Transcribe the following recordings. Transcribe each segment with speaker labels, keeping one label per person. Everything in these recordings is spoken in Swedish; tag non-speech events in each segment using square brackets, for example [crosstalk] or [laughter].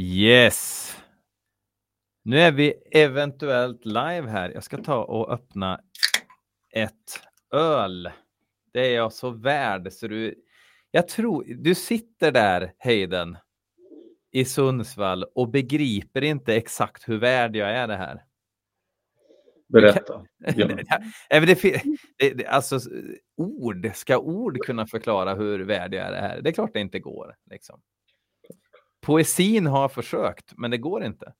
Speaker 1: Yes. Nu är vi eventuellt live här. Jag ska ta och öppna ett öl. Det är jag så värd så du. Jag tror du sitter där Hayden i Sundsvall och begriper inte exakt hur värd jag är det här.
Speaker 2: Berätta. [laughs]
Speaker 1: Ja. det, det, alltså, ord, ska ord kunna förklara hur värd jag är det här? Det är klart det inte går. Liksom. Poesin har försökt, men det går inte.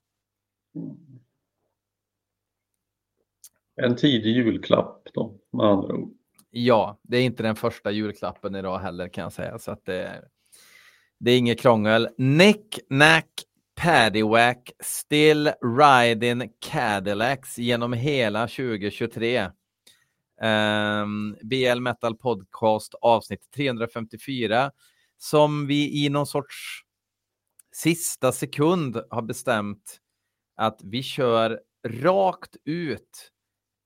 Speaker 2: En tidig julklapp då, med andra ord.
Speaker 1: Ja, det är inte den första julklappen idag heller kan jag säga. Så att det, det är inget krångel. Nick, Nack, Paddywack, Still Riding Cadillacs genom hela 2023. Um, BL Metal Podcast avsnitt 354 som vi i någon sorts sista sekund har bestämt att vi kör rakt ut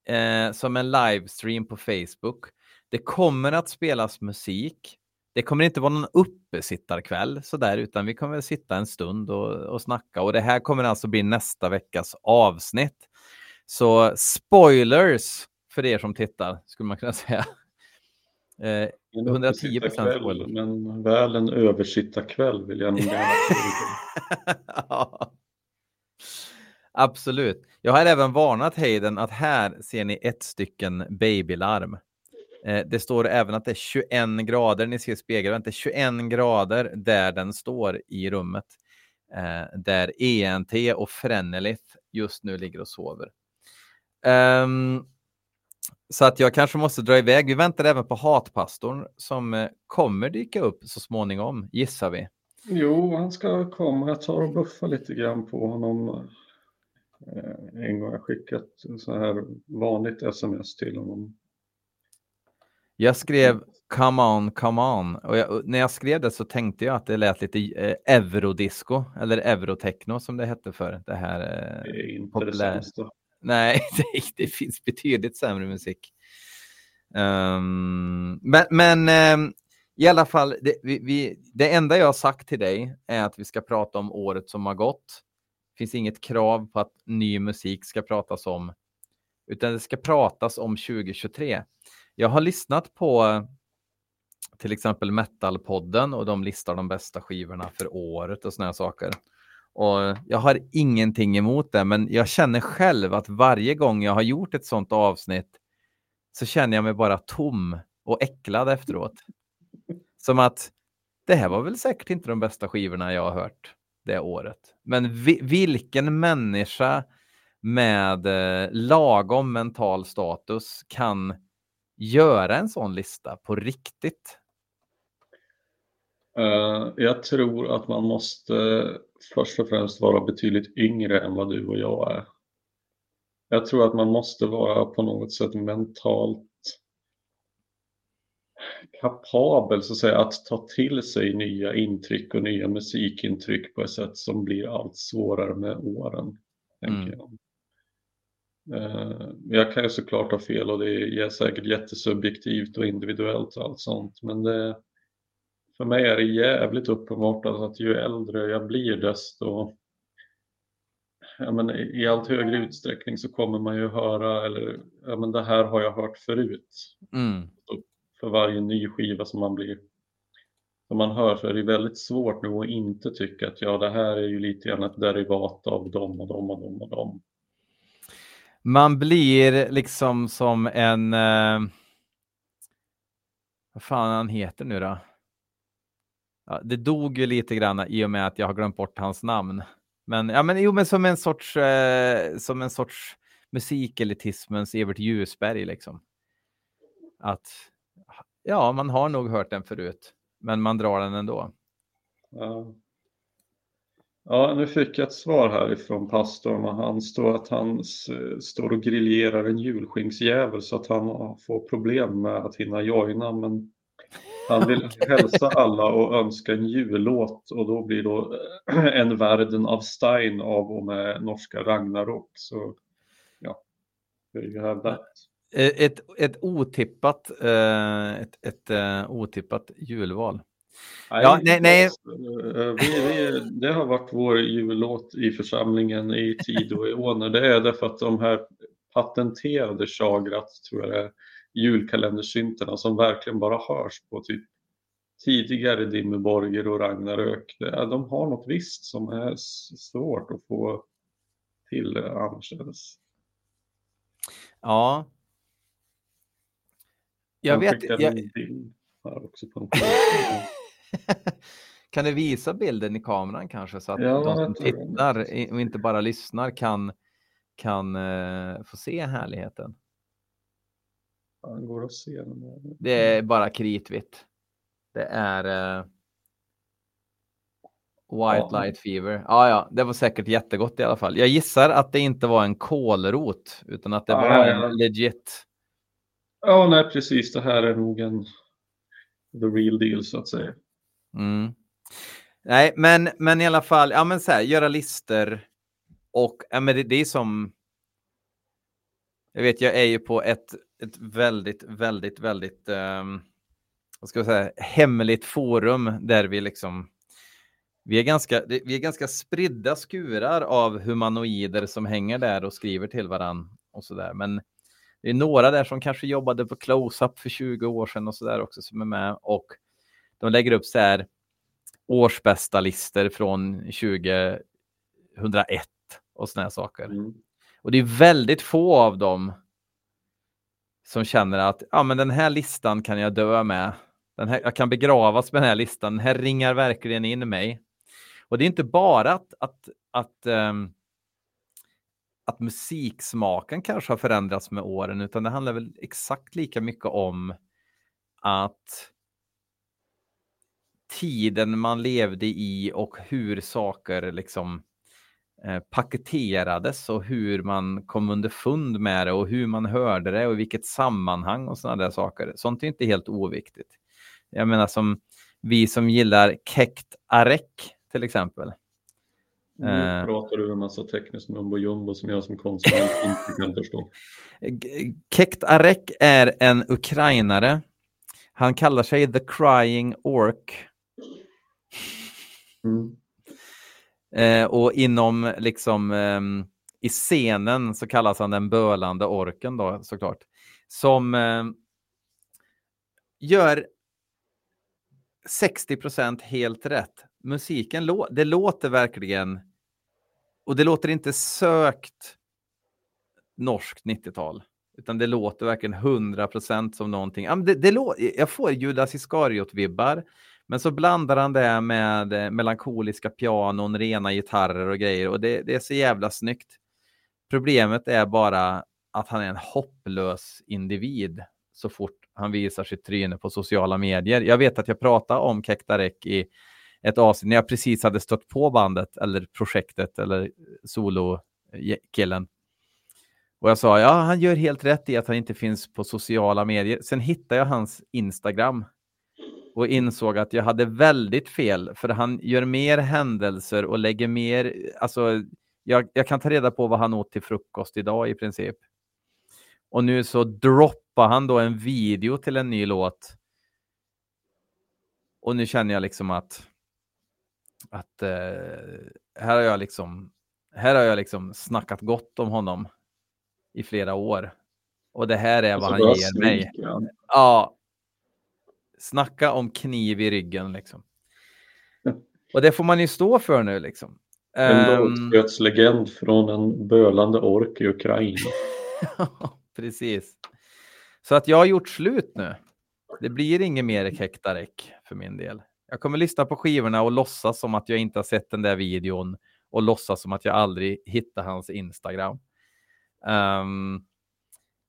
Speaker 1: eh, som en livestream på Facebook. Det kommer att spelas musik. Det kommer inte vara någon uppesittarkväll sådär, utan vi kommer att sitta en stund och, och snacka. Och det här kommer alltså bli nästa veckas avsnitt. Så spoilers för er som tittar, skulle man kunna [laughs] säga.
Speaker 2: Eh, 110 procent. Men väl en översittarkväll vill jag nog gärna [laughs]
Speaker 1: ja. Absolut. Jag har även varnat Hayden att här ser ni ett stycken babylarm. Eh, det står även att det är 21 grader, ni ser spegeln, det är 21 grader där den står i rummet. Eh, där ENT och Frenelith just nu ligger och sover. Um, så att jag kanske måste dra iväg. Vi väntar även på hatpastorn som eh, kommer dyka upp så småningom, gissar vi.
Speaker 2: Jo, han ska komma. Jag tar och buffar lite grann på honom. En gång har jag skickat så här vanligt sms till honom
Speaker 1: jag skrev Come on, come on. Och jag, när jag skrev det så tänkte jag att det lät lite eh, eurodisco eller eurotechno som det hette för det här.
Speaker 2: Eh, det är inte populär... det
Speaker 1: Nej, [laughs] det, det, finns betydligt sämre musik. Um, men, men um, i alla fall, det, vi, vi, det enda jag har sagt till dig är att vi ska prata om året som har gått. Det finns inget krav på att ny musik ska pratas om, utan det ska pratas om 2023. Jag har lyssnat på till exempel Metalpodden och de listar de bästa skivorna för året och sådana saker. Och jag har ingenting emot det, men jag känner själv att varje gång jag har gjort ett sådant avsnitt så känner jag mig bara tom och äcklad efteråt. Som att det här var väl säkert inte de bästa skivorna jag har hört det året. Men vi, vilken människa med eh, lagom mental status kan göra en sån lista på riktigt?
Speaker 2: Uh, jag tror att man måste först och främst vara betydligt yngre än vad du och jag är. Jag tror att man måste vara på något sätt mentalt kapabel så att, säga, att ta till sig nya intryck och nya musikintryck på ett sätt som blir allt svårare med åren. Mm. Jag. Eh, jag kan ju såklart ha fel och det är säkert jättesubjektivt och individuellt och allt sånt men det, för mig är det jävligt uppenbart att ju äldre jag blir desto ja, men i allt högre utsträckning så kommer man ju höra eller ja, men det här har jag hört förut. Mm. För varje ny skiva som man blir som man hör så är det väldigt svårt nu att inte tycka att ja det här är ju lite grann ett derivat av dem och dem och dem och dem
Speaker 1: man blir liksom som en... Eh, vad fan han heter nu då? Ja, det dog ju lite grann i och med att jag har glömt bort hans namn. Men, ja, men, jo, men som en sorts, eh, som en sorts musikelitismens Evert Ljusberg liksom. Att ja, man har nog hört den förut, men man drar den ändå.
Speaker 2: Ja. Ja, nu fick jag ett svar härifrån pastorn och han står att han står och grillerar en julskinksjävel så att han får problem med att hinna joina men han vill hälsa alla och önska en jullåt och då blir då En världen av Stein av och med norska Ragnarok. Så ja, you have that.
Speaker 1: Ett, ett otippat, eh, ett, ett, eh, otippat julval. Ja, nej, nej.
Speaker 2: Vi, vi, det har varit vår jullåt i församlingen i tid och i åner. Det är därför att de här patenterade chagrat, tror jag det är, julkalendersynterna som verkligen bara hörs på typ tidigare Dimmerborger och Ragnarök. De har något visst som är svårt att få till annorstädes.
Speaker 1: Ja. Jag vet. Jag... [laughs] Kan du visa bilden i kameran kanske så att ja, de som tittar och inte bara lyssnar kan, kan uh, få se härligheten?
Speaker 2: Det går att se.
Speaker 1: Det är bara kritvitt. Det är uh, White ja. Light Fever. Ja, ja, det var säkert jättegott i alla fall. Jag gissar att det inte var en kålrot utan att det ja, var en ja. legit.
Speaker 2: Ja, nej, precis. Det här är nog en the real deal så att säga.
Speaker 1: Mm. Nej, men, men i alla fall, ja men så här, göra lister och ja, men det, det är som. Jag vet, jag är ju på ett, ett väldigt, väldigt, väldigt, um, vad ska jag säga, hemligt forum där vi liksom vi är, ganska, vi är ganska spridda skurar av humanoider som hänger där och skriver till varandra och så där. Men det är några där som kanske jobbade på close-up för 20 år sedan och så där också som är med och de lägger upp så här årsbästa listor från 2001 och såna här saker. Mm. Och det är väldigt få av dem som känner att ja, men den här listan kan jag dö med. Den här, jag kan begravas med den här listan. Den här ringar verkligen in mig. Och det är inte bara att, att, att, um, att musiksmaken kanske har förändrats med åren, utan det handlar väl exakt lika mycket om att tiden man levde i och hur saker liksom paketerades och hur man kom underfund med det och hur man hörde det och i vilket sammanhang och sådana där saker. Sånt är inte helt oviktigt. Jag menar som vi som gillar Kekt Arek till exempel.
Speaker 2: Nu uh, pratar du en massa tekniskt mumbo jumbo som jag som konsument [laughs] inte kan förstå.
Speaker 1: Kekt Arek är en ukrainare. Han kallar sig The Crying Ork. Mm. Eh, och inom liksom eh, i scenen så kallas han den bölande orken då såklart. Som eh, gör 60% helt rätt musiken, det låter verkligen, och det låter inte sökt norskt 90-tal, utan det låter verkligen 100% som någonting. Det, det jag får Judas Iskariot-vibbar, men så blandar han det med eh, melankoliska pianon, rena gitarrer och grejer och det, det är så jävla snyggt. Problemet är bara att han är en hopplös individ så fort han visar sitt tryne på sociala medier. Jag vet att jag pratade om Kektarek i ett avsnitt när jag precis hade stött på bandet eller projektet eller solokillen. Och jag sa, ja, han gör helt rätt i att han inte finns på sociala medier. Sen hittade jag hans Instagram och insåg att jag hade väldigt fel, för han gör mer händelser och lägger mer, alltså, jag, jag kan ta reda på vad han åt till frukost idag i princip. Och nu så droppar han då en video till en ny låt. Och nu känner jag liksom att att eh, här har jag liksom här har jag liksom snackat gott om honom i flera år. Och det här är vad han ger mig. Ja. Snacka om kniv i ryggen liksom. Och det får man ju stå för nu liksom.
Speaker 2: En um, legend från en bölande ork i Ukraina. [laughs]
Speaker 1: Precis. Så att jag har gjort slut nu. Det blir inget mer Kektarek för min del. Jag kommer lyssna på skivorna och låtsas som att jag inte har sett den där videon och låtsas som att jag aldrig hittar hans Instagram. Um,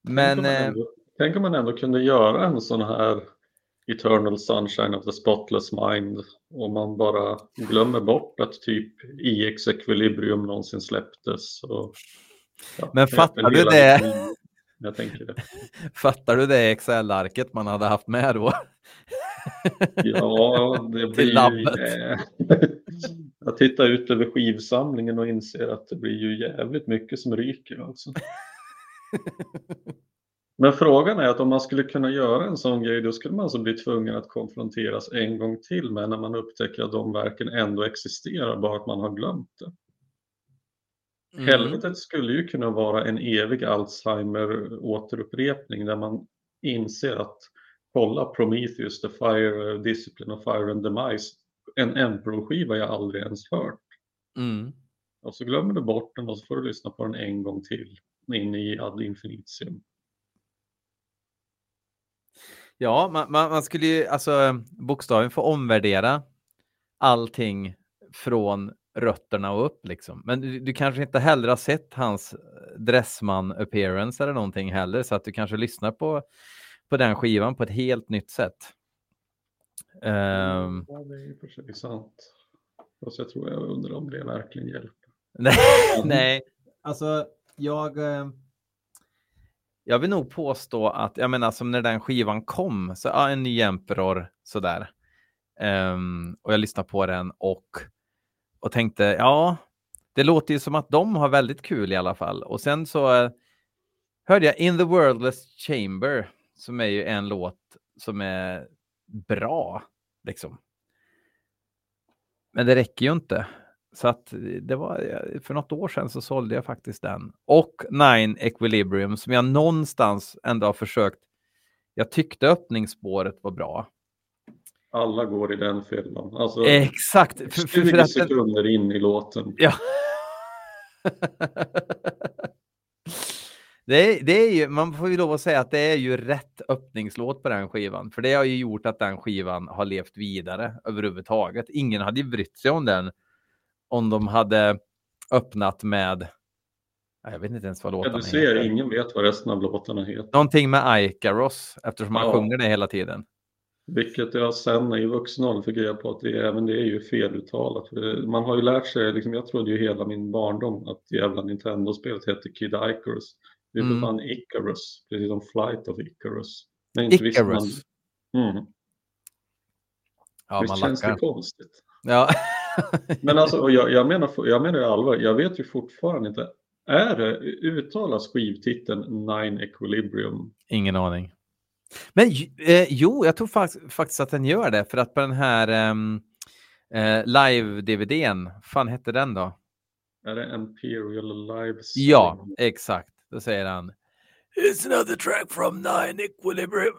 Speaker 1: men... Tänk om,
Speaker 2: ändå, eh, tänk om man ändå kunde göra en sån här Eternal Sunshine of the Spotless Mind och man bara glömmer bort att typ IX Equilibrium någonsin släpptes. Och,
Speaker 1: ja, Men fattar du det?
Speaker 2: Jag tänker det. [laughs]
Speaker 1: Fattar du det Excel-arket man hade haft med då? [laughs]
Speaker 2: Ja, det blir ju... [laughs] Jag tittar ut över skivsamlingen och inser att det blir ju jävligt mycket som ryker alltså. Men frågan är att om man skulle kunna göra en sån grej, då skulle man alltså bli tvungen att konfronteras en gång till med när man upptäcker att de verken ändå existerar, bara att man har glömt det. Mm. Helvetet skulle ju kunna vara en evig Alzheimer-återupprepning där man inser att kolla Prometheus, The Fire Discipline of Fire and Demise, en Emperor-skiva jag aldrig ens hört. Mm. Och så glömmer du bort den och så får du lyssna på den en gång till in i ad infinitium.
Speaker 1: Ja, man, man, man, skulle ju alltså bokstavligen få omvärdera allting från rötterna och upp liksom. Men du, du kanske inte heller har sett hans Dressman appearance eller någonting heller, så att du kanske lyssnar på, på den skivan på ett helt nytt sätt.
Speaker 2: Um... Ja, det är ju för sig sant. Fast jag tror jag undrar om det verkligen hjälper. [laughs]
Speaker 1: nej, nej, alltså jag. Eh, jag vill nog påstå att jag menar som när den skivan kom så ja, en ny Emperor sådär. Um, och jag lyssnade på den och och tänkte ja, det låter ju som att de har väldigt kul i alla fall. Och sen så uh, hörde jag In the Worldless Chamber som är ju en låt som är bra liksom. Men det räcker ju inte. Så att det var för något år sedan så sålde jag faktiskt den. Och Nine Equilibrium som jag någonstans ändå har försökt. Jag tyckte öppningsspåret var bra.
Speaker 2: Alla går i den fällan. Alltså,
Speaker 1: Exakt.
Speaker 2: 20 för, för att sekunder in i låten.
Speaker 1: Ja. [laughs] det, är, det är ju, man får ju lov att säga att det är ju rätt öppningslåt på den skivan. För det har ju gjort att den skivan har levt vidare överhuvudtaget. Ingen hade ju brytt sig om den om de hade öppnat med jag vet inte ens vad låtarna.
Speaker 2: Ja, du ser, heter. ingen vet vad resten av låtarna heter.
Speaker 1: Någonting med Ikaros, eftersom han ja. sjunger det hela tiden.
Speaker 2: Vilket jag sen i vuxen ålder fick reda på att det, även det är ju feluttalat. Man har ju lärt sig, liksom, jag trodde ju hela min barndom att jävla Nintendo-spelet hette Kid Icarus. Det är mm. för fan Icarus, precis som Flight of Icarus.
Speaker 1: Men inte Icarus? Man... Mm.
Speaker 2: Ja, Visst känns lackar. det konstigt?
Speaker 1: Ja. [laughs]
Speaker 2: Men alltså, jag, jag, menar, jag menar allvar, jag vet ju fortfarande inte. Är det, uttalas skivtiteln Nine Equilibrium?
Speaker 1: Ingen aning. Men eh, jo, jag tror faktiskt, faktiskt att den gör det, för att på den här ehm, eh, live-DVDn, fan hette den då?
Speaker 2: Är det Imperial Live?
Speaker 1: Ja, exakt. Då säger han It's another track from Nine Equilibrium.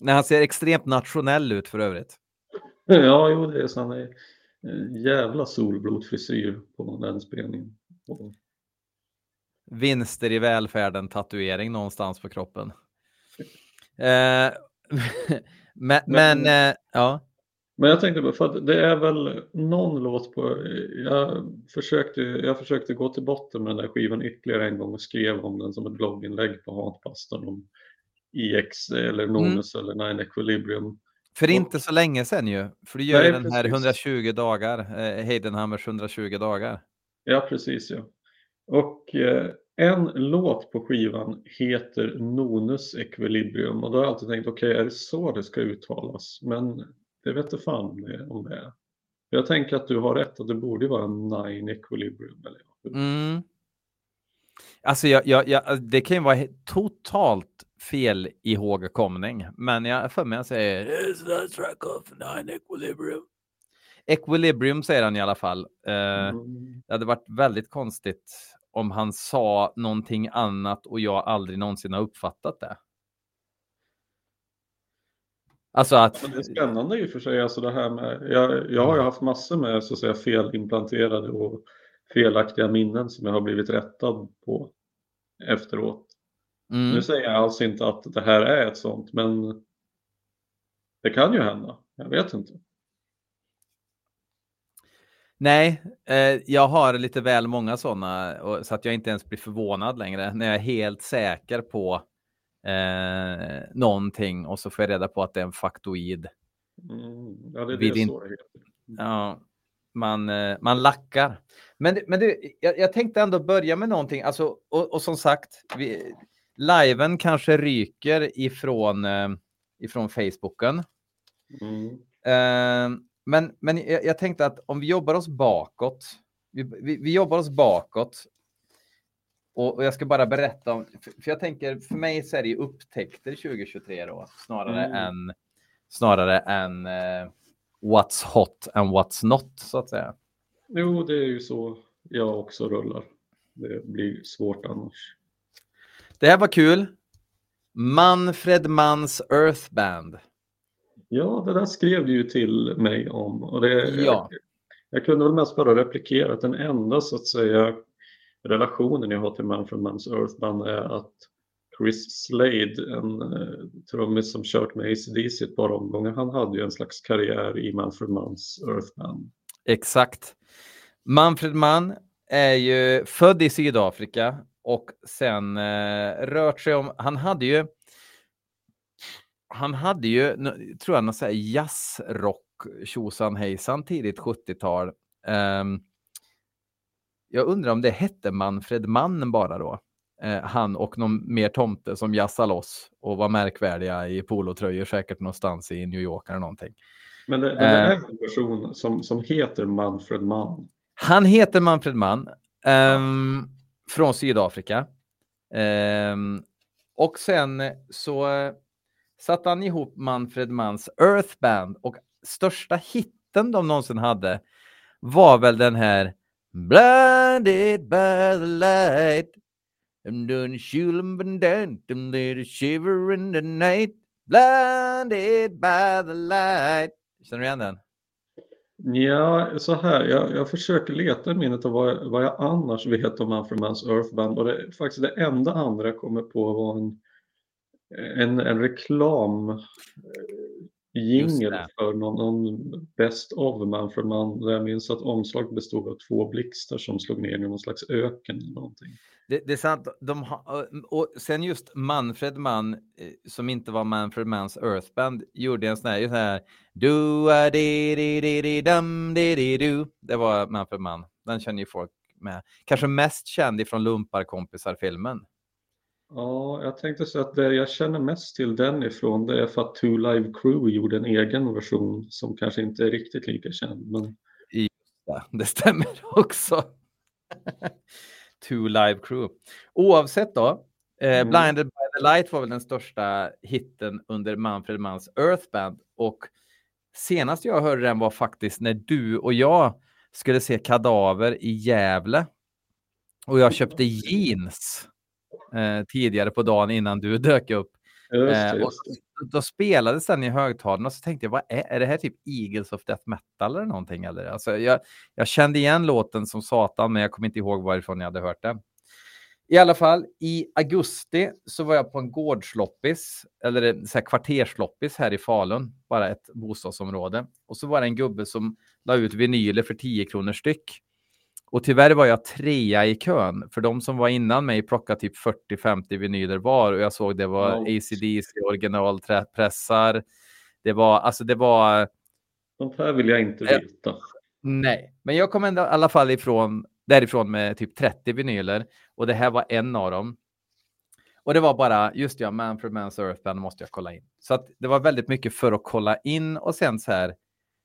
Speaker 1: När han ser extremt nationell ut för övrigt. [laughs]
Speaker 2: Ja, jo, det är så. Är jävla solblodfrisyr på den spelningen.
Speaker 1: Vinster i välfärden tatuering någonstans på kroppen. [laughs] Eh, [laughs] men, men, men eh, ja.
Speaker 2: Men jag tänkte bara, för att det är väl någon låt på, jag försökte, jag försökte gå till botten med den där skivan ytterligare en gång och skrev om den som ett blogginlägg på Hatpastorn om EX eller Nonus mm. eller Nine Equilibrium.
Speaker 1: För inte så länge sedan ju, för du gör nej, den här 120 dagar, eh, Heidenhammers 120 dagar.
Speaker 2: Ja, precis ja. Och eh, en låt på skivan heter Nonus Equilibrium och då har jag alltid tänkt okej, okay, är det så det ska uttalas? Men det vet inte fan om det är. Jag tänker att du har rätt att det borde vara Nine Equilibrium. Eller?
Speaker 1: Mm. Alltså, jag, jag, jag, det kan ju vara totalt fel ihågkomning, men jag för mig att säger It's the track of nine equilibrium. Equilibrium säger han i alla fall. Uh, mm. Det hade varit väldigt konstigt om han sa någonting annat och jag aldrig någonsin har uppfattat det. Alltså att...
Speaker 2: Men det är spännande i och för sig, alltså det här med, jag, jag har ju haft massor med så att säga felimplanterade och felaktiga minnen som jag har blivit rättad på efteråt. Mm. Nu säger jag alls inte att det här är ett sånt, men det kan ju hända. Jag vet inte.
Speaker 1: Nej, eh, jag har lite väl många sådana så att jag inte ens blir förvånad längre när jag är helt säker på eh, någonting och så får jag reda på att det är en faktoid.
Speaker 2: Mm, ja, det är det så det heter.
Speaker 1: Ja, man, eh, man lackar. Men, men du, jag, jag, tänkte ändå börja med någonting, alltså, och, och som sagt, vi, liven kanske ryker ifrån, eh, ifrån Facebooken. Mm. Eh, men men jag, jag, tänkte att om vi jobbar oss bakåt, vi, vi, vi jobbar oss bakåt och, och, jag ska bara berätta om, för, för, jag tänker, för mig så är det ju upptäckter 2023 då, snarare mm. än, snarare än uh, what's hot and what's not, så att säga.
Speaker 2: Jo, det är ju så jag också rullar. Det blir svårt annars.
Speaker 1: Det här var kul. Manfred Mans Earth Band.
Speaker 2: Ja, det där skrev du ju till mig om. Och det,
Speaker 1: ja.
Speaker 2: jag, jag kunde väl mest bara replikera att den enda så att säga relationen jag har till Manfred Mans Earth Band är att Chris Slade, en uh, trummis som kört med ACDC ett par omgångar, han hade ju en slags karriär i Manfred Mans Earth Band.
Speaker 1: Exakt. Manfred Mann är ju född i Sydafrika och sen uh, rört sig om, han hade ju han hade ju, tror jag, någon sån här jazzrock tjosan hejsan tidigt 70-tal. Um, ehm, jag undrar om det hette Manfred Mann bara då. Uh, han och någon mer tomte som jassade loss och var märkvärdiga i polotröjor säkert någonstans i New York eller någonting.
Speaker 2: Men det, det är en person som, som heter Manfred Mann.
Speaker 1: Han heter Manfred Mann um, från Sydafrika. Um, och sen så eh, satte han ihop Manfred Manns Earth Band och största hitten de någonsin hade var väl den här Blinded by the light I'm doing I'm doing shiver in the night Blinded by the light Känner du igen den?
Speaker 2: Ja, så här, jag, jag försöker leta i minnet av vad, vad jag annars vet om Manfred Manns Earth Band och det, faktiskt det enda andra jag kommer på var en en, en reklam eh, jingel för någon, någon Best of Manfred Mann där jag minns att omslaget bestod av två blixtar som slog ner i någon slags öken eller någonting.
Speaker 1: Det, det är sant. De ha, och sen just Manfred Mann, eh, som inte var Manfred Manns Earthband, gjorde en sån här, sån här du a di di di di dum di di du. Det var Manfred Mann. Den känner ju folk med. Kanske mest känd ifrån Lumparkompisar-filmen.
Speaker 2: Ja, jag tänkte säga att det jag känner mest till den ifrån det är för att Two Live Crew gjorde en egen version som kanske inte är riktigt lika känd. Men...
Speaker 1: Ja, det stämmer också. [laughs] Two Live Crew. Oavsett då, eh, mm. Blinded by the Light var väl den största hitten under Manfred Manns Earth Band och senast jag hörde den var faktiskt när du och jag skulle se Kadaver i Gävle och jag köpte jeans eh, tidigare på dagen innan du dök upp. Just, eh, just. Och då spelades den i högtalarna och så tänkte jag, vad är, är det här typ Eagles of Death Metal eller någonting? Eller? Alltså, jag, jag kände igen låten som satan, men jag kommer inte ihåg varifrån jag hade hört den. I alla fall, i augusti så var jag på en gårdsloppis, eller så här kvartersloppis här i Falun, bara ett bostadsområde. Och så var det en gubbe som la ut vinyler för 10 kronor styck. Och tyvärr var jag trea i kön, för de som var innan mig plockade typ 40-50 vinyler var och jag såg det var oh. ACDC originalpressar. Det var, alltså det var...
Speaker 2: Sånt här vill jag inte veta.
Speaker 1: nej, men jag kom ändå i alla fall ifrån, därifrån med typ 30 vinyler och det här var en av dem. Och det var bara, just ja, Manfred Man's Earthband måste jag kolla in. Så att det var väldigt mycket för att kolla in och sen så här,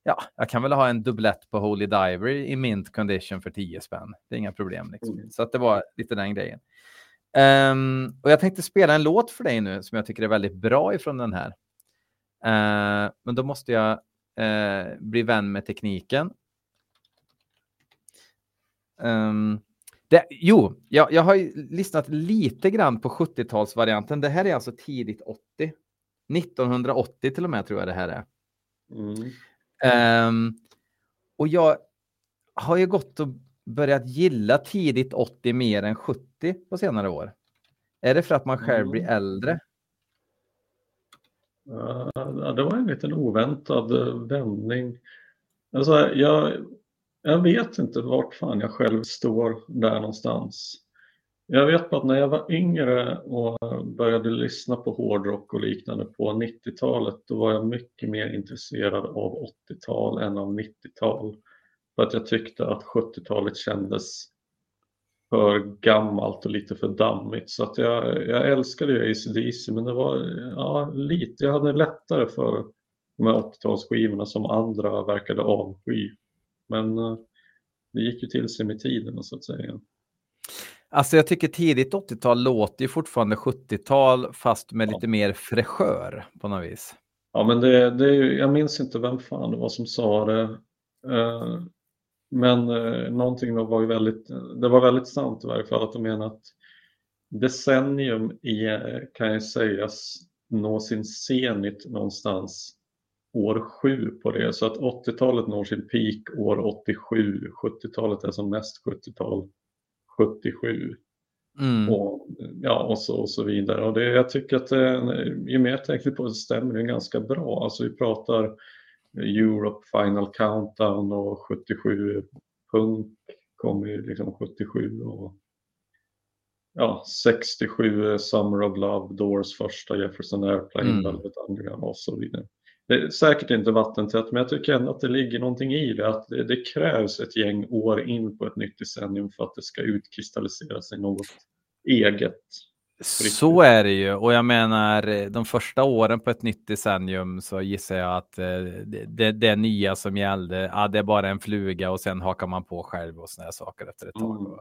Speaker 1: ja, jag kan väl ha en dubblett på Holy Diver i mint condition för 10 spänn. Det är inga problem. Liksom. Mm. Så att det var lite den grejen. Um, och jag tänkte spela en låt för dig nu som jag tycker är väldigt bra ifrån den här. Uh, men då måste jag uh, bli vän med tekniken. Um, det, jo, jag, jag har lyssnat lite grann på 70-talsvarianten. Det här är alltså tidigt 80. 1980 till och med tror jag det här är. Mm. Um, och jag har ju gått och börjat gilla tidigt 80 mer än 70 på senare år. Är det för att man själv blir mm. äldre?
Speaker 2: Ja, det var en liten oväntad vändning. Alltså, jag, jag vet inte vart fan jag själv står där någonstans. Jag vet bara att när jag var yngre och började lyssna på hårdrock och liknande på 90-talet då var jag mycket mer intresserad av 80-tal än av 90-tal. För att jag tyckte att 70-talet kändes för gammalt och lite för dammigt. Så att jag, jag älskade ju ACDC men det var ja, lite, jag hade lättare för de här 80-talsskivorna som andra verkade avsky. Men eh, det gick ju till sig med tiden så att säga.
Speaker 1: Alltså jag tycker tidigt 80-tal låter ju fortfarande 70-tal fast med
Speaker 2: Ja.
Speaker 1: lite mer fräschör på något vis.
Speaker 2: Ja, men det, det är ju, jag minns inte vem fan det var som sa det. Eh, men eh, någonting var ju väldigt, det var väldigt sant i varje fall att de menar att decennium i, eh, kan ju sägas nå sin zenit någonstans år sju på det. Så att 80-talet når sin peak år 87, 70-talet är som mest 70-tal 77
Speaker 1: Mm.
Speaker 2: och, ja, och, så, och så vidare. Och det, jag tycker att det, ju mer jag tänker på det stämmer det ganska bra. Alltså vi pratar Europe Final Countdown och 77 punk kommer ju liksom 77 och ja, 67 Summer of Love, Doors första, Jefferson Airplane,
Speaker 1: Mm.
Speaker 2: Velvet Underground och så vidare. Det är säkert inte vattentätt men jag tycker ändå att det ligger någonting i det. Att det, det krävs ett gäng år in på ett nytt decennium för att det ska utkristallisera sig något eget.
Speaker 1: Så är det ju och jag menar eh, de första åren på ett nytt decennium så gissar jag att eh, det, det, det nya som gällde, ja, det är bara en fluga och sen hakar man på själv och sådana saker efter ett tag.
Speaker 2: Mm.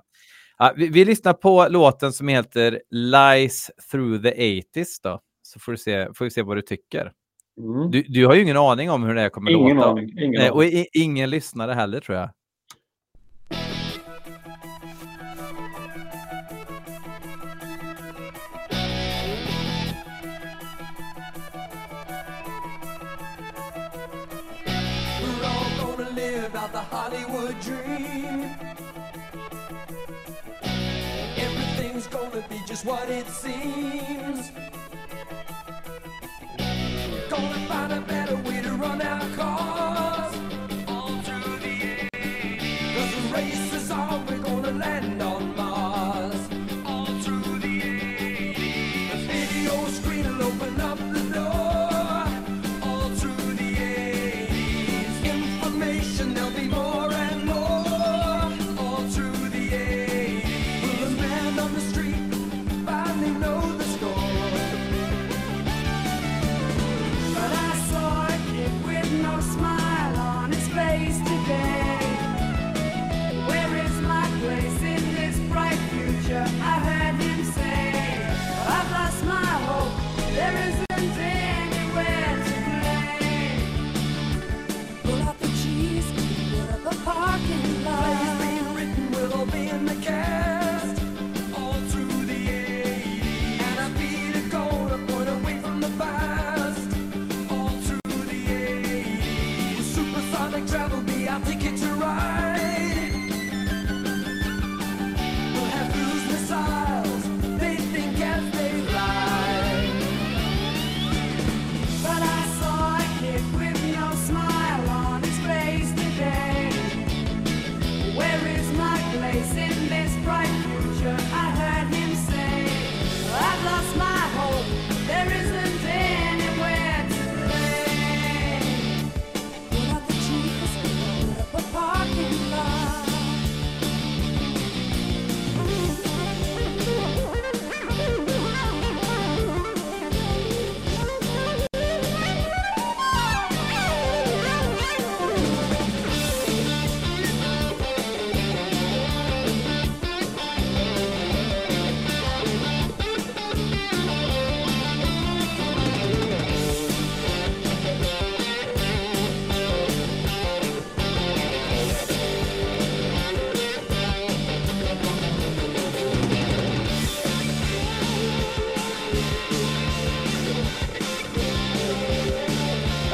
Speaker 1: Ja, vi, vi lyssnar på låten som heter Lies through the 80s då, så får, du se, får vi se vad du tycker.
Speaker 2: Mm.
Speaker 1: Du, du har ju ingen aning om hur det här kommer
Speaker 2: Ingen
Speaker 1: låta.
Speaker 2: aning. Ingen
Speaker 1: Nej,
Speaker 2: aning.
Speaker 1: och i, ingen lyssnare heller tror jag.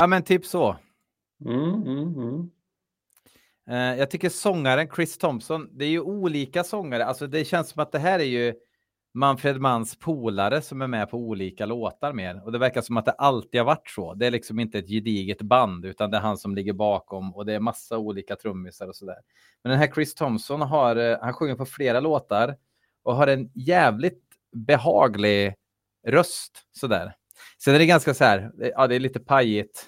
Speaker 1: Ja men typ så.
Speaker 2: Mm, mm, mm.
Speaker 1: Eh, jag tycker sångaren Chris Thompson, det är ju olika sångare, alltså det känns som att det här är ju Manfred Manns polare som är med på olika låtar mer. Och det verkar som att det alltid har varit så. Det är liksom inte ett gediget band, utan det är han som ligger bakom och det är massa olika trummisar och sådär. Men den här Chris Thompson har, eh, han sjunger på flera låtar och har en jävligt behaglig röst sådär. Sen är det ganska så här, ja det är lite pajigt.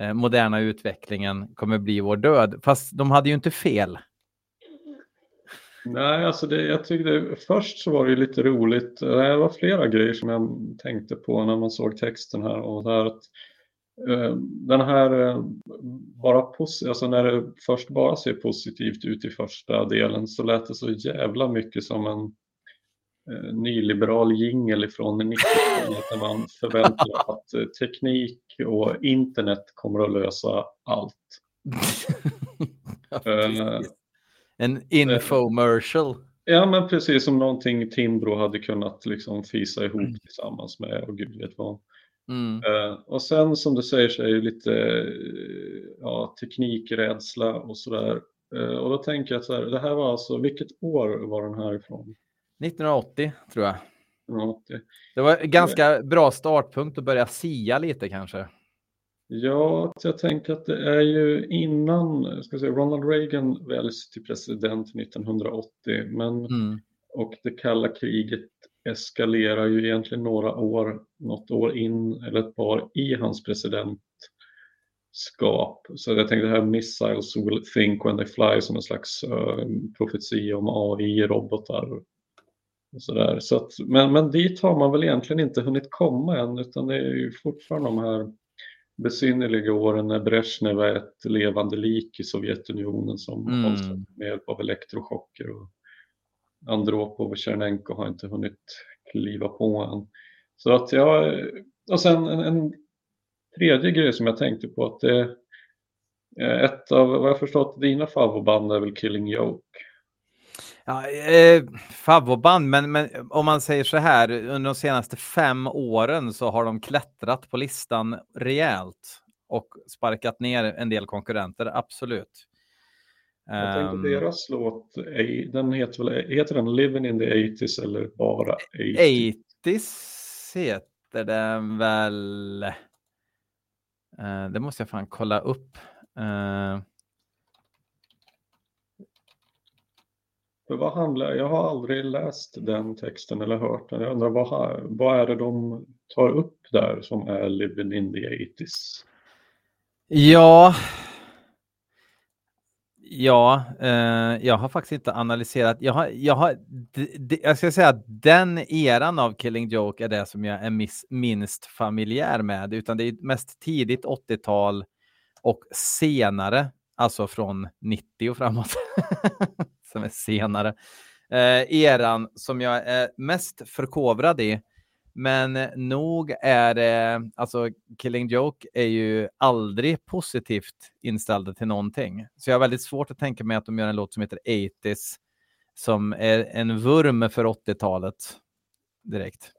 Speaker 1: Eh, moderna utvecklingen kommer bli vår död. Fast de hade ju inte fel.
Speaker 2: Nej, alltså det, jag tyckte först så var det ju lite roligt. Det var flera grejer som jag tänkte på när man såg texten här och där att eh, den här eh, bara posi- alltså när det först bara ser positivt ut i första delen så lät det så jävla mycket som en eh, nyliberal jingel ifrån 90-talet där man förväntar [laughs] att eh, teknik och internet kommer att lösa allt. [laughs] Eh,
Speaker 1: En infomercial.
Speaker 2: Ja, men precis som någonting Timbro hade kunnat liksom fisa ihop tillsammans med och gud vet vad.
Speaker 1: Mm.
Speaker 2: Eh, och sen som du säger så är det lite ja, teknikrädsla och sådär. Eh, och då tänker jag så här, det här var alltså, vilket år var den här ifrån?
Speaker 1: 1980 tror jag.
Speaker 2: Ja, det,
Speaker 1: Det var en ganska bra startpunkt att börja sia lite kanske.
Speaker 2: ja, jag tänker att det är ju innan, jag ska säga, Ronald Reagan väljs till president 1980, men
Speaker 1: Mm.
Speaker 2: och det kalla kriget eskalerar ju egentligen några år, något år in eller ett par i hans presidentskap. Så jag tänkte det här missiles will think when they fly som en slags uh, profetia om AI-robotar. Och så. Så att, men, men dit har man väl egentligen inte hunnit komma än utan det är ju fortfarande de här besynnerliga åren när Brezhnev är ett levande lik i Sovjetunionen som
Speaker 1: Mm.
Speaker 2: hålls med hjälp av elektrochocker och Andropov och Tjernenko har inte hunnit kliva på än. Så att jag, och sen en, en tredje grej som jag tänkte på att det är ett av, vad jag förstått, dina favoritband är väl Killing Joke?
Speaker 1: Ja, eh, favoritband, men, men om man säger så här, under de senaste fem åren så har de klättrat på listan rejält och sparkat ner en del konkurrenter, absolut.
Speaker 2: Jag tänkte
Speaker 1: Ehm,
Speaker 2: deras låt, den heter väl, heter den Living in the 80s eller bara 80s?
Speaker 1: 80s heter den väl. Eh, det måste jag fan kolla upp.
Speaker 2: För vad handlar, jag har aldrig läst den texten eller hört den. Jag undrar vad, vad är det de tar upp där som är Living in the 80s?
Speaker 1: ja. Ja, eh, jag har faktiskt inte analyserat. Jag, har, jag, har, d- d- jag ska säga att den eran av Killing Joke är det som jag är miss, minst familjär med, utan det är mest tidigt 80-tal och senare, alltså från 90 och framåt, [laughs] som är senare, eh, eran som jag är mest förkovrad i. Men nog är det, alltså Killing Joke är ju aldrig positivt inställda till någonting. Så jag har väldigt svårt att tänka mig att de gör en låt som heter 80s som är en vurm för 80-talet direkt.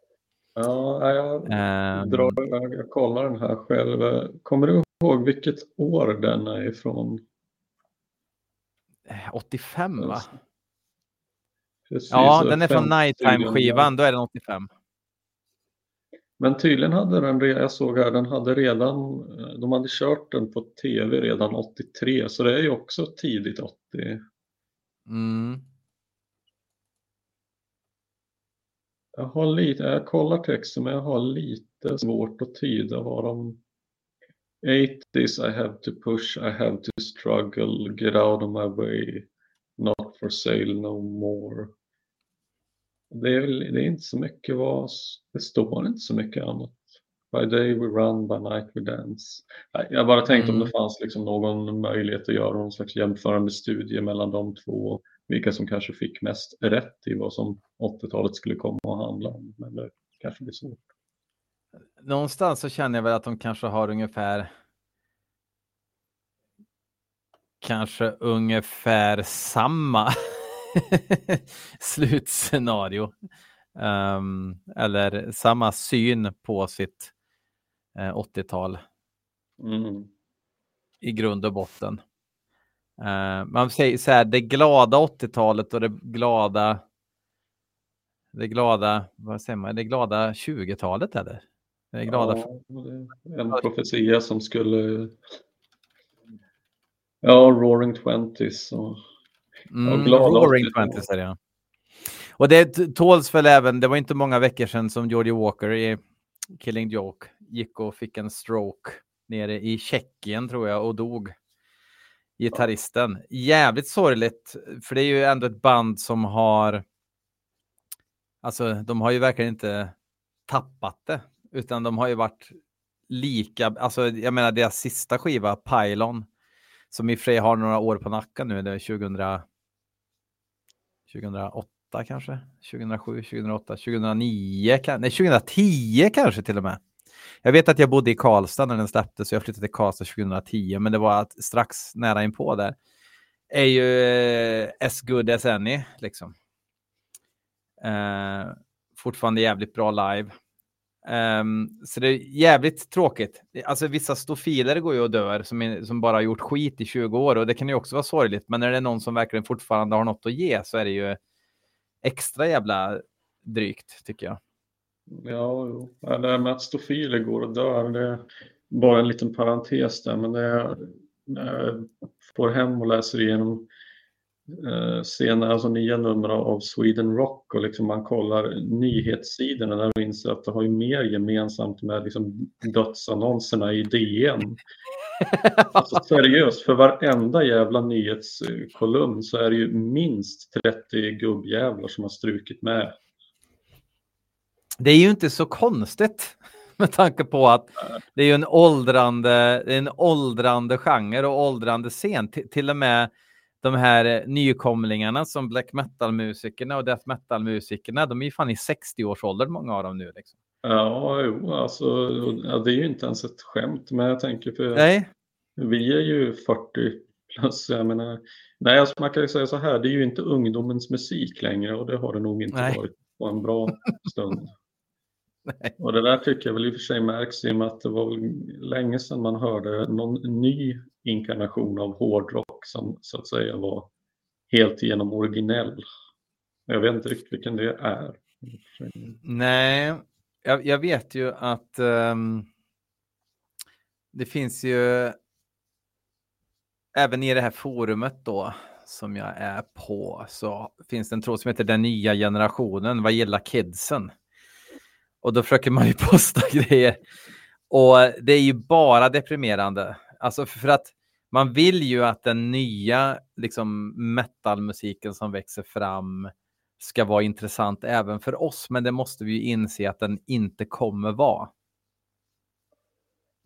Speaker 2: Ja, jag,
Speaker 1: Ehm,
Speaker 2: drar, jag, jag kollar den här själv. Kommer du ihåg vilket år den är ifrån?
Speaker 1: 85 va?
Speaker 2: Precis,
Speaker 1: Ja, den är från
Speaker 2: 50
Speaker 1: Nighttime-skivan, då är den 85.
Speaker 2: Men tydligen hade den, jag såg här, den hade redan, de hade kört den på tv redan 83, så det är ju också tidigt 80.
Speaker 1: Mm.
Speaker 2: Jag har lite, jag kollar texten men jag har lite svårt att tyda vad de 80s I have to push, I have to struggle, get out of my way, not for sale no more. Det är, väl- det är inte så mycket vad, det står inte så mycket annat. By day we run, by night we dance. Jag bara tänkte om
Speaker 1: Mm.
Speaker 2: det fanns liksom någon möjlighet att göra någon slags jämförande studie mellan de två. Vilka som kanske fick mest rätt i vad som 80-talet skulle komma att handla om. Men det kanske blir svårt.
Speaker 1: Någonstans så känner jag väl att de kanske har ungefär kanske ungefär samma [laughs] slutscenario. Ehm, eller samma syn på sitt eh, 80-tal
Speaker 2: Mm.
Speaker 1: i grund och botten. Eh, man säger så här, det glada 80-talet och det glada det glada, vad säger man, det glada 20-talet eller? Det glada
Speaker 2: Ja, är en profetia som skulle... Ja, Roaring Twenties. Och...
Speaker 1: Mm, Roaring
Speaker 2: 80-tal.
Speaker 1: Twenties är det ja. Och det tåls väl även, det var inte många veckor sedan som Georgie Walker i Killing Joke gick och fick en stroke nere i Tjeckien tror jag och dog. Gitarristen. Jävligt sorgligt, för det är ju ändå ett band som har, alltså de har ju verkligen inte tappat det, utan de har ju varit lika, alltså jag menar deras sista skiva, Pylon, som i och för sig har några år på nacken nu, det är 2000, 2008 kanske, 2007, 2008, 2009, nej 2010 kanske till och med. Jag vet att jag bodde i Karlstad när den släpptes, så jag flyttade till Karlstad 2010, men det var att strax nära inpå där. Är ju eh, as good as any, liksom. Eh, fortfarande jävligt bra live. Um, så det är jävligt tråkigt. Alltså vissa stofiler går ju och dör som, är, som bara har gjort skit i 20 år och det kan ju också vara sorgligt. Men när det är någon som verkligen fortfarande har något att ge så är det ju extra jävla drygt tycker jag.
Speaker 2: Ja, jo. Ja, det här med att stofiler går och dör, det är bara en liten parentes där, men det är, när jag får hem och läser igenom eh, senare, alltså nya nummer av Sweden Rock och liksom man kollar nyhetssidorna där och inser att det har ju mer gemensamt med liksom dödsannonserna i DN. [laughs] Alltså seriöst, för varenda jävla nyhetskolumn så är det ju minst 30 gubbjävlar som har strukit med.
Speaker 1: Det är ju inte så konstigt [laughs] med tanke på att det är en åldrande, en åldrande genre och åldrande scen. Till, till och med de här nykomlingarna som black metal-musikerna och death metal-musikerna, de är ju fan i 60-årsåldern många av dem nu. Liksom.
Speaker 2: Ja, jo, alltså det är ju inte ens ett skämt, men jag tänker för
Speaker 1: Nej,
Speaker 2: vi är ju 40 plus, jag menar, nej, alltså man kan ju säga så här, det är ju inte ungdomens musik längre och det har det nog inte
Speaker 1: Nej.
Speaker 2: varit på en bra stund.
Speaker 1: Nej.
Speaker 2: Och det där tycker jag väl i och för sig märks i och med att det var länge sedan man hörde någon ny inkarnation av hårdrock som så att säga var helt igenom originell. Jag vet inte riktigt vilken det är.
Speaker 1: nej. Jag, jag vet ju att ehm, det finns ju även i det här forumet då som jag är på så finns det en tråd som heter den nya generationen vad gillar kidsen. Och då försöker man ju [laughs] posta grejer. Och det är ju bara deprimerande. Alltså för att man vill ju att den nya liksom metalmusiken som växer fram ska vara intressant även för oss, men det måste vi ju inse att den inte kommer vara.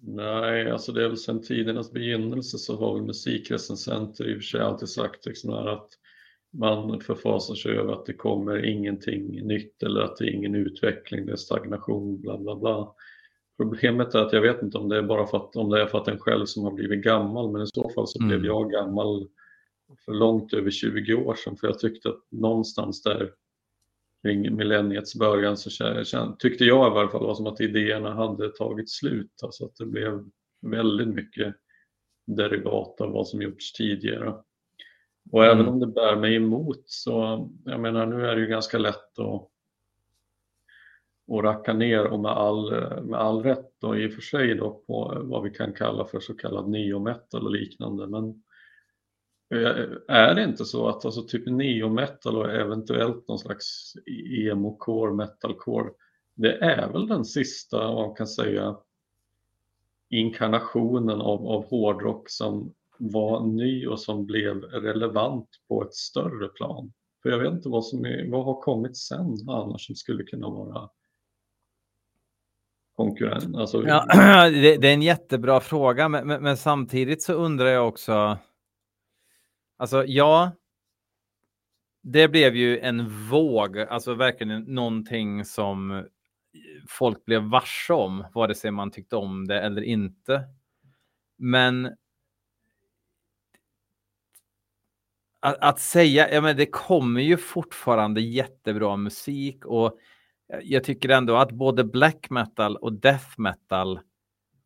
Speaker 2: Nej, alltså det är väl sedan tidernas begynnelse så har väl musikrecensenter i och för sig alltid sagt liksom att man förfasar sig över att det kommer ingenting nytt eller att det är ingen utveckling, det är stagnation, bla bla bla. Problemet är att jag vet inte om det är bara för att, om det är för att en själv som har blivit gammal, men i så fall så blev
Speaker 1: Mm.
Speaker 2: jag gammal för långt över 20 år sedan, för jag tyckte att någonstans där kring millenniets början så tyckte jag i varje fall var som att idéerna hade tagit slut, alltså att det blev väldigt mycket derivat av vad som gjorts tidigare. Och även
Speaker 1: Mm.
Speaker 2: om det bär mig emot så, jag menar nu är det ju ganska lätt att, att racka ner och med all, med all rätt och i och för sig då på vad vi kan kalla för så kallad neometal och liknande. Men eh, är det inte så att alltså typ neometal och eventuellt någon slags emo-core, metalcore, det är väl den sista, vad man kan säga, inkarnationen av, av hårdrock som var ny och som blev relevant på ett större plan. För jag vet inte vad som är, vad har kommit sen annars som skulle kunna vara konkurrent. Alltså,
Speaker 1: Ja, [clears throat] det, det är en jättebra fråga, men, men, men samtidigt så undrar jag också. Alltså, ja. Det blev ju en våg, alltså verkligen någonting som folk blev varse om, vare sig man tyckte om det eller inte. Men att, att säga, ja men det kommer ju fortfarande jättebra musik och eh, jag tycker ändå att både black metal och death metal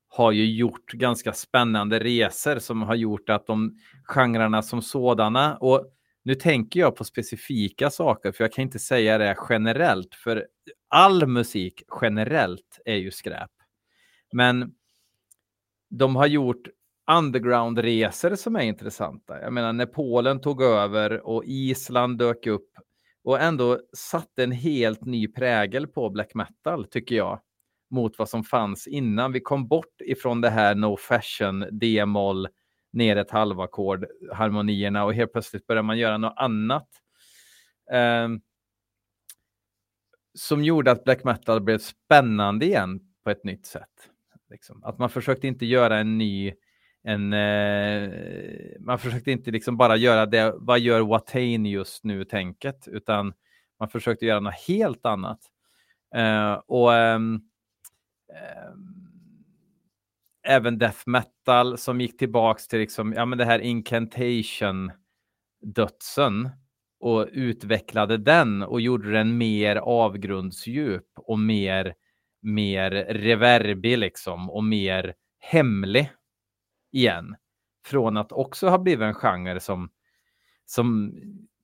Speaker 1: har ju gjort ganska spännande resor som har gjort att de genrerna som sådana och nu tänker jag på specifika saker för jag kan inte säga det generellt för all musik generellt är ju skräp. Men de har gjort undergroundresor som är intressanta. Jag menar när Polen tog över och Island dök upp och ändå satte en helt ny prägel på black metal tycker jag mot vad som fanns innan vi kom bort ifrån det här no fashion, d-moll, ner ett halvackord, harmonierna och helt plötsligt börjar man göra något annat. Ehm, som gjorde att black metal blev spännande igen på ett nytt sätt. Liksom. Att man försökte inte göra en ny, en, eh, man försökte inte liksom bara göra det, vad gör Watain just nu tänket, utan Man försökte göra något helt annat. Eh, och eh, även death metal som gick tillbaks till liksom, ja, men det här incantation dödsen och utvecklade den och gjorde den mer avgrundsdjup och mer, mer reverbig liksom och mer hemlig igen. Från att också ha blivit en genre som, som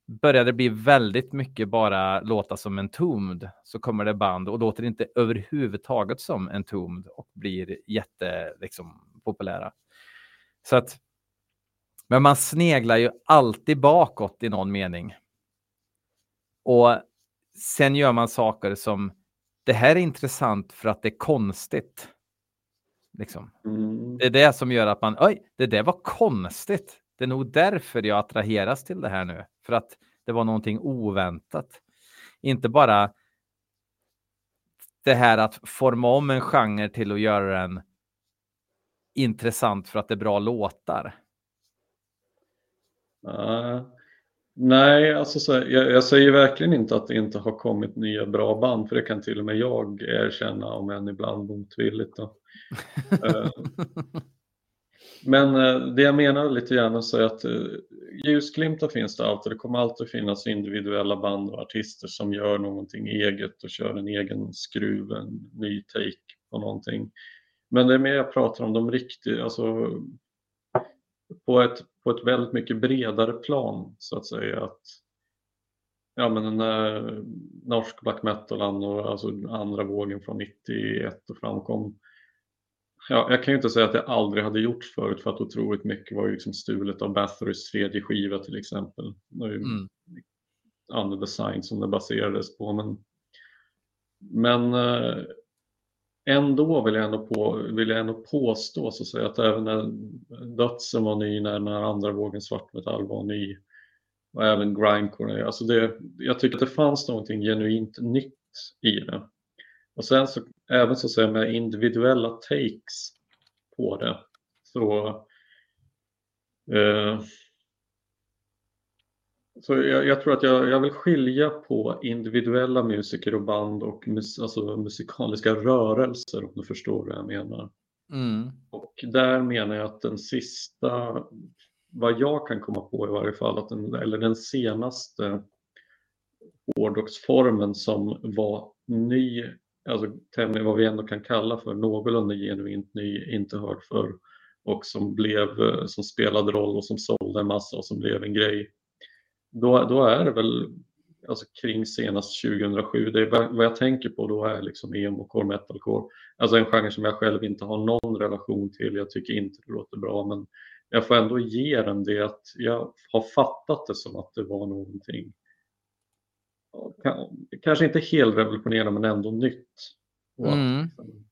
Speaker 1: började bli väldigt mycket bara låta som en tomd så kommer det band och låter inte överhuvudtaget som en tomd och blir jätte liksom, populära. Så att, men man sneglar ju alltid bakåt i någon mening. Och sen gör man saker som det här är intressant för att det är konstigt. Liksom.
Speaker 2: Mm.
Speaker 1: Det är det som gör att man, oj, det där var konstigt. Det är nog därför jag attraheras till det här nu. För att det var någonting oväntat. Inte bara det här att forma om en genre till att göra den intressant för att det är bra låtar.
Speaker 2: Uh, nej, alltså så, jag, jag säger verkligen inte att det inte har kommit nya bra band, för det kan till och med jag erkänna, om än ibland motvilligt. Då. Eh, men eh, det jag menar lite grann så är att eh, ljusglimtar finns det alltid. Det kommer alltid finnas individuella band och artister som gör någonting eget och kör en egen skruv, en ny take på någonting. Men det är mer jag pratar om de riktiga, alltså på ett, på ett väldigt mycket bredare plan så att säga. Att, ja men den där norsk black metal och alltså andra vågen från 91 och framkom. Ja, jag kan ju inte säga att det aldrig hade gjorts förut för att otroligt mycket var ju liksom stulet av Bathorys tredje skiva till exempel. Det ju
Speaker 1: Mm.
Speaker 2: Under Design som det baserades på. Men, men eh, ändå vill jag ändå, på, vill jag ändå påstå så att, säga, att även när dödsen var ny, när den här andra vågen svartmetall var ny och även grindcore, alltså det, jag tycker att det fanns någonting genuint nytt i det. Och sen så även så att säga med individuella takes på det så eh, så jag, jag tror att jag, jag vill skilja på individuella musiker och band och mus, alltså musikaliska rörelser om du förstår vad jag menar.
Speaker 1: Mm.
Speaker 2: Och där menar jag att den sista, vad jag kan komma på i varje fall, att den, eller den senaste hårdrocksformen som var ny, alltså tämligen vad vi ändå kan kalla för någorlunda genuint ny, inte hörd för och som blev, eh, som spelade roll och som sålde en massa och som blev en grej. Då, då är det väl alltså kring senast 2007. Det är vad jag tänker på då är liksom emo-core, metalcore. Alltså en genre som jag själv inte har någon relation till. Jag tycker inte det låter bra men jag får ändå ge den det att jag har fattat det som att det var någonting kanske inte helt revolutionerande men ändå nytt. Och
Speaker 1: Mm.
Speaker 2: liksom,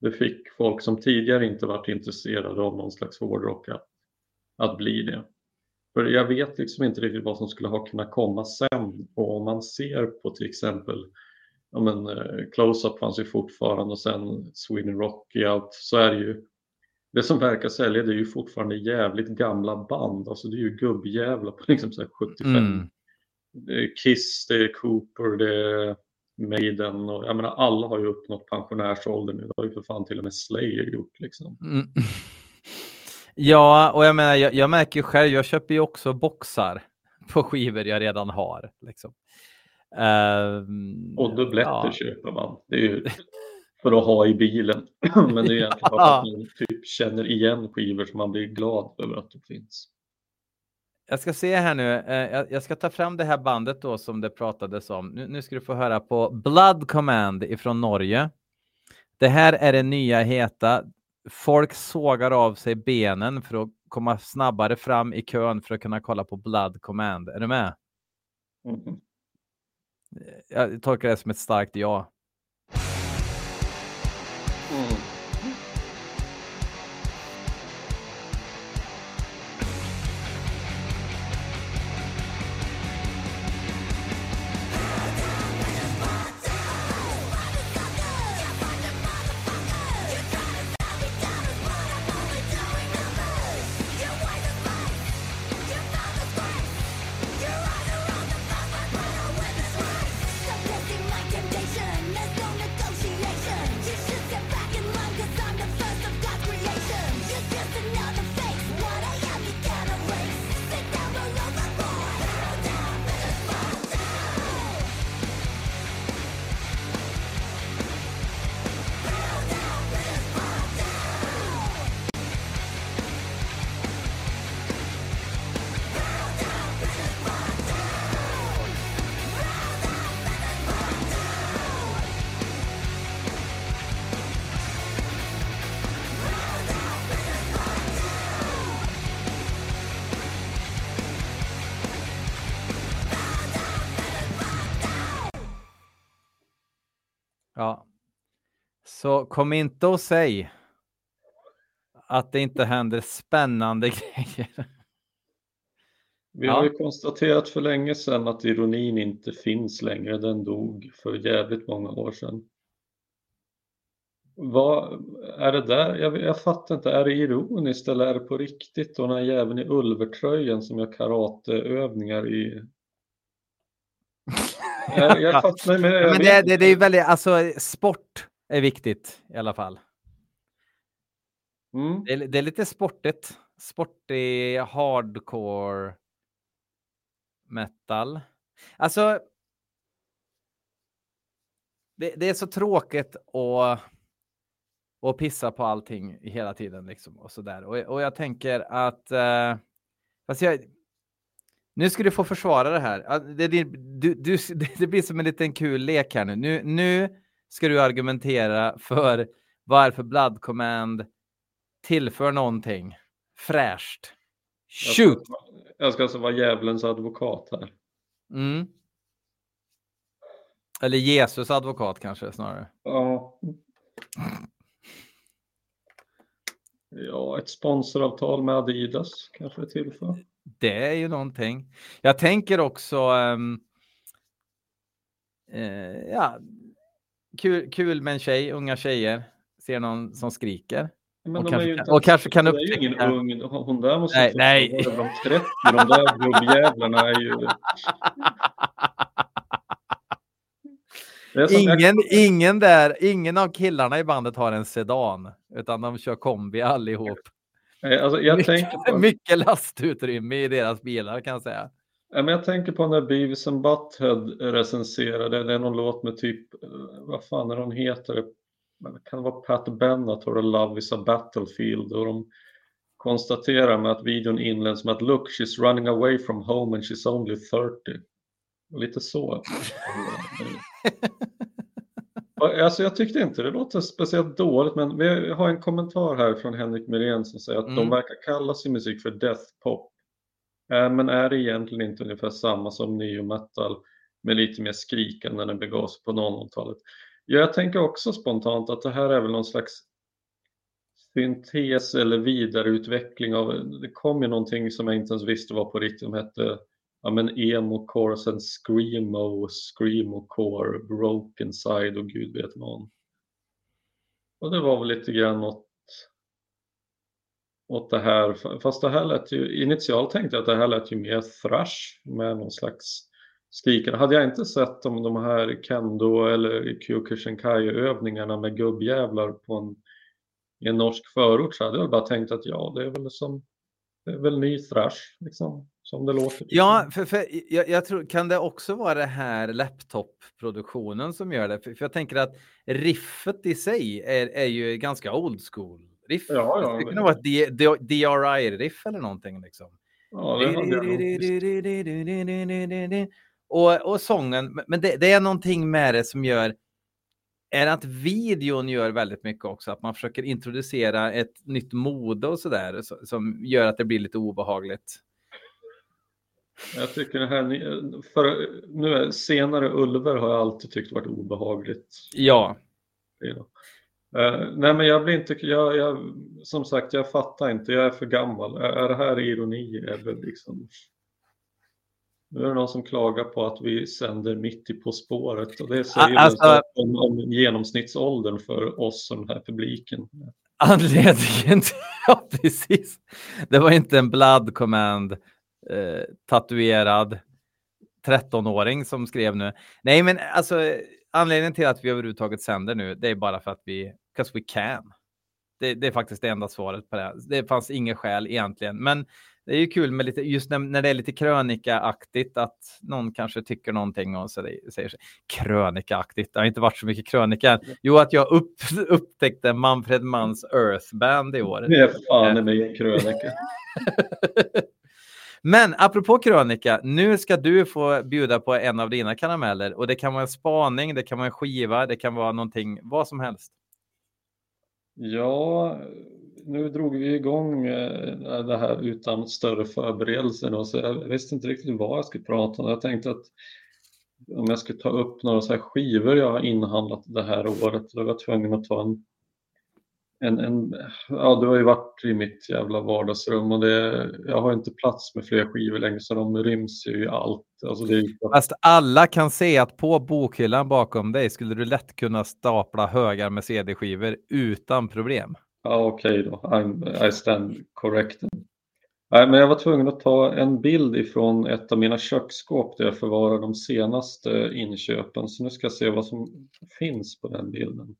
Speaker 2: det fick folk som tidigare inte varit intresserade av någon slags hårdrock att, att bli det. För jag vet liksom inte riktigt vad som skulle ha kunnat komma sen. Och om man ser på till exempel, ja men eh, Close-Up fanns ju fortfarande och sen Sweden Rock i allt, så är det ju det som verkar sälja det är ju fortfarande jävligt gamla band, alltså det är ju gubbjävlar på liksom så här 75.
Speaker 1: Mm.
Speaker 2: Det är Kiss, det är Cooper, det är Maiden och jag menar alla har ju uppnått pensionärsåldern nu, det har ju för fan till och med Slayer gjort liksom.
Speaker 1: Mm. [laughs] Ja, och jag menar, jag, jag märker ju själv, jag köper ju också boxar [laughs] på skivor jag redan har. Liksom. Ehm,
Speaker 2: Och dubbletter
Speaker 1: ja.
Speaker 2: köper man. Det är ju för att ha i bilen. [clears throat] Men det är egentligen bara för att man typ känner igen skivor som man blir glad över att de finns.
Speaker 1: Jag ska se här nu, eh, jag, ska ta fram det här bandet då som det pratades om. Nu, ska du få höra på Blood Command ifrån Norge. Det här är det nya heta. Folk sågar av sig benen för att komma snabbare fram i kön för att kunna kolla på Blood Command. Är du med?
Speaker 2: Mhm.
Speaker 1: Jag tolkar det som ett starkt ja.
Speaker 2: Mm.
Speaker 1: Så kom inte och säg att det inte händer spännande [laughs] grejer.
Speaker 2: Vi
Speaker 1: Ja.
Speaker 2: har ju konstaterat för länge sedan att ironin inte finns längre. Den dog för jävligt många år sedan. Vad är det där? Jag, jag fattar inte. Är det ironiskt eller är det på riktigt? Och den här jäveln i ulvertröjan som gör karateövningar i... [laughs] Jag, jag fattar men jag
Speaker 1: Ja, men det, det, det är ju väldigt, alltså sport är viktigt i alla fall.
Speaker 2: Mm.
Speaker 1: Det är, det är lite sportigt. Sportig hardcore metal. Alltså. Det, det är så tråkigt att, att pissa på allting hela tiden liksom och så där. Och, och jag tänker att. Uh, fast jag, nu ska du få försvara det här. Det, det, du, du, [laughs] det blir som en liten kul lek här nu. Nu, nu ska du argumentera för varför Blood Command tillför någonting fräscht.
Speaker 2: Jag ska-
Speaker 1: Shoot!
Speaker 2: Jag ska alltså vara djävulens advokat här.
Speaker 1: Mm. Eller Jesus advokat kanske snarare.
Speaker 2: Ja. Ja, ett sponsoravtal med Adidas kanske tillför.
Speaker 1: Det är ju någonting. Jag tänker också. ehm, eh, ja, kul, kul med en tjej, unga tjejer. Ser någon som skriker.
Speaker 2: Men
Speaker 1: Och kanske
Speaker 2: inte
Speaker 1: och kanske kan
Speaker 2: det är ju ingen
Speaker 1: upptäcka-
Speaker 2: ung. Hon där måste
Speaker 1: Nej, nej.
Speaker 2: vara över de 30. De där gubbjävlarna är ju...
Speaker 1: Ingen, ingen där, ingen av killarna i bandet har en sedan, utan de kör kombi allihop.
Speaker 2: Alltså, jag,
Speaker 1: mycket,
Speaker 2: tänker på,
Speaker 1: mycket lastutrymme i deras bilar kan jag säga.
Speaker 2: Men jag tänker på när Beavis and Butthead recenserade, det är någon låt med typ, eh, vad fan är hon heter? Kan det vara Pat Bennett och Love is a battlefield? Och de konstaterar med att videon inleds med att look, she's running away from home and she's only 30. Och lite så. [laughs] Alltså jag tyckte inte det låter speciellt dåligt men vi har en kommentar här från Henrik Mirén som säger att de
Speaker 1: Mm.
Speaker 2: verkar kalla sin musik för death pop. Äh, Men är det egentligen inte ungefär samma som neo metal med lite mer skrikande när det begav sig på 00-talet? Ja, jag tänker också spontant att det här är väl någon slags syntes eller vidareutveckling av, det kom ju någonting som jag inte ens visste var på riktigt, som hette ja, men emo core, sen screamo, screamo core, broken side och gud vet man. Och det var väl lite grann något åt det här, fast det här lät ju, initialt tänkte jag att det här lät ju mer thrash med någon slags skrikande. Hade jag inte sett om de här kendo eller kyokushinkai övningarna med gubbjävlar på en, i en norsk förort så hade jag bara tänkt att ja, det är väl som det är väl ny thrash liksom, som det låter.
Speaker 1: Ja, för, för jag, jag tror, kan det också vara det här laptop-produktionen som gör det? För, för jag tänker att riffet i sig är, är ju ganska old school. Riff.
Speaker 2: Ja, ja,
Speaker 1: det
Speaker 2: det-
Speaker 1: vara ett DRI-riff eller någonting liksom.
Speaker 2: Ja, det.
Speaker 1: Och, och sången, men- det, det är någonting med det som gör är att videon gör väldigt mycket också, att man försöker introducera ett nytt mode och sådär så- som gör att det blir lite obehagligt.
Speaker 2: Jag tycker det här, för nu är, senare ulver har jag alltid tyckt varit obehagligt.
Speaker 1: Ja,
Speaker 2: Eh, nej men jag blir inte, jag, jag, som sagt jag fattar inte, jag är för gammal. Är, är det här ironi eller liksom? Nu är det någon som klagar på att vi sänder mitt i På spåret och det säger
Speaker 1: alltså-
Speaker 2: så om, om genomsnittsåldern för oss och den här publiken.
Speaker 1: anledningen till, [laughs] ja precis. Det var inte en blood command eh, tatuerad 13-åring som skrev nu. Nej, men alltså anledningen till att vi överhuvudtaget sänder nu, det är bara för att vi, because we can. Det, det är faktiskt det enda svaret på det. Det fanns inget skäl egentligen, men det är ju kul med lite, just när, när det är lite krönikaaktigt att någon kanske tycker någonting och så det, säger sig. Krönikaaktigt, det har inte varit så mycket krönika. Jo, att jag upp, [laughs] upptäckte Manfred Manns Earth Band i år.
Speaker 2: Det är fan i mig en krönika. [laughs]
Speaker 1: Men apropå krönika, nu ska du få bjuda på en av dina karameller och det kan vara en spaning, det kan vara en skiva, det kan vara någonting, vad som helst.
Speaker 2: Ja, nu drog vi igång det här utan större förberedelser då, så jag visste inte riktigt vad jag skulle prata om. Jag tänkte att om jag skulle ta upp några så här skivor jag har inhandlat det här året, då var jag tvungen att ta en en, en, ja, du har ju varit i mitt jävla vardagsrum och det, jag har inte plats med fler skivor längre så de ryms ju i allt. Alltså det är
Speaker 1: Fast alla kan se att på bokhyllan bakom dig skulle du lätt kunna stapla högar med CD-skivor utan problem.
Speaker 2: Ja, okej då. I'm, I stand corrected. Nej, men jag var tvungen att ta en bild ifrån ett av mina köksskåp där jag förvarar de senaste inköpen. Så nu ska jag se vad som finns på den bilden.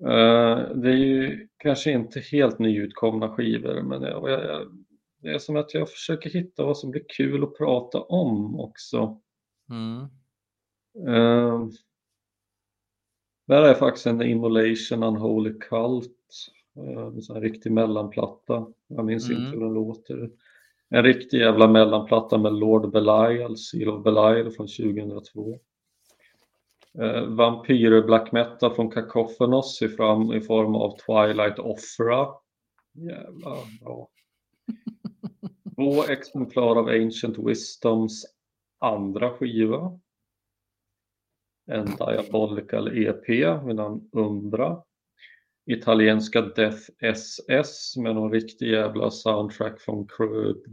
Speaker 2: Eh, det är ju kanske inte helt nyutkomna skivor, men jag, jag, det är som att jag försöker hitta vad som blir kul att prata om också.
Speaker 1: Mm.
Speaker 2: Uh, där är faktiskt en Immolation Unholy Cult, uh, en sån riktig mellanplatta. Jag minns
Speaker 1: Mm.
Speaker 2: inte hur den låter. En riktig jävla mellanplatta med Lord Belial, Seal of Belial från 2002. Uh, Vampyrer Black Metal från Cacophonous i, fram, i form av Twilight Opera. Jävla bra. [laughs] Två exemplar av Ancient Wisdoms andra skiva en Diabolical EP vid namn Umbra. Italienska Death SS med någon riktig jävla soundtrack från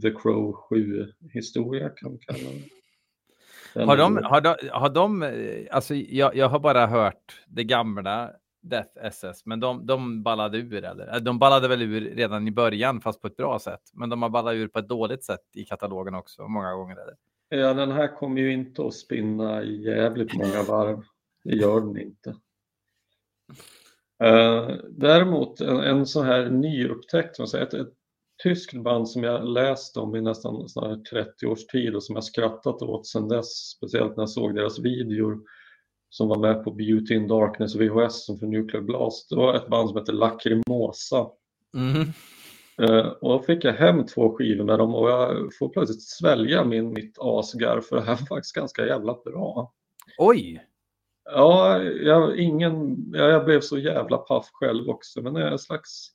Speaker 2: The Crow 7-historia kan man kalla det.
Speaker 1: Har de, har de, har de alltså jag, jag har bara hört det gamla Death SS, men de, de ballade ur eller? Eh, De ballade väl ur redan i början, fast på ett bra sätt. Men de har ballat ur på ett dåligt sätt i katalogen också, många gånger. Eller?
Speaker 2: Ja, den här kommer ju inte att spinna jävligt många varv. Det gör den inte. Eh, däremot en, en så här nyupptäckt, ett, ett tyskt band som jag läst om i nästan sån här 30 års tid och som jag skrattat åt sedan dess, speciellt när jag såg deras videor som var med på Beauty in Darkness VHS som för Nuclear Blast. Det var ett band som heter Lacrimosa.
Speaker 1: Mhm.
Speaker 2: Eh, och då fick jag hem två skivor med dem och jag får plötsligt svälja min, mitt asgar för det här var faktiskt ganska jävla bra.
Speaker 1: Oj!
Speaker 2: Ja, jag, ingen, ja, jag blev så jävla paff själv också, men det är en slags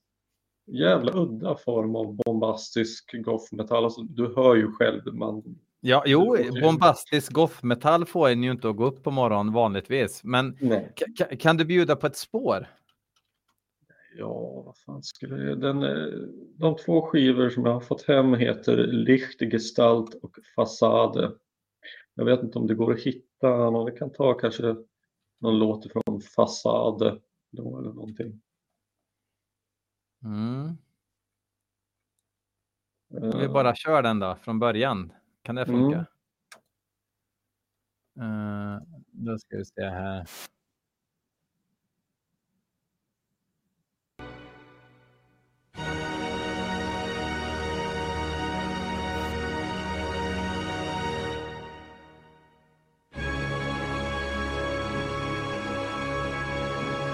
Speaker 2: jävla udda form av bombastisk goth metal. Alltså, du hör ju själv, man,
Speaker 1: Ja, jo, bombastisk goth-metall får en ju inte att gå upp på morgonen vanligtvis. Men kan du bjuda på ett spår?
Speaker 2: Ja, vad fan skulle jag... Den, eh, de två skivor som jag har fått hem heter Lichtgestalt och Fassade. Jag vet inte om det går att hitta någon. Vi kan ta kanske någon låt från Fassade då eller någonting.
Speaker 1: Mm.
Speaker 2: Eh,
Speaker 1: Om vi bara kör den då från början. Kan det funka? Eh, då ska vi se här.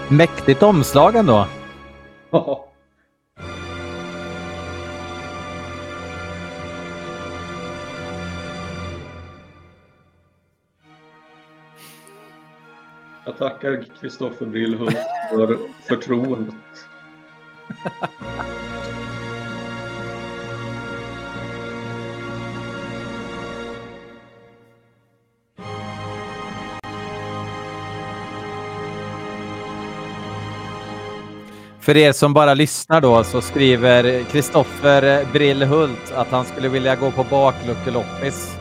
Speaker 1: Mäktigt omslag ändå.
Speaker 2: Jag tackar Kristoffer Brilhult för förtroendet.
Speaker 1: För er som bara lyssnar då så skriver Kristoffer Brillhult att han skulle vilja gå på bakluckeloppis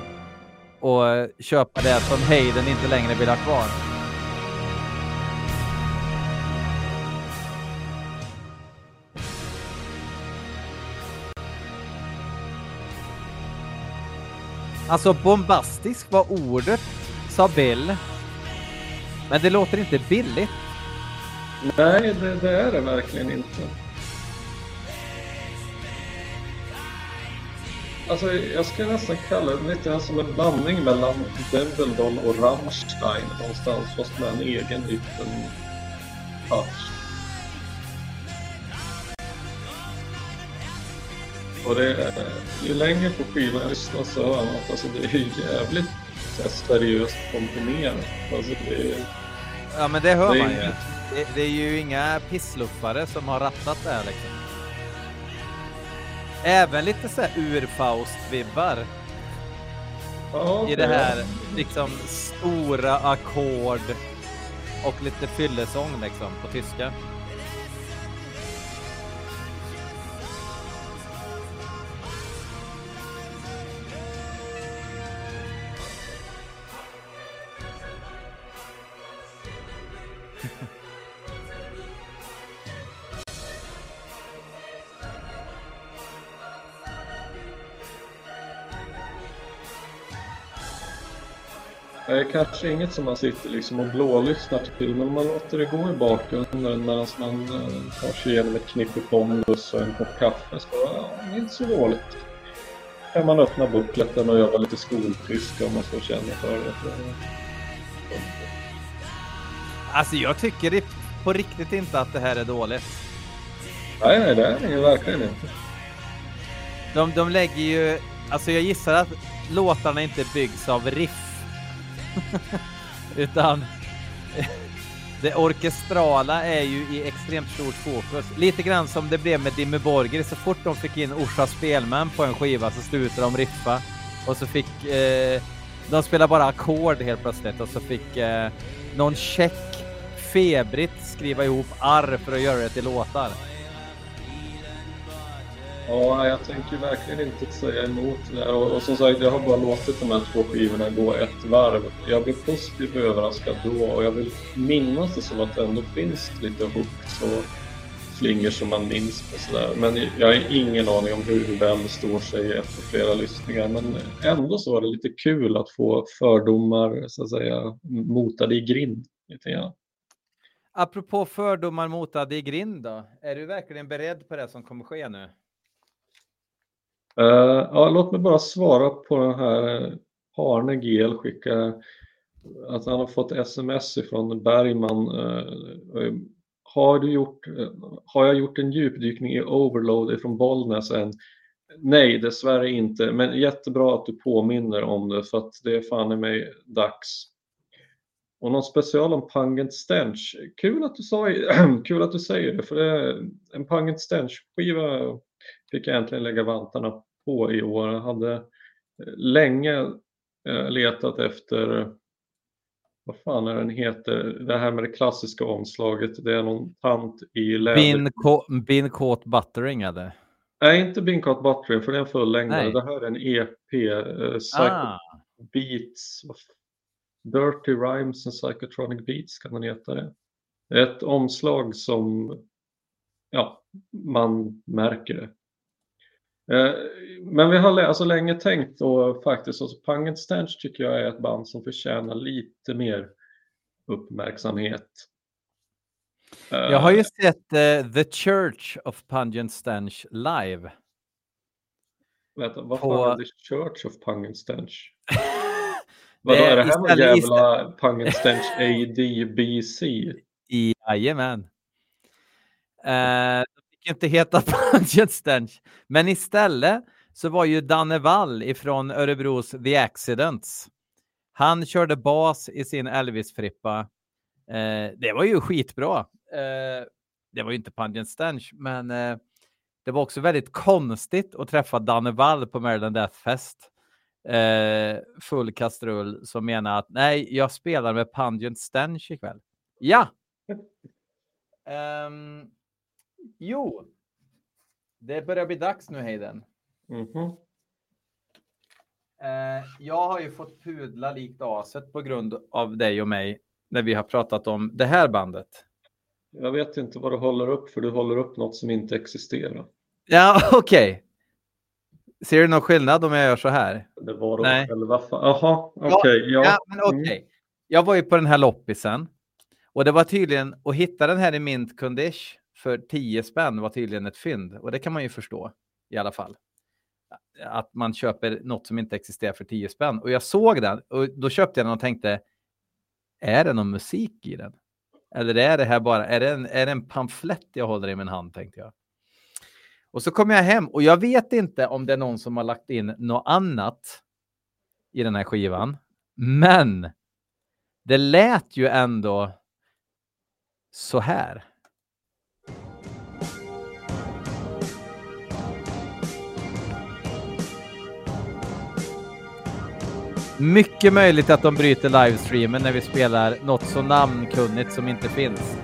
Speaker 1: och köpa det som Hayden inte längre vill ha kvar. Alltså bombastisk var ordet, sa Bill. Men det låter inte billigt.
Speaker 2: Nej, det, det är det verkligen inte. Alltså, jag skulle nästan kalla det lite som en blandning mellan Dumbledore och Rammstein någonstans, fast med en egen liten touch. Och det är, ju längre på skivan jag lyssnar så hör man att alltså, det är jävligt så seriöst komponerat. Alltså, det
Speaker 1: Ja, men det hör
Speaker 2: Det
Speaker 1: man ju.
Speaker 2: inget.
Speaker 1: Det, det är ju inga pissluffare som har rattat det här liksom. Även lite så här urfaust-vibbar.
Speaker 2: Ja,
Speaker 1: i det här liksom stora ackord och lite fyllesång liksom på tyska.
Speaker 2: Är kanske inget som man sitter liksom och blålyssnar till, men man låter det gå i bakgrunden medan man eh, tar sig igenom ett knippe Pondus och en kopp kaffe. Så ja, det är inte så dåligt. Kan man öppna buckleten och göra lite skoltyska om man så känner för det.
Speaker 1: Alltså jag tycker det på riktigt inte att det här är dåligt.
Speaker 2: Nej, nej, det är det verkligen inte.
Speaker 1: De, de lägger ju, alltså jag gissar att låtarna inte byggs av riff. [laughs] Utan det orkestrala är ju i extremt stort fokus. Lite grann som det blev med Dimmy Borger. Så fort de fick in Orsa Spelmän på en skiva så slutade de riffa. Och så fick eh, de spela bara ackord helt plötsligt och så fick eh, någon check febrigt skriva ihop arr för att göra det till låtar.
Speaker 2: Ja, jag tänker verkligen inte säga emot det. Och, och som sagt, jag har bara låtit de här två skivorna gå ett varv. Jag blev positivt överraskad då och jag vill minnas det som att det ändå finns lite hooks och flingor som man minns på sådär. Men jag har ingen aning om hur väl det står sig efter flera lyssningar. Men ändå så var det lite kul att få fördomar så att säga motade i grind lite grann.
Speaker 1: Apropå fördomar motade i grind då. Är du verkligen beredd på det som kommer ske nu?
Speaker 2: Uh, ja, låt mig bara svara på den här eh, Arne GL skickar att han har fått sms ifrån Bergman. Uh, har, du gjort, uh, har jag gjort en djupdykning i Overload ifrån Bollnäs än? Nej, dessvärre inte, men jättebra att du påminner om det för att det är fan i mig dags. Och någon special om Pungent Stench. Kul att du, sa, [clears throat] kul att du säger det, för det är en Pungent Stench-skiva fick jag äntligen lägga vantarna på i år. Jag hade eh, länge eh, letat efter, vad fan är den heter, det här med det klassiska omslaget. Det är någon tant i läder.
Speaker 1: Bin, bin Caught Buttering hade.
Speaker 2: Nej, inte Binkat Buttering för det är en fullängdare. Det här är en EP, eh, Psycho
Speaker 1: Ah,
Speaker 2: Beats, Dirty Rhymes and Psychotronic Beats kan den heta det. Det ett omslag som, ja, man märker det. Eh, Men vi har alltså länge tänkt och faktiskt, alltså Pungent Stench tycker jag är ett band som förtjänar lite mer uppmärksamhet. Eh,
Speaker 1: jag har ju sett eh, The Church of Pungent Stench live.
Speaker 2: Vänta, vad
Speaker 1: på-
Speaker 2: fan är The Church of Pungent Stench? [laughs] Vadå,
Speaker 1: är
Speaker 2: det här någon jävla Pungent Stench ADBC? [laughs]
Speaker 1: Jajamän. De fick inte heta [laughs] Stench. Men istället så var ju Danne Wall ifrån Örebros The Accidents. Han körde bas i sin Elvis-frippa. Eh, det var ju skitbra. Eh, det var ju inte Pungent Stench, men eh, det var också väldigt konstigt att träffa Danne Wall på Maryland Death Fest. Eh, full kastrull som menar att nej, jag spelar med Pungent Stench ikväll. Ja, [laughs] Ehm, jo, det börjar bli dags nu Hayden.
Speaker 2: Mhm.
Speaker 1: Eh, jag har ju fått pudla likt aset på grund av dig och mig när vi har pratat om det här bandet.
Speaker 2: Jag vet inte vad du håller upp för du håller upp något som inte existerar.
Speaker 1: Ja, [laughs] okej. Ser du någon skillnad om jag gör så här?
Speaker 2: Det var de
Speaker 1: Nej.
Speaker 2: själva. Jaha, okej.
Speaker 1: Ja,
Speaker 2: ja.
Speaker 1: men okej. Jag var ju på den här loppisen och det var tydligen att hitta den här i mint condition för 10 spänn var tydligen ett fynd och det kan man ju förstå i alla fall. Att man köper något som inte existerar för 10 spänn och jag såg den och då köpte jag den och tänkte är det någon musik i den? Eller är det här bara, är det en, är det en pamflett jag håller i min hand tänkte jag. Och så kom jag hem och jag vet inte om det är någon som har lagt in något annat i den här skivan. Men det lät ju ändå så här. Mycket möjligt att de bryter livestreamen när vi spelar något så namnkunnigt som inte finns.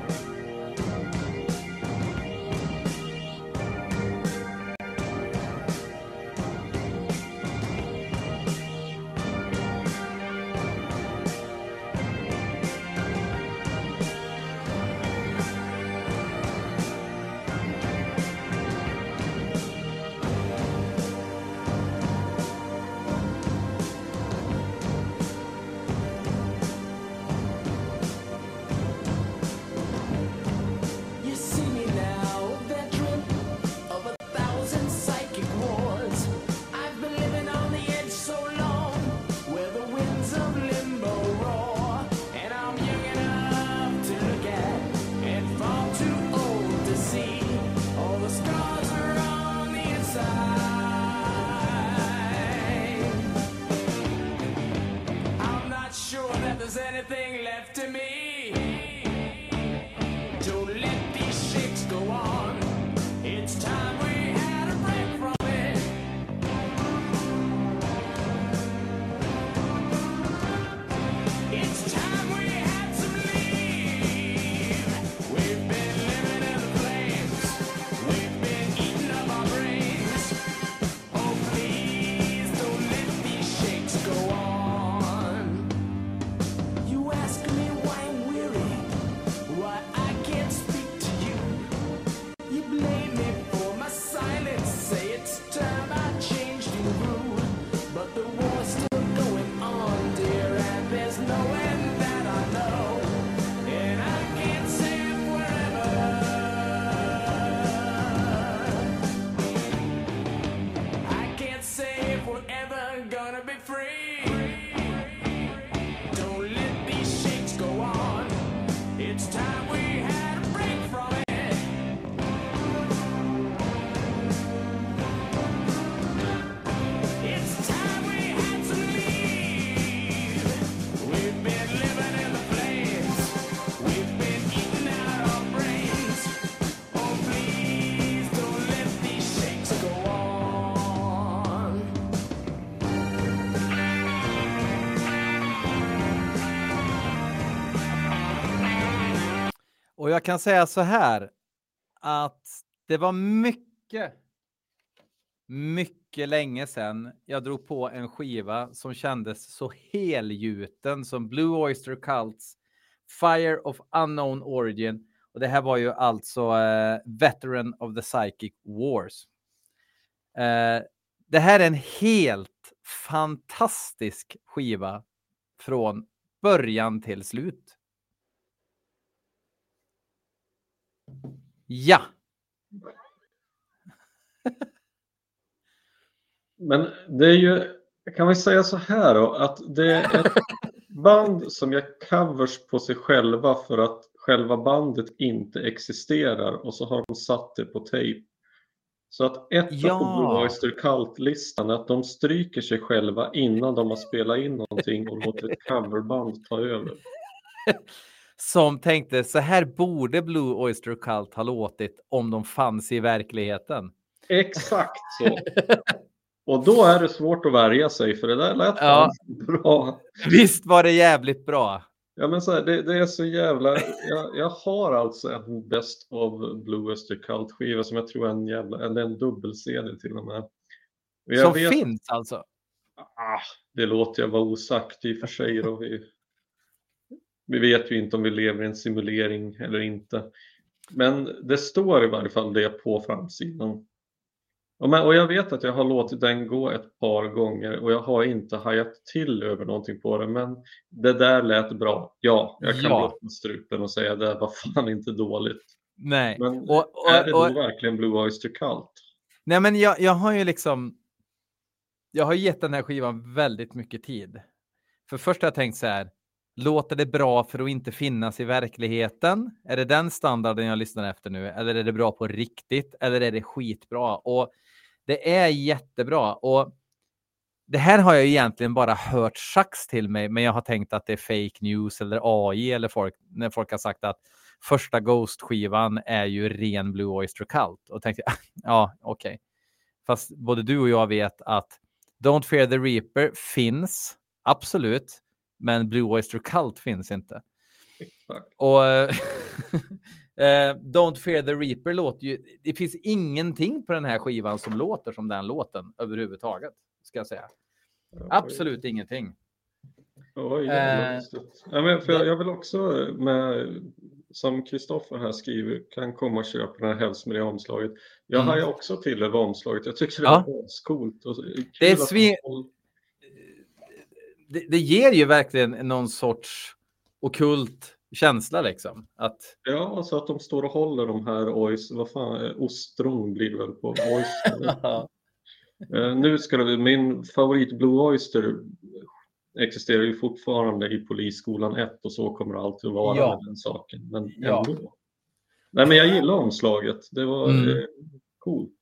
Speaker 1: Jag kan säga så här att det var mycket, mycket länge sedan jag drog på en skiva som kändes så helgjuten som Blue Oyster Cults Fire of Unknown Origin. Och det här var ju alltså eh, Veteran of the Psychic Wars. Eh, det här är en helt fantastisk skiva från början till slut. Ja,
Speaker 2: Men det är ju, kan vi säga så här då, att det är ett [laughs] band som gör covers på sig själva för att själva bandet inte existerar och så har de satt det på tejp. Så att ett
Speaker 1: Ja.
Speaker 2: på Blue Oyster Cult-listan är att de stryker sig själva innan de har spelat in någonting och låter ett coverband ta över. [laughs]
Speaker 1: som tänkte så här borde Blue Oyster Cult ha låtit om de fanns i verkligheten.
Speaker 2: Exakt så. [laughs] Och då är det svårt att värja sig för det där lät
Speaker 1: Ja.
Speaker 2: bra.
Speaker 1: Visst var det jävligt bra?
Speaker 2: Ja men så här, det, det är så jävla, jag, jag har alltså en Best of Blue Oyster Cult skiva som jag tror är en jävla, eller en dubbel-CD till och med.
Speaker 1: Som
Speaker 2: vet-
Speaker 1: finns alltså?
Speaker 2: Ah, det låter jag vara osagt i och för sig då. Vi, vi vet ju inte om vi lever i en simulering eller inte. Men det står i varje fall det på framsidan. Och, och jag vet att jag har låtit den gå ett par gånger och jag har inte hajat till över någonting på det. Men det där lät bra. Ja, jag kan
Speaker 1: Ja.
Speaker 2: ja. strupen och säga det var fan inte dåligt.
Speaker 1: Nej.
Speaker 2: Men
Speaker 1: Och, och,
Speaker 2: är det
Speaker 1: och,
Speaker 2: då verkligen Blue Oyster Cult?
Speaker 1: nej, men jag, jag har ju liksom. Jag har gett den här skivan väldigt mycket tid. För först har jag tänkt så här. Låter det bra för att inte finnas i verkligheten? Är det den standarden jag lyssnar efter nu? Eller är det bra på riktigt? Eller är det skitbra? Och det är jättebra. Och det här har jag egentligen bara hört sax till mig, men jag har tänkt att det är fake news eller AI eller folk när folk har sagt att första Ghost-skivan är ju ren Blue Oyster Cult och tänkte [laughs] ja, okej. Fast både du och jag vet att Don't Fear the Reaper finns absolut. Men Blue Oyster Cult finns inte.
Speaker 2: Exakt.
Speaker 1: Och [laughs] eh, Don't Fear the Reaper låter ju... Det finns ingenting på den här skivan som låter som den låten överhuvudtaget. Ska jag säga. Absolut ingenting.
Speaker 2: Oj,
Speaker 1: Eh,
Speaker 2: ja, men för jag,
Speaker 1: det-
Speaker 2: jag vill också med, som Kristoffer här skriver, kan komma och köpa den här helst med det omslaget. Jag
Speaker 1: Mm.
Speaker 2: har ju också till över omslaget. Jag tycker det
Speaker 1: Ja.
Speaker 2: är coolt. Och
Speaker 1: Det är
Speaker 2: att de
Speaker 1: svin- Det, det ger ju verkligen någon sorts okult känsla liksom. Att,
Speaker 2: Ja, alltså att de står och håller de här ois, vad fan, eh, ostron blir det väl på oyster. [laughs] Eh, nu ska det, min favorit Blue Oyster existerar ju fortfarande i Polisskolan 1 och så kommer det alltid att vara
Speaker 1: Ja.
Speaker 2: med den saken. Men
Speaker 1: Ja.
Speaker 2: ändå. Nej, men jag gillar omslaget. Det var
Speaker 1: Mm.
Speaker 2: eh, coolt.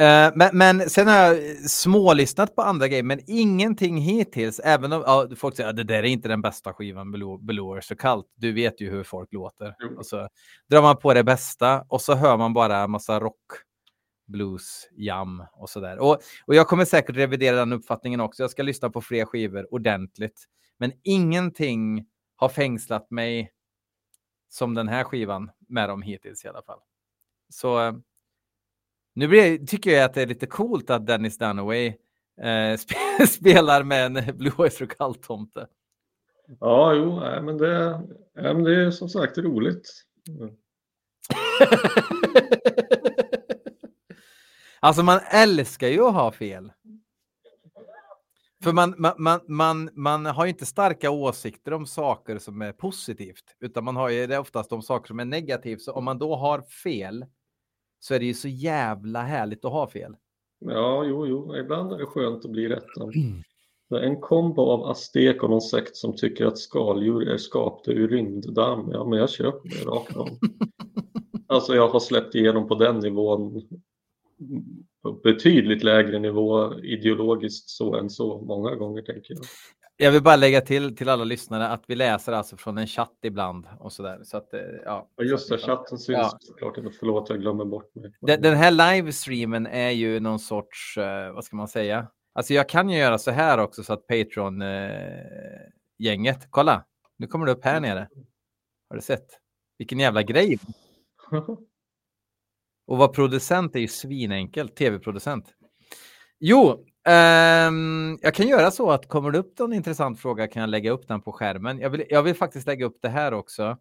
Speaker 1: Eh, men, men sen har jag smålyssnat på andra grejer, men ingenting hittills. Även om ja, folk säger att det där är inte den bästa skivan, Blue Oyster Cult. Du vet ju hur folk låter.
Speaker 2: Jo.
Speaker 1: Och så drar man på det bästa och så hör man bara en massa rock, blues, jam och sådär. Och, och jag kommer säkert revidera den uppfattningen också. Jag ska lyssna på fler skivor ordentligt. Men ingenting har fängslat mig som den här skivan med dem hittills i alla fall. Så eh, nu blir, tycker jag att det är lite coolt att Dennis Dunaway eh, [laughs] sp- spelar med en Blue Oyster Cult-tomte.
Speaker 2: Ja, jo, nej, men det, nej, men det är som sagt roligt. Mm. [laughs]
Speaker 1: alltså man älskar ju att ha fel. För man, man, man, man, man har ju inte starka åsikter om saker som är positivt, utan man har ju det oftast om saker som är negativt. Så om man då har fel så är det ju så jävla härligt att ha fel.
Speaker 2: Ja, jo, jo, ibland är det skönt att bli rättad. Är en kombo av aztek och någon sekt som tycker att skaldjur är skapta ur rymddamm. Ja, men jag köper det rakt av. [laughs] Alltså jag har släppt igenom på den nivån på betydligt lägre nivå ideologiskt så än så många gånger tänker jag.
Speaker 1: Jag vill bara lägga till till alla lyssnare att vi läser alltså från en chatt ibland och så där. Så att, eh, ja.
Speaker 2: Och just det, chatten syns
Speaker 1: Ja.
Speaker 2: såklart. Förlåt, jag glömmer bort mig.
Speaker 1: Den, den här livestreamen är ju någon sorts, eh, vad ska man säga? Alltså jag kan ju göra så här också så att Patreon-gänget, kolla, nu kommer det upp här nere. Har du sett? Vilken jävla grej. [laughs] Och vara producent är ju svinenkelt, tv-producent. Jo, Um, jag kan göra så att kommer det upp någon intressant fråga kan jag lägga upp den på skärmen. Jag vill, jag vill faktiskt lägga upp det här också.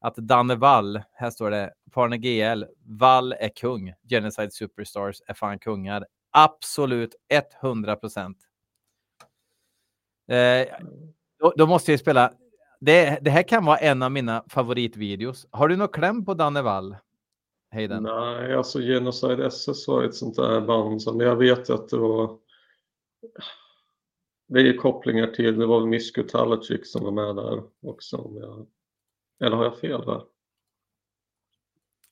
Speaker 1: Att Danne Wall, här står det, Parne GL, Wall är kung, Genocide Superstars är fan kungar. Absolut 100 procent. Uh, då, då måste jag spela, det, det här kan vara en av mina favoritvideos. Har du någon kläm på Danne Wall? Hayden?
Speaker 2: Nej, alltså Genocide SS var ett sånt där band som jag vet att det var det är kopplingar till, det var Misko Talacic som var med där också. Jag, eller har jag fel där?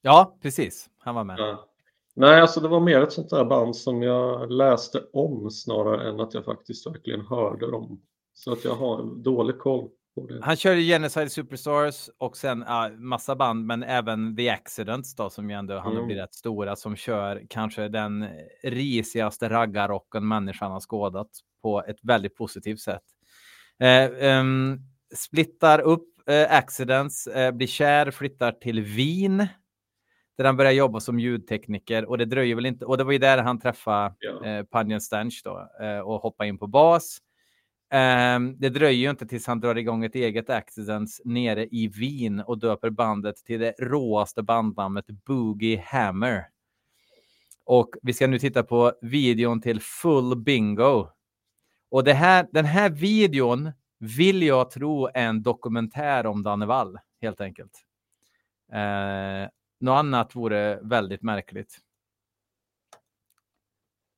Speaker 1: Ja, precis. Han var med.
Speaker 2: Ja. Nej, alltså det var mer ett sånt där band som jag läste om snarare än att jag faktiskt verkligen hörde dem. Så att jag har dålig koll.
Speaker 1: Han körde Genocide Superstars och sen ja, massa band, men även The Accidents då, som ju ändå han
Speaker 2: Mm.
Speaker 1: blir rätt stora, som kör kanske den risigaste raggarrocken människan har skådat på ett väldigt positivt sätt. Eh, ehm, splittar upp eh, Accidents, eh, blir kär, flyttar till Wien där han börjar jobba som ljudtekniker och det dröjer väl inte. Och det var ju där han träffade
Speaker 2: Ja.
Speaker 1: eh, Panjan Stench då eh, och hoppade in på bas. Ehm, det dröjer ju inte tills han drar igång ett eget Accidents nere i Wien och döper bandet till det råaste bandnamnet Boogie Hammer. Och vi ska nu titta på videon till Full Bingo. Och det här, den här videon vill jag tro är en dokumentär om Danne Wall, helt enkelt. Eh, något annat vore väldigt märkligt.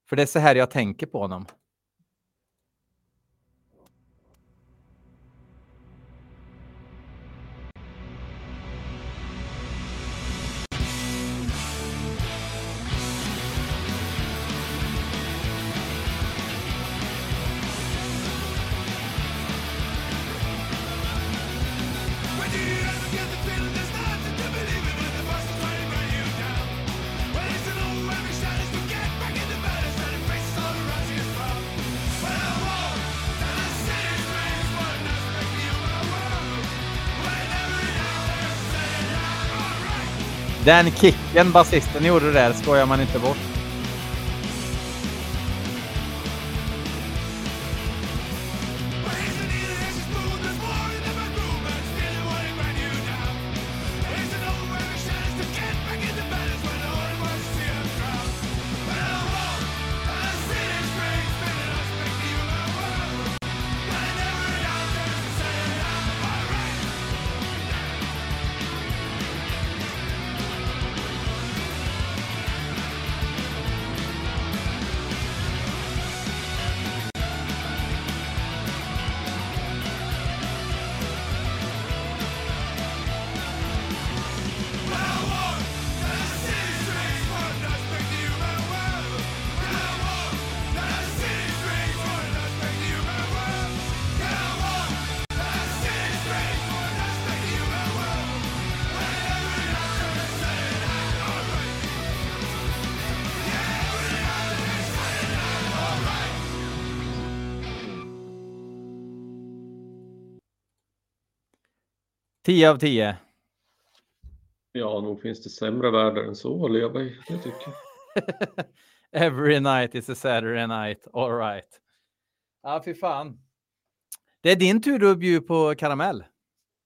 Speaker 1: För det är så här jag tänker på honom. Den kicken basisten gjorde där skojar man inte bort. Tio av tio.
Speaker 2: Ja, nog finns det sämre världar än så att leva i, det tycker jag. [laughs]
Speaker 1: Every night is a Saturday night. All right. Ja, fy fan. Det är din tur att bjuda på karamell.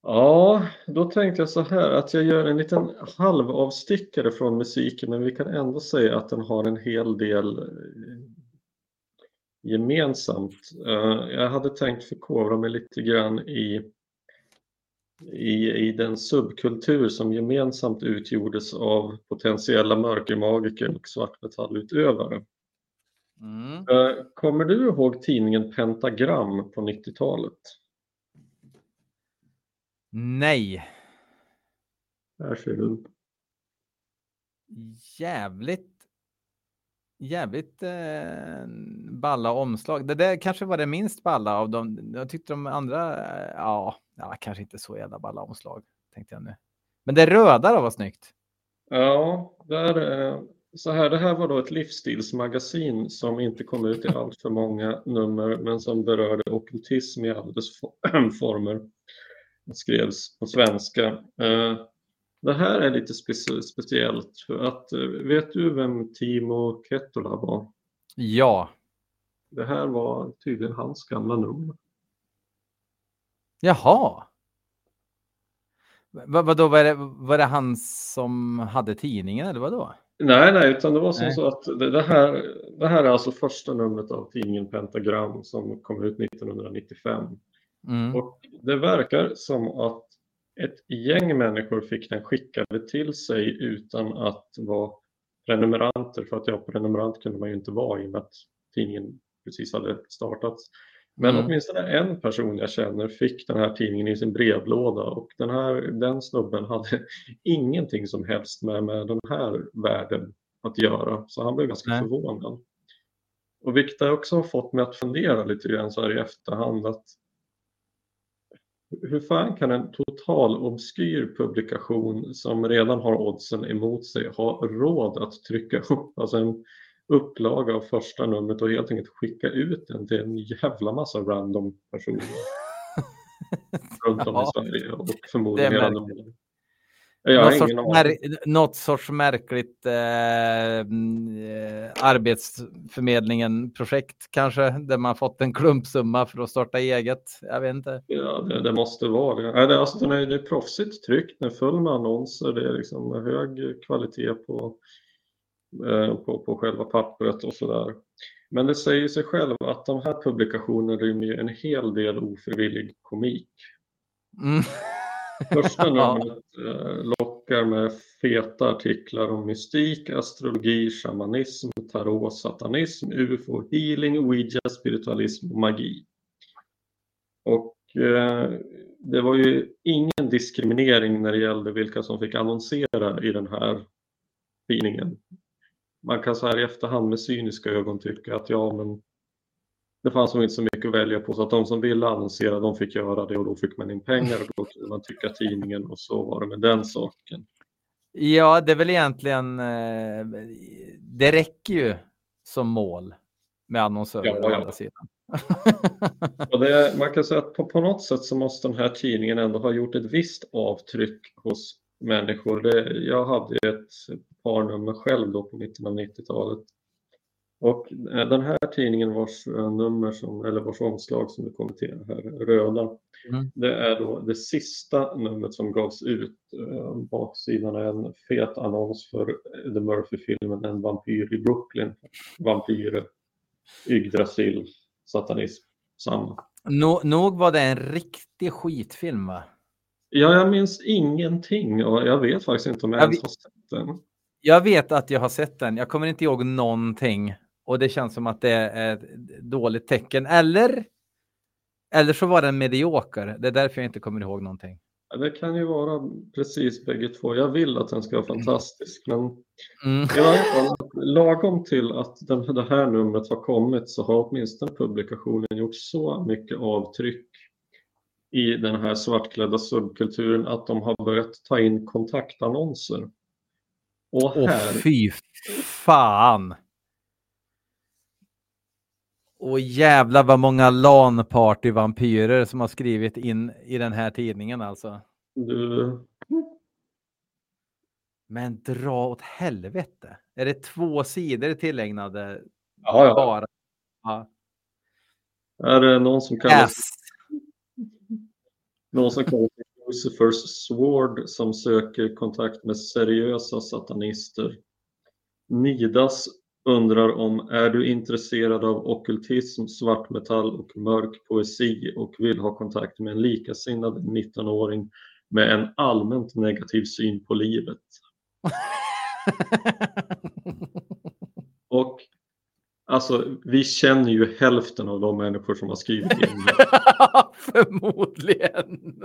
Speaker 2: Ja, då tänkte jag så här att jag gör en liten halvavstickare från musiken men vi kan ändå säga att den har en hel del eh, gemensamt. Eh, Jag hade tänkt förkovra mig lite grann i, i, i den subkultur som gemensamt utgjordes av potentiella mörkermagiker och svartmetallutövare.
Speaker 1: Mm.
Speaker 2: Eh, Kommer du ihåg tidningen Pentagram på 90-talet?
Speaker 1: Nej.
Speaker 2: Här ser du.
Speaker 1: Jävligt. Jävligt eh, balla omslag. Det där kanske var det minst balla av dem. Jag tyckte de andra, eh, ja, ja, kanske inte så jävla balla omslag. Tänkte jag nu. Men det röda då var snyggt.
Speaker 2: Ja, där, eh, så här, det här var då ett livsstilsmagasin som inte kom ut i allt för många nummer men som berörde ockultism i alla dess fo- [clears throat] former. Det skrevs på svenska. Eh, Det här är lite specie- speciellt för att eh, vet du vem Timo Kettola var?
Speaker 1: Ja.
Speaker 2: Det här var tydligen hans gamla nummer.
Speaker 1: Jaha. Vad vadå, var det, var det han som hade tidningen eller vadå?
Speaker 2: Nej, nej, utan det var som
Speaker 1: Nej.
Speaker 2: så att det, det, här, det här är alltså första numret av tidningen Pentagram som kom ut 1995.
Speaker 1: Mm.
Speaker 2: Och det verkar som att ett gäng människor fick den skickade till sig utan att vara prenumeranter. För att ja, prenumerant kunde man ju inte vara i och med att tidningen precis hade startats. Men
Speaker 1: Mm.
Speaker 2: åtminstone en person jag känner fick den här tidningen i sin brevlåda och den, här, den snubben hade [laughs] ingenting som helst med, med den här världen att göra. Så han blev ganska
Speaker 1: Nej.
Speaker 2: förvånad. Och vilket har också fått mig att fundera lite grann så här i efterhand att hur fan kan en total obskyr publikation som redan har oddsen emot sig ha råd att trycka upp alltså en upplaga av första numret och helt enkelt skicka ut den till en jävla massa random personer [laughs] runt om i Sverige och förmodligen
Speaker 1: det
Speaker 2: hela. Norden. Jag
Speaker 1: något, sorts mär- något sorts märkligt eh, eh, arbetsförmedlingen-projekt kanske, där man fått en klumpsumma för att starta eget. Jag vet inte.
Speaker 2: Ja, det, det måste vara det. Det, är alltså, den är, det är proffsigt tryckt, den är full med annonser, det är liksom hög kvalitet på, på, på själva pappret och sådär. Men det säger sig själv att de här publikationerna rymmer en hel del ofrivillig komik.
Speaker 1: Mm. [laughs]
Speaker 2: Första numret eh, lockar med feta artiklar om mystik, astrologi, shamanism, tarot, satanism, ufo, healing, ouija, spiritualism och magi. Och eh, det var ju ingen diskriminering när det gällde vilka som fick annonsera i den här tidningen. Man kan så här i efterhand med cyniska ögon tycka att ja, men det fanns nog inte så mycket att välja på så att de som ville annonsera de fick göra det och då fick man in pengar och då kunde man tycka tidningen och så var det med den saken.
Speaker 1: Ja, det är väl egentligen, eh, det räcker ju som mål med annonsörer
Speaker 2: Ja, ja.
Speaker 1: andra sidan. [laughs]
Speaker 2: Det, man kan säga att på, på något sätt så måste den här tidningen ändå ha gjort ett visst avtryck hos människor. Det, jag hade ett par nummer själv då på mitten av 90-talet. Och eh, den här tidningen vars eh, nummer som, eller vars omslag som du kommenterar här, röda,
Speaker 1: Mm.
Speaker 2: det är då det sista numret som gavs ut. Eh, Baksidan är en fet annons för The Murphy-filmen En vampyr i Brooklyn. Vampyrer, Yggdrasil, satanism, samma.
Speaker 1: Nå, nog var det en riktig skitfilm va?
Speaker 2: Ja, jag minns ingenting och jag vet faktiskt inte om jag
Speaker 1: Jag
Speaker 2: ens har sett den.
Speaker 1: Jag vet att jag har sett den. Jag kommer inte ihåg någonting. Och det känns som att det är ett dåligt tecken. Eller? Eller så var den medioker. Det är därför jag inte kommer ihåg någonting.
Speaker 2: Det kan ju vara precis bägge två. Jag vill att den ska vara fantastisk, men
Speaker 1: Mm.
Speaker 2: fall lagom till att den, det här numret har kommit så har åtminstone publikationen gjort så mycket avtryck i den här svartklädda subkulturen att de har börjat ta in kontaktannonser. Och
Speaker 1: Åh
Speaker 2: här,
Speaker 1: fy fan. Och jävlar vad många LAN-party-vampyrer som har skrivit in i den här tidningen alltså.
Speaker 2: du,
Speaker 1: Men dra åt helvete. Är det två sidor tillägnade
Speaker 2: ja, ja.
Speaker 1: bara? Ja.
Speaker 2: Är det någon som kallar
Speaker 1: Ass.
Speaker 2: Någon som kallar sig Lucifers Sword som söker kontakt med seriösa satanister. Nidas undrar om är du intresserad av ockultism, svartmetall och mörk poesi och vill ha kontakt med en likasinnad 19-åring med en allmänt negativ syn på livet. Och alltså, vi känner ju hälften av de människor som har skrivit in. [laughs]
Speaker 1: Förmodligen.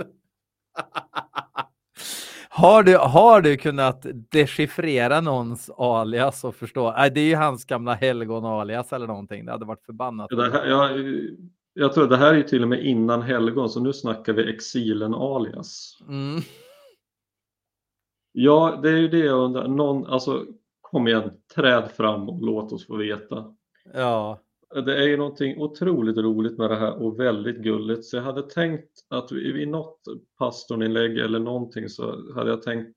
Speaker 1: Har du, har du kunnat dechiffrera någons alias och förstå? Nej, det är ju hans gamla helgon-alias eller någonting. Det hade varit förbannat.
Speaker 2: Det här, jag, jag tror det här är till och med innan helgon, så nu snackar vi exilen alias.
Speaker 1: Mm.
Speaker 2: Ja, det är ju det jag undrar. Någon, alltså, kom igen, träd fram och låt oss få veta.
Speaker 1: Ja.
Speaker 2: Det är ju någonting otroligt roligt med det här och väldigt gulligt. Så jag hade tänkt att vid något pastorinlägg eller någonting så hade jag tänkt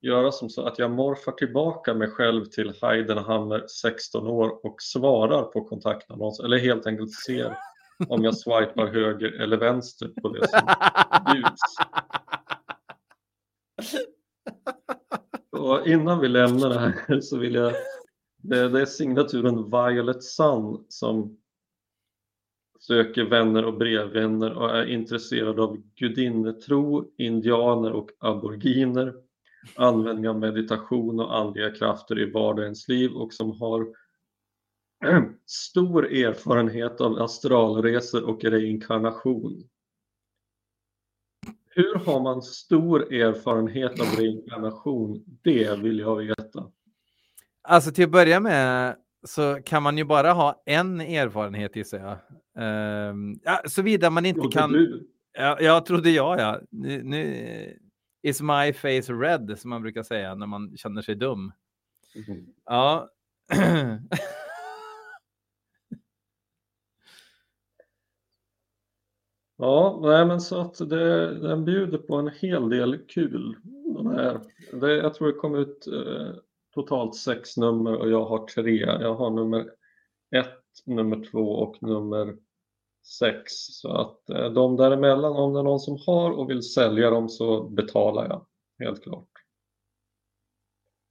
Speaker 2: göra som så att jag morfar tillbaka mig själv till Heidenhammer 16 år och svarar på kontaktannons eller helt enkelt ser om jag swipar höger eller vänster på det som bjuds. [laughs] Och innan vi lämnar det här så vill jag det, det är signaturen Violet Sun som söker vänner och brevvänner och är intresserad av gudinnetro, indianer och aboriginer, användning av meditation och andliga krafter i vardagens liv och som har [clears throat] stor erfarenhet av astralresor och reinkarnation. Hur har man stor erfarenhet av reinkarnation? Det vill jag veta.
Speaker 1: Alltså till att börja med så kan man ju bara ha en erfarenhet gissar jag. Um, ja, Såvida man inte kan...
Speaker 2: du?
Speaker 1: Ja, jag trodde jag ja. Nu, nu is my face red som man brukar säga när man känner sig dum. Ja. [clears throat]
Speaker 2: Ja, nej, men så att det, den bjuder på en hel del kul. Den här. Det, jag tror det kom ut eh, totalt sex nummer och jag har tre. Jag har nummer ett, nummer två och nummer sex. Så att eh, de däremellan, om det är någon som har och vill sälja dem så betalar jag, helt klart.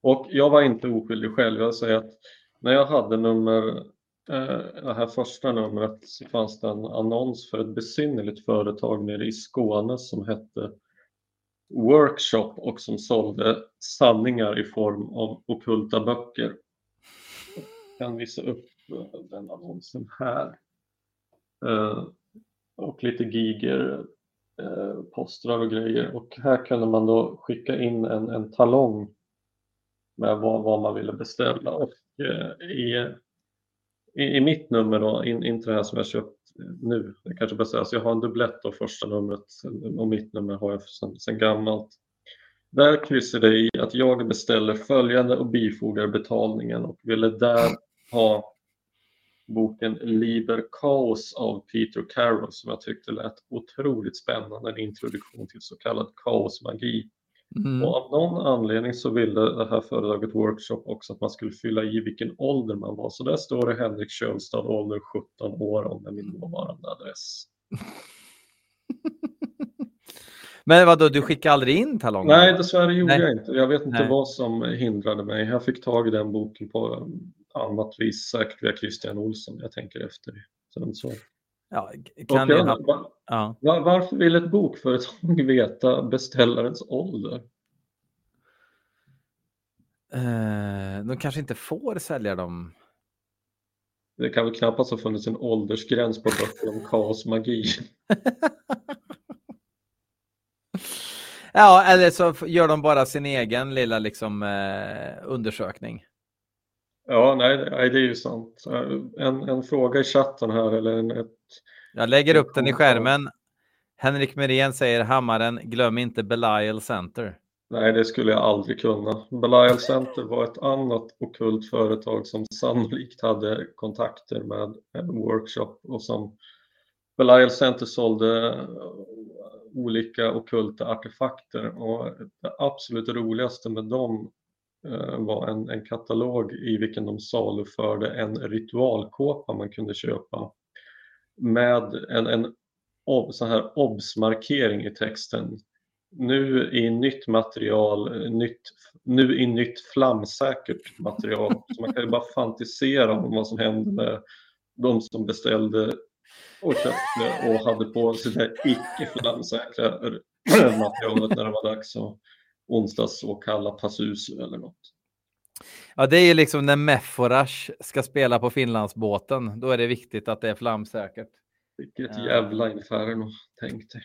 Speaker 2: Och jag var inte oskyldig själv. Jag säger att när jag hade nummer eh, det här första numret så fanns det en annons för ett besynnerligt företag nere i Skåne som hette Workshop och som sålde sanningar i form av ockulta böcker. Jag kan visa upp eh, den annonsen här. Eh, och lite giger eh, postrar och grejer. Och här kunde man då skicka in en, en talong med vad, vad man ville beställa. Och i i, i mitt nummer då, in, inte det här som jag köpt nu, det kanske bäst sägas, jag har en dubblett av första numret och mitt nummer har jag sedan, sedan gammalt. Där kryssar det i att jag beställer följande och bifogar betalningen och ville där ha boken Liber Chaos av Peter Carroll som jag tyckte lät otroligt spännande, en introduktion till så kallad kaosmagi.
Speaker 1: Mm.
Speaker 2: Och av någon anledning så ville det här företaget Workshop också att man skulle fylla i vilken ålder man var. Så där står det Henrik Kjölstad, ålder 17 år, om med min dåvarande adress. [laughs]
Speaker 1: Men vadå, du skickade aldrig in talongen?
Speaker 2: Nej, dessvärre gjorde
Speaker 1: Nej.
Speaker 2: jag inte. Jag vet inte
Speaker 1: Nej.
Speaker 2: vad som hindrade mig. Jag fick tag i den boken på um, annat vis, säkert via Christian Olsson. Jag tänker efter. Sen så.
Speaker 1: Ja, kan
Speaker 2: jag,
Speaker 1: ha... ja.
Speaker 2: va- varför vill ett bokföretag [laughs] veta beställarens ålder?
Speaker 1: Eh, de kanske inte får sälja dem.
Speaker 2: Det kan väl knappast ha funnits en åldersgräns på böcker om kaos magi. [laughs]
Speaker 1: Ja, eller så gör de bara sin egen lilla liksom, eh, undersökning.
Speaker 2: Ja, nej, det är ju sant. En, en fråga i chatten här, eller en, ett,
Speaker 1: Jag lägger upp den i skärmen. Henrik Merén säger Hammaren, glöm inte Belial Center.
Speaker 2: nej, det skulle jag aldrig kunna. Belial Center var ett annat okult företag som sannolikt hade kontakter med en workshop och som Belial Center sålde olika okulta artefakter och det absolut roligaste med dem var en, en katalog i vilken de saluförde en ritualkåpa man kunde köpa med en, en ob, så här obs-markering i texten. Nu i nytt material, eh, nytt, nu i nytt flamsäkert material. [laughs] Så man kan ju bara fantisera om vad som hände med de som beställde och köpte och hade på sig det här icke-flamsäkra materialet när det var dags att och kalla Pazuzu eller något.
Speaker 1: Ja, det är ju liksom när Meforash ska spela på Finlandsbåten. Då är det viktigt att det är flamsäkert.
Speaker 2: Vilket
Speaker 1: Ja.
Speaker 2: jävla inferno, tänk dig.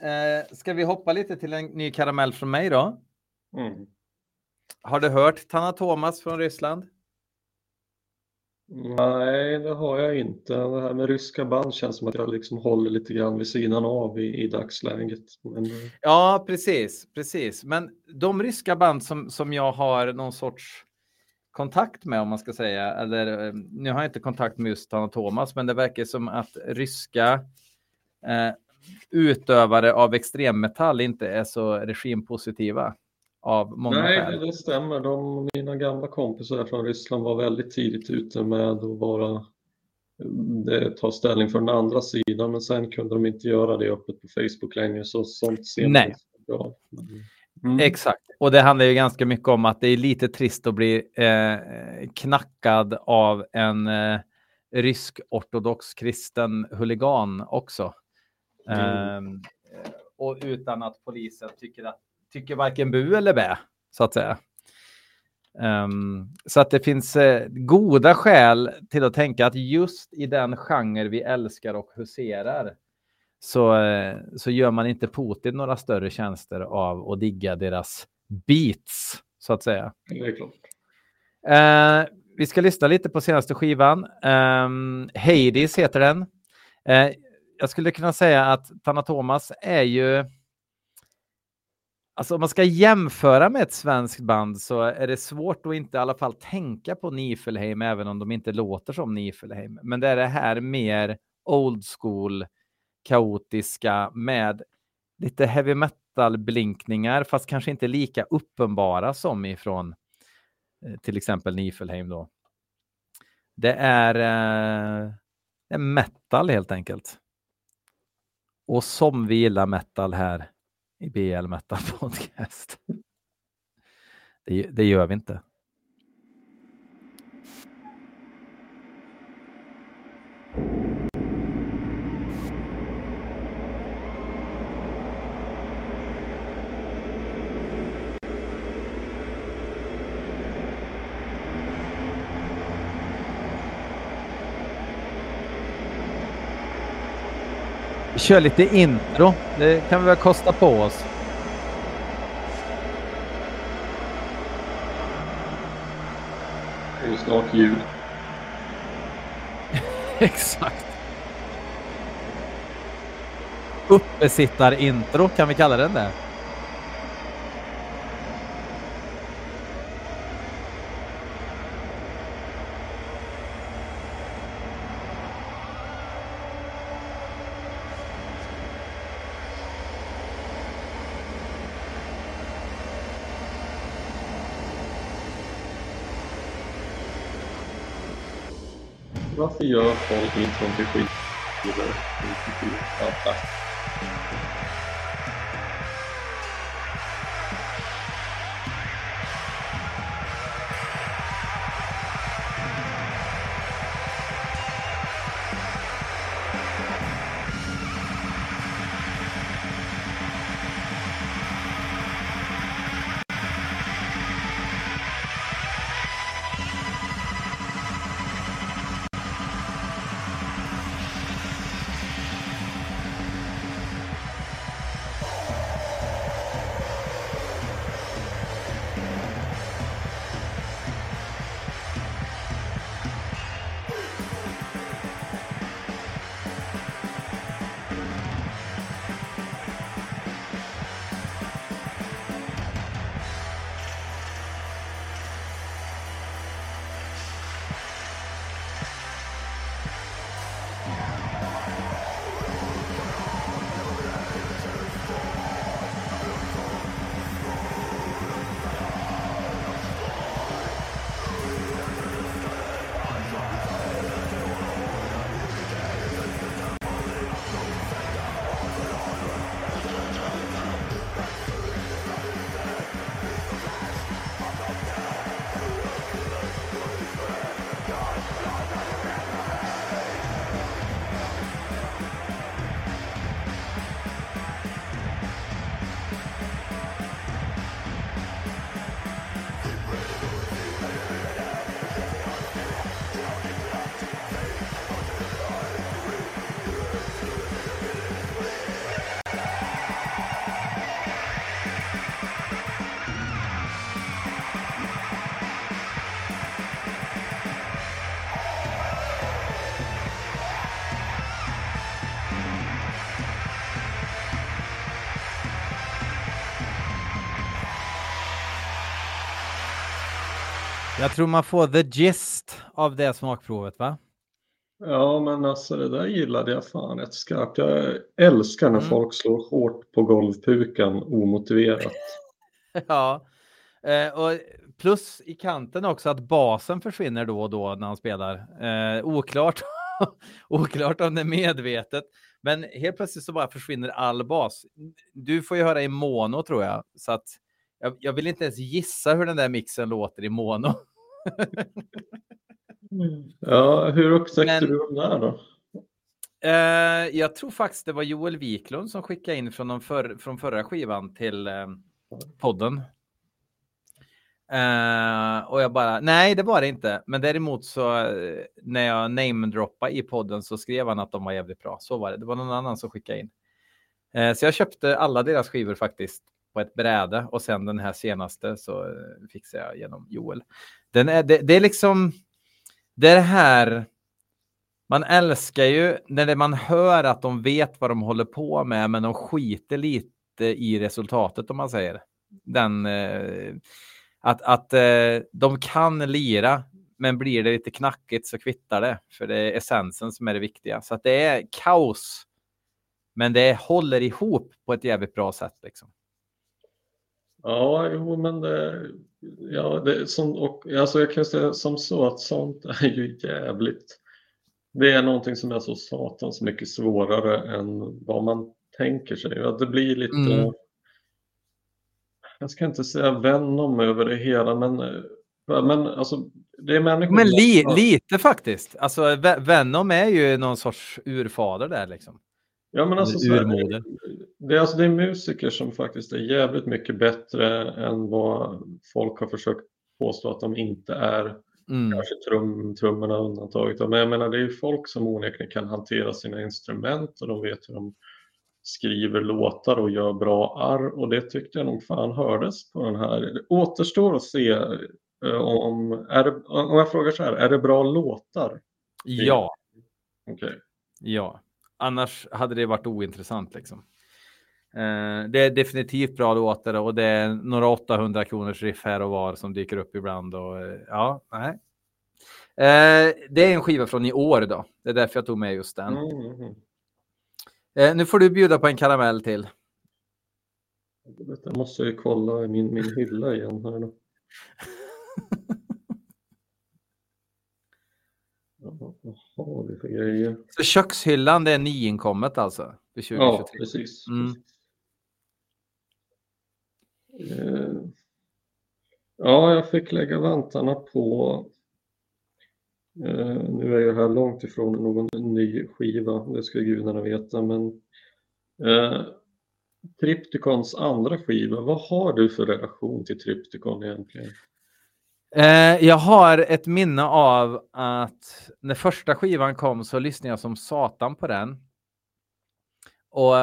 Speaker 1: Eh, ska vi hoppa lite till en ny karamell från mig då?
Speaker 2: Mm.
Speaker 1: Har du hört Tanna Thomas från Ryssland?
Speaker 2: Nej, det har jag inte. Det här med ryska band känns som att jag liksom håller lite grann vid sidan av i, i dagsläget. Men, eh,
Speaker 1: Ja, precis, precis. Men de ryska band som, som jag har någon sorts kontakt med, om man ska säga, eller eh, nu har jag inte kontakt med just Thomas, men det verkar som att ryska eh, utövare av extremmetall inte är så regimpositiva av många
Speaker 2: nej,
Speaker 1: skäl.
Speaker 2: det, stämmer. De, mina gamla kompisar från Ryssland var väldigt tidigt ute med att vara det, ta ställning för den andra sidan, men sen kunde de inte göra det öppet på Facebook längre, så sånt ser
Speaker 1: Nej.
Speaker 2: bra. Mm.
Speaker 1: Exakt, och det handlar ju ganska mycket om att det är lite trist att bli eh, knackad av en eh, rysk ortodox kristen huligan också.
Speaker 2: Mm.
Speaker 1: Ehm, och utan att polisen tycker, att, tycker varken bu eller bä, så att säga. Ehm, så att det finns eh, goda skäl till att tänka att just i den genre vi älskar och huserar så, eh, så gör man inte Putin några större tjänster av att digga deras beats, så att säga.
Speaker 2: Det är klart.
Speaker 1: Eh, vi ska lyssna lite på senaste skivan. Um, Hades heter den. Eh, jag skulle kunna säga att Tanna Thomas är ju... Alltså om man ska jämföra med ett svenskt band så är det svårt att inte i alla fall tänka på Nifelheim även om de inte låter som Nifelheim. Men det är det här mer old school kaotiska med lite heavy metal blinkningar fast kanske inte lika uppenbara som ifrån eh, till exempel Nifelheim då. Det är, eh, det är metal helt enkelt. Och som vi gillar metal här i BL Metal [laughs] Podcast. Det, det gör vi inte. Kör lite intro. Det kan vi väl kosta på oss.
Speaker 2: Det är ju snart jul. [laughs]
Speaker 1: Exakt. Uppesittarintro, kan vi kalla den det?
Speaker 2: Varför gör folk intron till skivor? Ja, tack.
Speaker 1: Jag tror man får the gist av det smakprovet, va?
Speaker 2: Ja, men alltså det där gillade jag fan rätt skarpt. Jag älskar när
Speaker 1: Mm.
Speaker 2: folk slår hårt på golvpukan omotiverat. [laughs]
Speaker 1: Ja. Eh, och plus i kanten också att basen försvinner då och då när han spelar. Eh, oklart, [laughs] oklart om det är medvetet. Men helt plötsligt så bara försvinner all bas. Du får ju höra i mono tror jag. Så att jag, jag vill inte ens gissa hur den där mixen låter i mono. [laughs]
Speaker 2: Ja, hur upptäckte
Speaker 1: Men-
Speaker 2: du den där då?
Speaker 1: Eh, jag tror faktiskt det var Joel Wiklund som skickade in från, de för, från förra skivan till eh, podden. Eh, och jag bara, nej det var det inte. Men däremot så eh, när jag namedroppade i podden så skrev han att de var jävligt bra. Så var det. Det var någon annan som skickade in. Eh, så jag köpte alla deras skivor faktiskt på ett bräde och sen den här senaste så eh, fixar jag genom Joel. Den är, det, det är liksom det är det här man älskar ju när det man hör att de vet vad de håller på med, men de skiter lite i resultatet om man säger. Den, eh, att att eh, de kan lira, men blir det lite knackigt så kvittar det, för det är essensen som är det viktiga. Så att det är kaos, men det håller ihop på ett jävligt bra sätt. Liksom.
Speaker 2: Ja, jo, men det, ja, det som, och, alltså jag kan säga som så att sånt är ju jävligt. Det är någonting som är så satans mycket svårare än vad man tänker sig. Att det blir lite,
Speaker 1: Mm.
Speaker 2: jag ska inte säga Venom över det hela, men, eh, men alltså det är människor
Speaker 1: Men li, lite faktiskt. Alltså, Ve- Venom är ju någon sorts urfader där liksom.
Speaker 2: Ja, men alltså,
Speaker 1: Eller
Speaker 2: så här,
Speaker 1: urmoder.
Speaker 2: Det, är, alltså, det är musiker som faktiskt är jävligt mycket bättre än vad folk har försökt påstå att de inte är.
Speaker 1: Mm.
Speaker 2: Kanske trum, trummorna undantaget. Men jag menar, det är folk som onekligen kan hantera sina instrument och de vet hur de skriver låtar och gör bra arr och det tyckte jag nog fan hördes på den här. Det återstår att se eh, om, är det, om jag frågar så här, är det bra låtar?
Speaker 1: Ja.
Speaker 2: Okej.
Speaker 1: Ja, annars hade det varit ointressant liksom. Eh, det är definitivt bra låtar och det är några 800 kronors riff här och var som dyker upp ibland och eh, ja, nej. Eh, det är en skiva från i år då. Det är därför jag tog med just den.
Speaker 2: Mm, mm, mm.
Speaker 1: Nu får du bjuda på en karamell till.
Speaker 2: Jag måste ju kolla i min, min hylla igen här nu. har vi för grejer?
Speaker 1: Så kökshyllan, det är nyinkommet alltså? För 2023.
Speaker 2: Ja, precis.
Speaker 1: Mm.
Speaker 2: precis. Eh, Ja, jag fick lägga vantarna på. Eh, nu är jag här långt ifrån någon ny skiva, det ska gudarna veta, men eh, Triptykons andra skiva, vad har du för relation till Triptykon egentligen?
Speaker 1: Eh, jag har ett minne av att när första skivan kom så lyssnade jag som satan på den. Och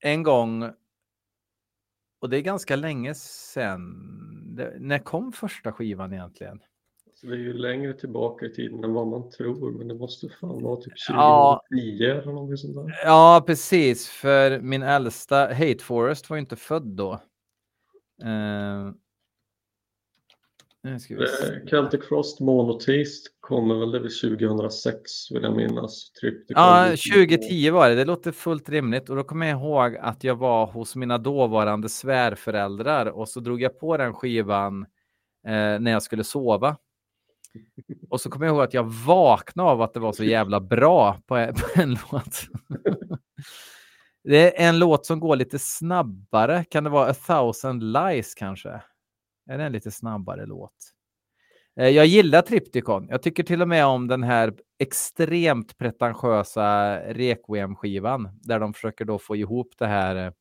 Speaker 1: en gång, och det är ganska länge sedan, det, när kom första skivan egentligen?
Speaker 2: Så det är ju längre tillbaka i tiden än vad man tror, men det måste fan vara typ 2010
Speaker 1: Ja.
Speaker 2: eller någonting sånt där.
Speaker 1: Ja, precis, för min äldsta, Hate Forest, var ju inte född då. Eh, nu ska vi se.
Speaker 2: Eh, Celtic Frost Monoteist kommer väl det väl 2006 vill jag minnas. Triptykon
Speaker 1: Ja,
Speaker 2: 2010.
Speaker 1: 2010 var det. Det låter fullt rimligt. Och då kommer jag ihåg att jag var hos mina dåvarande svärföräldrar och så drog jag på den skivan eh, när jag skulle sova. Och så kommer jag ihåg att jag vaknade av att det var så jävla bra på, [laughs] på en låt. det är en låt som går lite snabbare. Kan det vara A thousand lies kanske? Är det en lite snabbare låt? Eh, Jag gillar Triptykon. Jag tycker till och med om den här extremt pretentiösa Requiem-skivan där de försöker då få ihop det här eh,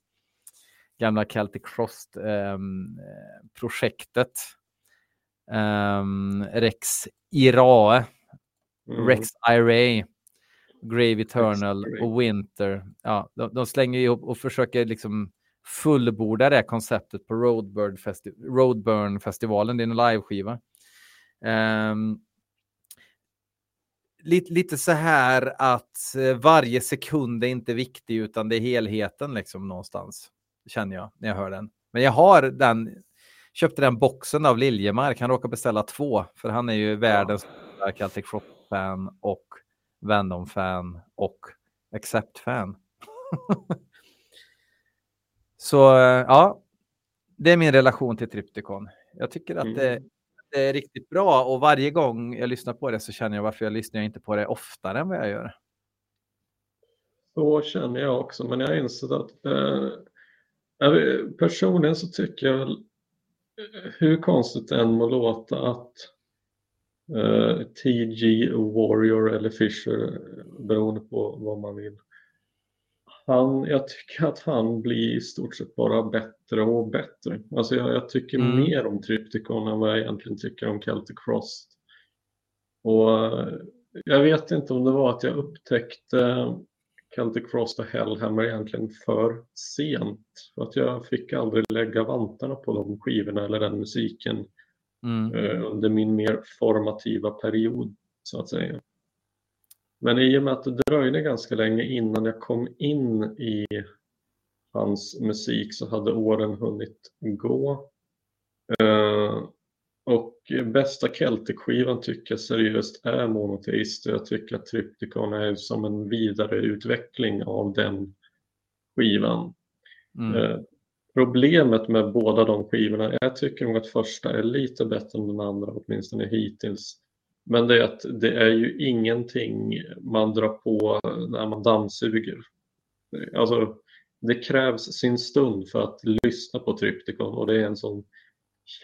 Speaker 1: gamla Celtic Frost-projektet. Ehm, Rex Irae,
Speaker 2: Mm.
Speaker 1: Rex Irae, Grave Eternal och Winter. Ja, de, de slänger ihop och försöker liksom fullborda det konceptet på Roadburn, Festi- Roadburn-festivalen. Det är en liveskiva. Ehm, lite, lite så här att eh, varje sekund är inte viktig utan det är helheten liksom någonstans. Känner jag när jag hör den. Men jag har den, köpte den boxen av Liljemark. Han råkar beställa två för han är ju världens största Celtic Frost-fan och Venom-fan och Accept-fan. [laughs] Så ja, det är min relation till Triptykon. Jag tycker att det,
Speaker 2: Mm.
Speaker 1: det är riktigt bra och varje gång jag lyssnar på det så känner jag varför jag lyssnar inte på det oftare än vad jag gör.
Speaker 2: Så känner jag också, men jag har insett att eh, personligen så tycker jag eh, hur konstigt det än må låta, att eh, TG Warrior eller Fisher, eh, beroende på vad man vill, han, jag tycker att han blir i stort sett bara bättre och bättre. Alltså jag, jag tycker
Speaker 1: Mm.
Speaker 2: mer om Triptykon än vad jag egentligen tycker om Celtic Frost. Och eh, jag vet inte om det var att jag upptäckte Celtic Frost och Hellhammer egentligen för sent. För att jag fick aldrig lägga vantarna på de skivorna eller den musiken
Speaker 1: Mm.
Speaker 2: eh, under min mer formativa period så att säga. Men i och med att det dröjde ganska länge innan jag kom in i hans musik så hade åren hunnit gå. Eh, och bästa Celtic-skivan tycker jag seriöst är Monotheist. Jag tycker att Triptykon är som en vidareutveckling av den skivan.
Speaker 1: Mm.
Speaker 2: Eh, Problemet med båda de skivorna, jag tycker nog att första är lite bättre än den andra, åtminstone hittills. Men det är att det är ju ingenting man drar på när man dammsuger. Alltså, det krävs sin stund för att lyssna på Trypticon och det är en sån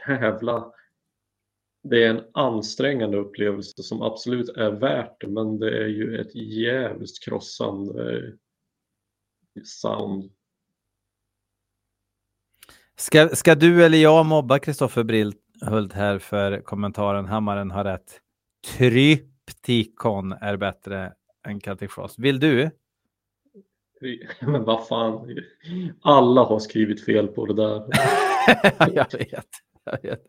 Speaker 2: jävla... Det är en ansträngande upplevelse som absolut är värt det, men det är ju ett jävligt krossande eh, sound.
Speaker 1: Ska, ska du eller jag mobba Kristoffer Brilthult här för kommentaren Hammaren har rätt? Tryptikon är bättre än Celtic Frost. Vill du? [laughs]
Speaker 2: Men vad fan, alla har skrivit fel på det där. [laughs]
Speaker 1: jag vet. Jag vet.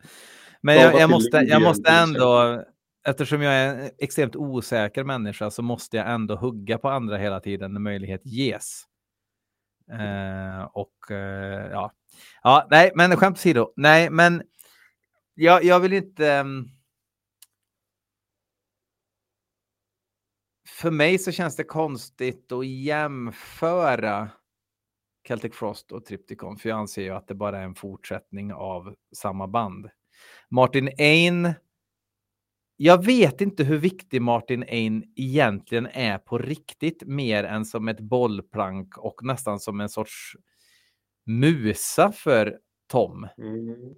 Speaker 1: Men jag, jag, måste, jag måste ändå, eftersom jag är en extremt osäker människa så måste jag ändå hugga på andra hela tiden när möjlighet ges. Eh, och eh, ja. ja, nej, men skämt åsido. Nej, men jag, jag vill inte... ehm, för mig så känns det konstigt att jämföra Celtic Frost och Tripticon, för jag anser ju att det bara är en fortsättning av samma band. Martin Ain jag vet inte hur viktig Martin Ain egentligen är på riktigt mer än som ett bollplank och nästan som en sorts musa för Tom.
Speaker 2: Mm.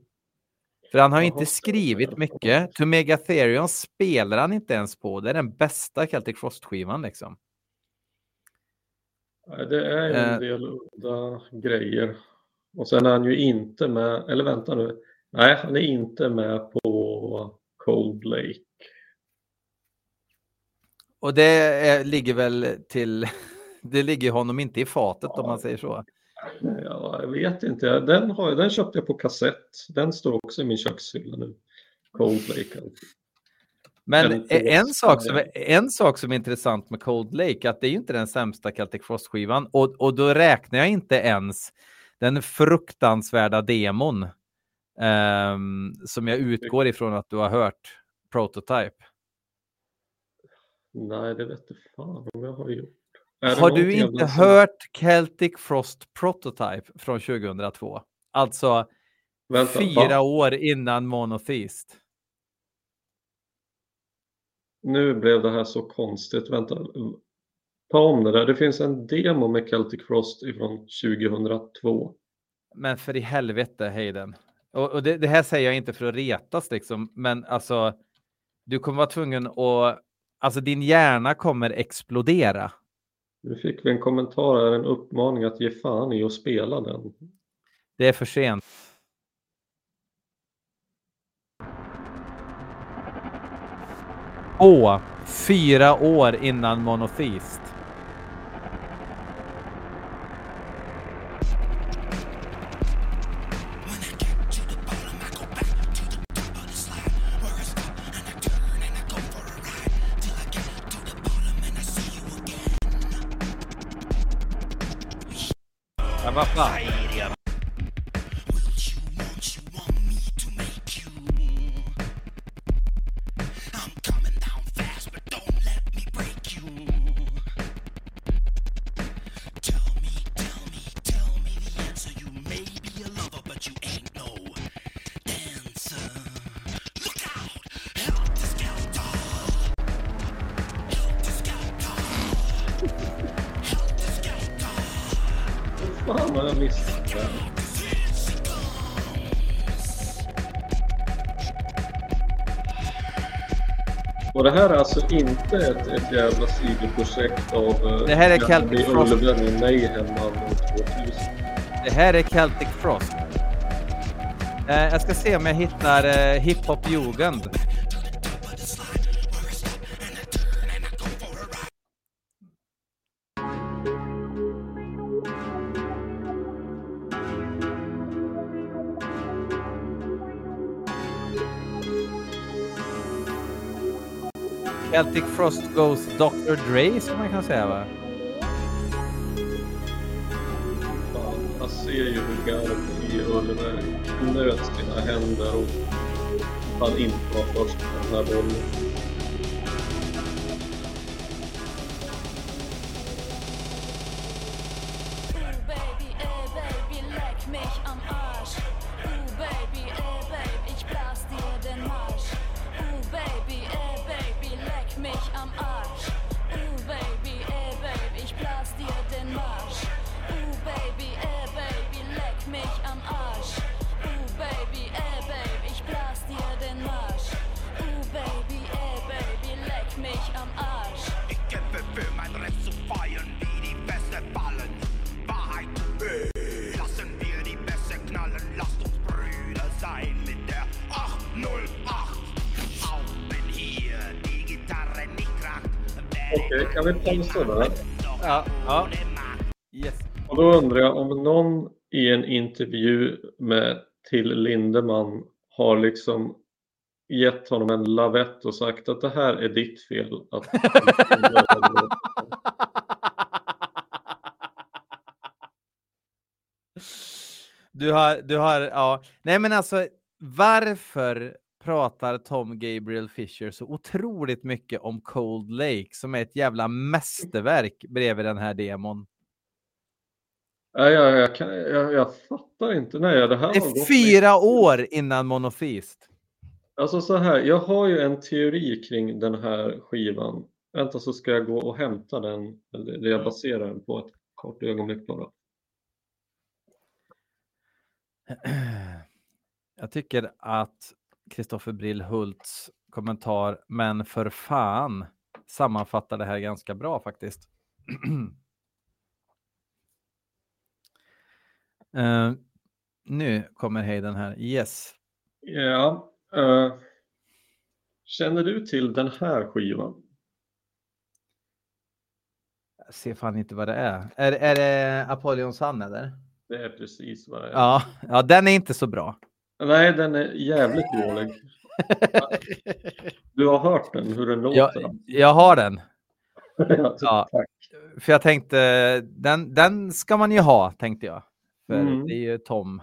Speaker 1: För han har inte skrivit mycket. To Megatherion spelar han inte ens på. Det är den bästa Celtic Frost-skivan liksom.
Speaker 2: Det är ju
Speaker 1: Eh.
Speaker 2: en del udda grejer. Och sen är han ju inte med, eller vänta nu. Nej, han är inte med på Cold Lake.
Speaker 1: Och det är, ligger väl till... [laughs] Det ligger honom inte i fatet om man säger så.
Speaker 2: Ja, jag vet inte. Den, har, den köpte jag på kassett. Den står också i min kökshylla nu. Cold Lake. alltså.
Speaker 1: Men en sak, som är, en sak som är intressant med Cold Lake, att det är ju inte den sämsta Celtic Frost-skivan. Och, och då räknar jag inte ens den fruktansvärda demon ehm, som jag utgår ifrån att du har hört, Prototype.
Speaker 2: Nej, det vet jag fan om jag har gjort.
Speaker 1: Har du inte hört Celtic Frost Prototype från 2002? Alltså
Speaker 2: Vänta,
Speaker 1: fyra
Speaker 2: va?
Speaker 1: år innan Monotheist.
Speaker 2: Nu blev det här så konstigt. Vänta. Ta om det där. Det finns en demo med Celtic Frost ifrån 2002.
Speaker 1: Men för i helvete, Hayden. Och, och det, det här säger jag inte för att retas liksom, men alltså, du kommer vara tvungen att, alltså din hjärna kommer explodera.
Speaker 2: Nu fick vi en kommentar här, en uppmaning att ge fan i att spela den.
Speaker 1: Det är för sent. Åh, fyra år innan Monotheist.
Speaker 2: Inte ett, ett jävla sidoprojekt av eh,
Speaker 1: Det här är Celtic Frost.
Speaker 2: Och Mayhem anno 2000.
Speaker 1: Det här är Celtic Frost. Eh, jag ska se om jag hittar eh, Celtic Frost goes Dr. Dre som man kan säga va?
Speaker 2: Fan, man ser ju hur Garp i Ullberg knöt sina händer och han inte var först på den här bollen. Pausa där?
Speaker 1: Ja, ja. Yes.
Speaker 2: Och då undrar jag om någon i en intervju med till Lindemann har liksom gett honom en lavett och sagt att det här är ditt fel. Att... [laughs]
Speaker 1: Du har, du har, ja. Nej men alltså, varför pratar Tom Gabriel Fisher så otroligt mycket om Cold Lake som är ett jävla mästerverk bredvid den här demon?
Speaker 2: Nej, jag, jag, kan, jag, jag fattar inte. Nej, det här
Speaker 1: Det är fyra år innan Monotheist.
Speaker 2: Alltså så här, jag har ju en teori kring den här skivan. Vänta så ska jag gå och hämta den, eller det jag baserar den på ett kort ögonblick bara. [clears throat]
Speaker 1: Jag tycker att Kristoffer Brillhults kommentar, men för fan, sammanfattar det här ganska bra faktiskt. [clears throat] Eh, nu kommer Hayden här. Yes.
Speaker 2: Ja, eh, känner du till den här skivan?
Speaker 1: Jag ser fan inte vad det är. Är, är det Apollyon Sun eller?
Speaker 2: Det är precis vad det är.
Speaker 1: Ja, ja, den är inte så bra.
Speaker 2: Nej, den är jävligt dålig. [laughs] Du har hört den, hur den låter?
Speaker 1: Jag, jag har den. [laughs]
Speaker 2: Ja,
Speaker 1: Ja.
Speaker 2: tack.
Speaker 1: För jag tänkte, den, den ska man ju ha, tänkte jag. För
Speaker 2: Mm.
Speaker 1: det är ju Tom.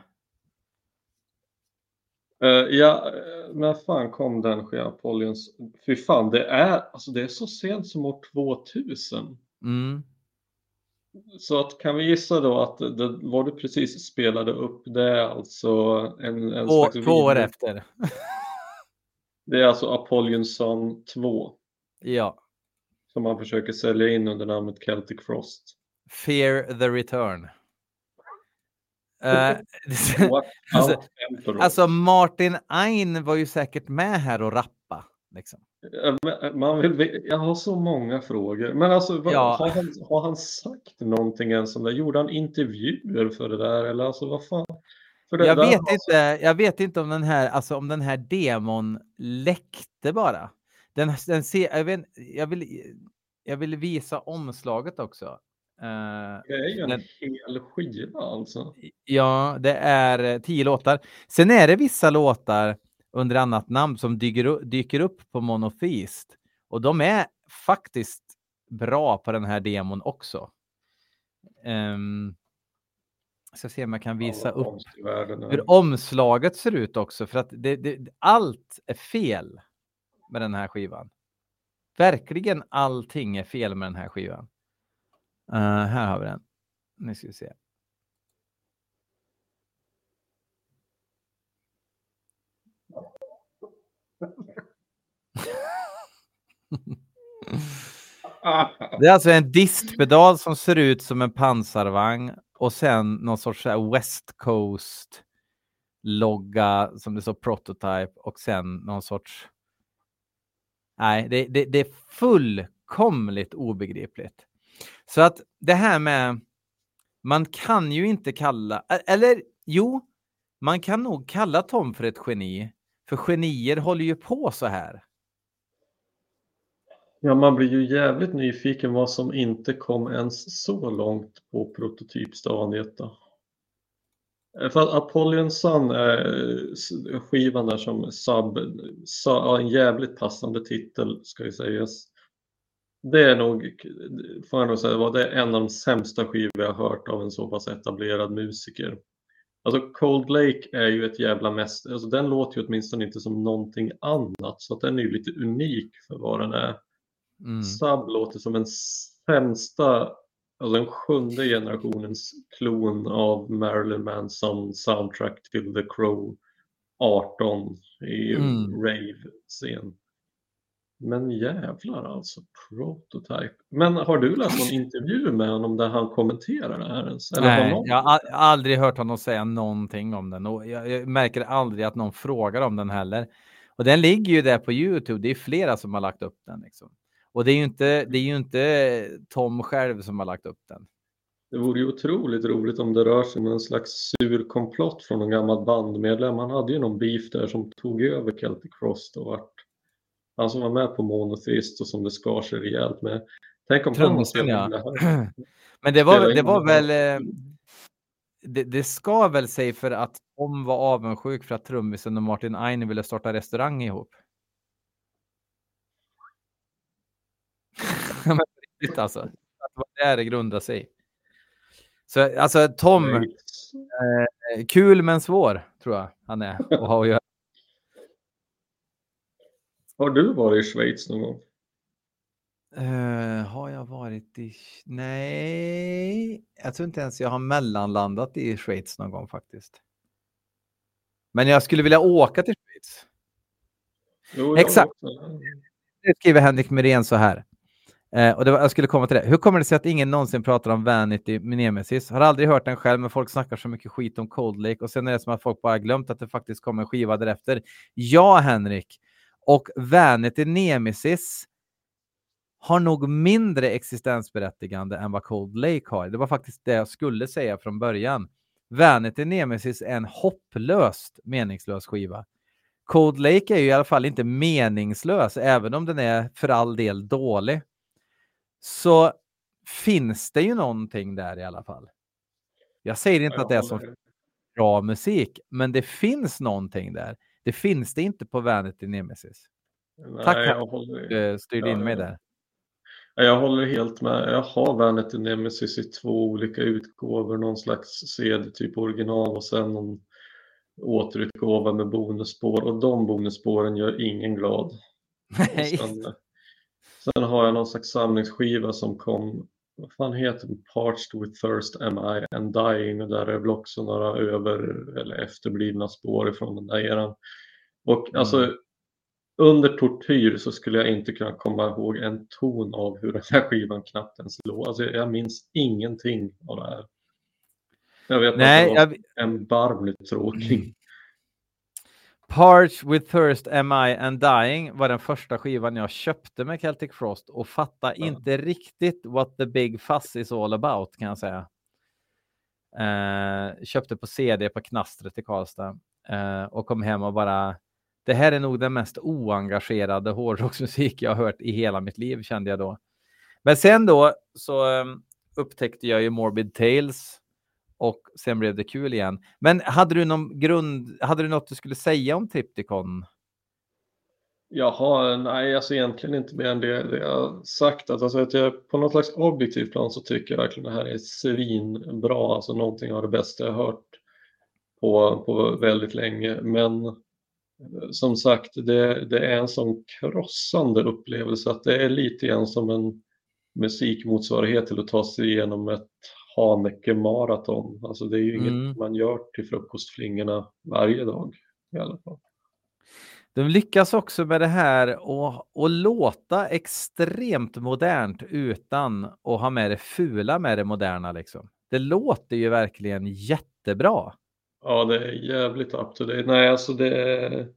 Speaker 2: Eh, ja, eh, när fan kom den skivan? Apollons? Fy fan, det är, alltså det är så sent som år 2000.
Speaker 1: Mm.
Speaker 2: Så att, kan vi gissa då att det, vad du precis spelade upp, det är alltså en, en
Speaker 1: Två,
Speaker 2: slags
Speaker 1: två år efter. [laughs]
Speaker 2: Det är alltså Apollon Sun 2
Speaker 1: Ja.
Speaker 2: som man försöker sälja in under namnet Celtic Frost.
Speaker 1: Fear the return. [laughs] Eh, [laughs] Alltså- alltså Martin Ein var ju säkert med här och rappa. Liksom.
Speaker 2: Man vill, jag har så många frågor. Men alltså, vad,
Speaker 1: Ja.
Speaker 2: har, han, har han sagt någonting ens om det? Gjorde han intervjuer för det där? Eller alltså vad fan? För det
Speaker 1: Jag
Speaker 2: där
Speaker 1: vet,
Speaker 2: har-
Speaker 1: inte, jag vet inte om den här, alltså om den här demon läckte bara. Den, den ser, jag, vet, jag, vill, jag vill visa omslaget också. Eh,
Speaker 2: Det är ju en
Speaker 1: den-
Speaker 2: hel skiva alltså.
Speaker 1: Ja, det är tio låtar. Sen är det vissa låtar under annat namn som dyker, dyker upp på Monotheist. Och de är faktiskt bra på den här demon också. Um, ska se om jag kan visa
Speaker 2: Alla
Speaker 1: upp hur omslaget ser ut också. För att det, det, allt är fel med den här skivan. Verkligen allting är fel med den här skivan. Eh, här har vi den. Nu ska vi se. [laughs] Det är alltså en distpedal som ser ut som en pansarvagn och sen någon sorts West Coast logga som det står prototype och sen någon sorts. Nej, det, det, det är fullkomligt obegripligt. Så att det här med man kan ju inte kalla, eller jo, man kan nog kalla Tom för ett geni. För genier håller ju på så här.
Speaker 2: Ja, man blir ju jävligt nyfiken vad som inte kom ens så långt på prototypstadiet då. Eh, för att Sun eh, är skivan där som sub, sub, en jävligt passande titel ska ju sägas. Det är nog, eh, får jag nog säga, var är en av de sämsta skivor jag har hört av en så pass etablerad musiker. Alltså Cold Lake är ju ett jävla mäster, alltså den låter ju åtminstone inte som någonting annat så att den är ju lite unik för vad den är.
Speaker 1: Mm.
Speaker 2: Sub låter som en sämsta, alltså en sjunde generationens klon av Marilyn Manson soundtrack till The Crow 18 i
Speaker 1: Mm.
Speaker 2: rave-scen. Men jävlar alltså, prototype. Men har du läst någon intervju med honom där han kommenterar det här ens? Eller
Speaker 1: Nej,
Speaker 2: någon-
Speaker 1: jag har al- aldrig hört honom säga någonting om den och jag, jag märker aldrig att någon frågar om den heller. Och den ligger ju där på Youtube. Det är flera som har lagt upp den. Liksom. Och det är ju inte, det är ju inte Tom själv som har lagt upp den.
Speaker 2: Det vore ju otroligt roligt om det rör sig om en slags sur komplott från någon gammal bandmedlem. Han hade ju någon beef där som tog över Celtic Frost och vart han som var med på Monotheist och som det skar sig rejält med. Tänk om
Speaker 1: Trummisen, ja.
Speaker 2: det. [clears throat]
Speaker 1: Men det var, det var väl... eh, Det, det ska väl sig för att Tom var avundsjuk för att trummisen och Martin Ein ville starta restaurang ihop. [laughs] Men riktigt alltså. Att det var där det grundade sig. Så alltså Tom, eh, kul men svår tror jag han är att ha att göra.
Speaker 2: Har du varit i Schweiz någon gång?
Speaker 1: Eh, har jag varit i... Nej, jag tror inte ens jag har mellanlandat i Schweiz någon gång faktiskt. Men jag skulle vilja åka till Schweiz.
Speaker 2: Jo,
Speaker 1: Exakt. Nu skriver Henrik Myrén så här. Eh, och det var, jag skulle komma till det. Hur kommer det sig att ingen någonsin pratar om Vanity Nemesis? Har aldrig hört den själv, men folk snackar så mycket skit om Cold Lake och sen är det som att folk bara glömt att det faktiskt kommer en skiva därefter. Ja, Henrik. Och Vanity Nemesis har nog mindre existensberättigande än vad Cold Lake har. Det var faktiskt det jag skulle säga från början. Vanity Nemesis är en hopplöst meningslös skiva. Cold Lake är ju i alla fall inte meningslös, även om den är för all del dålig. Så finns det ju någonting där i alla fall. Jag säger inte att det är som bra musik, men det finns någonting där. Det finns det inte på Vanity Nemesis.
Speaker 2: Nej,
Speaker 1: Tack,
Speaker 2: jag håller,
Speaker 1: Du styrde in
Speaker 2: Ja,
Speaker 1: mig
Speaker 2: ja.
Speaker 1: där.
Speaker 2: Ja, Jag håller helt med. Jag har Vanity Nemesis i två olika utgåvor. Någon slags CD, typ original och sen någon återutgåva med bonusspår. Och de bonusspåren gör ingen glad. [laughs]
Speaker 1: Nej.
Speaker 2: sen, sen har jag någon slags samlingsskiva som kom, vad fan heter den? Parched with thirst am I and dying. Och där är väl också några över eller efterblivna spår ifrån den där eran. Och
Speaker 1: Mm.
Speaker 2: alltså under tortyr så skulle jag inte kunna komma ihåg en ton av hur den här skivan knappt ens låg. Alltså jag minns ingenting av det här. Jag vet
Speaker 1: Nej,
Speaker 2: att det var
Speaker 1: jag,
Speaker 2: erbarmligt tråkig.
Speaker 1: Parch with Thirst Am I and Dying var den första skivan jag köpte med Celtic Frost och fatta
Speaker 2: Ja.
Speaker 1: inte riktigt what the big fuss is all about kan jag säga. Eh, köpte på CD på Knastret i Karlstad eh, och kom hem och bara det här är nog den mest oengagerade hårdrocksmusik jag har hört i hela mitt liv kände jag då. Men sen då så eh, upptäckte jag ju Morbid Tales och sen blev det kul igen. Men hade du någon grund, hade du något du skulle säga om Tripticon?
Speaker 2: Jaha, nej alltså egentligen inte mer än det, det jag sagt. Att, alltså, att jag, på något slags objektiv plan så tycker jag verkligen det här är svinbra. Alltså någonting av det bästa jag hört på, på väldigt länge. Men eh, som sagt, det, det är en sån krossande upplevelse att det är lite grann som en musikmotsvarighet till att ta sig igenom ett Haneke-maraton. Alltså det är ju
Speaker 1: Mm.
Speaker 2: inget man gör till frukostflingorna varje dag i alla fall.
Speaker 1: De lyckas också med det här och, och låta extremt modernt utan att ha med det fula med det moderna. Liksom. Det låter ju verkligen jättebra.
Speaker 2: Ja, det är jävligt up to date. Nej, alltså det är,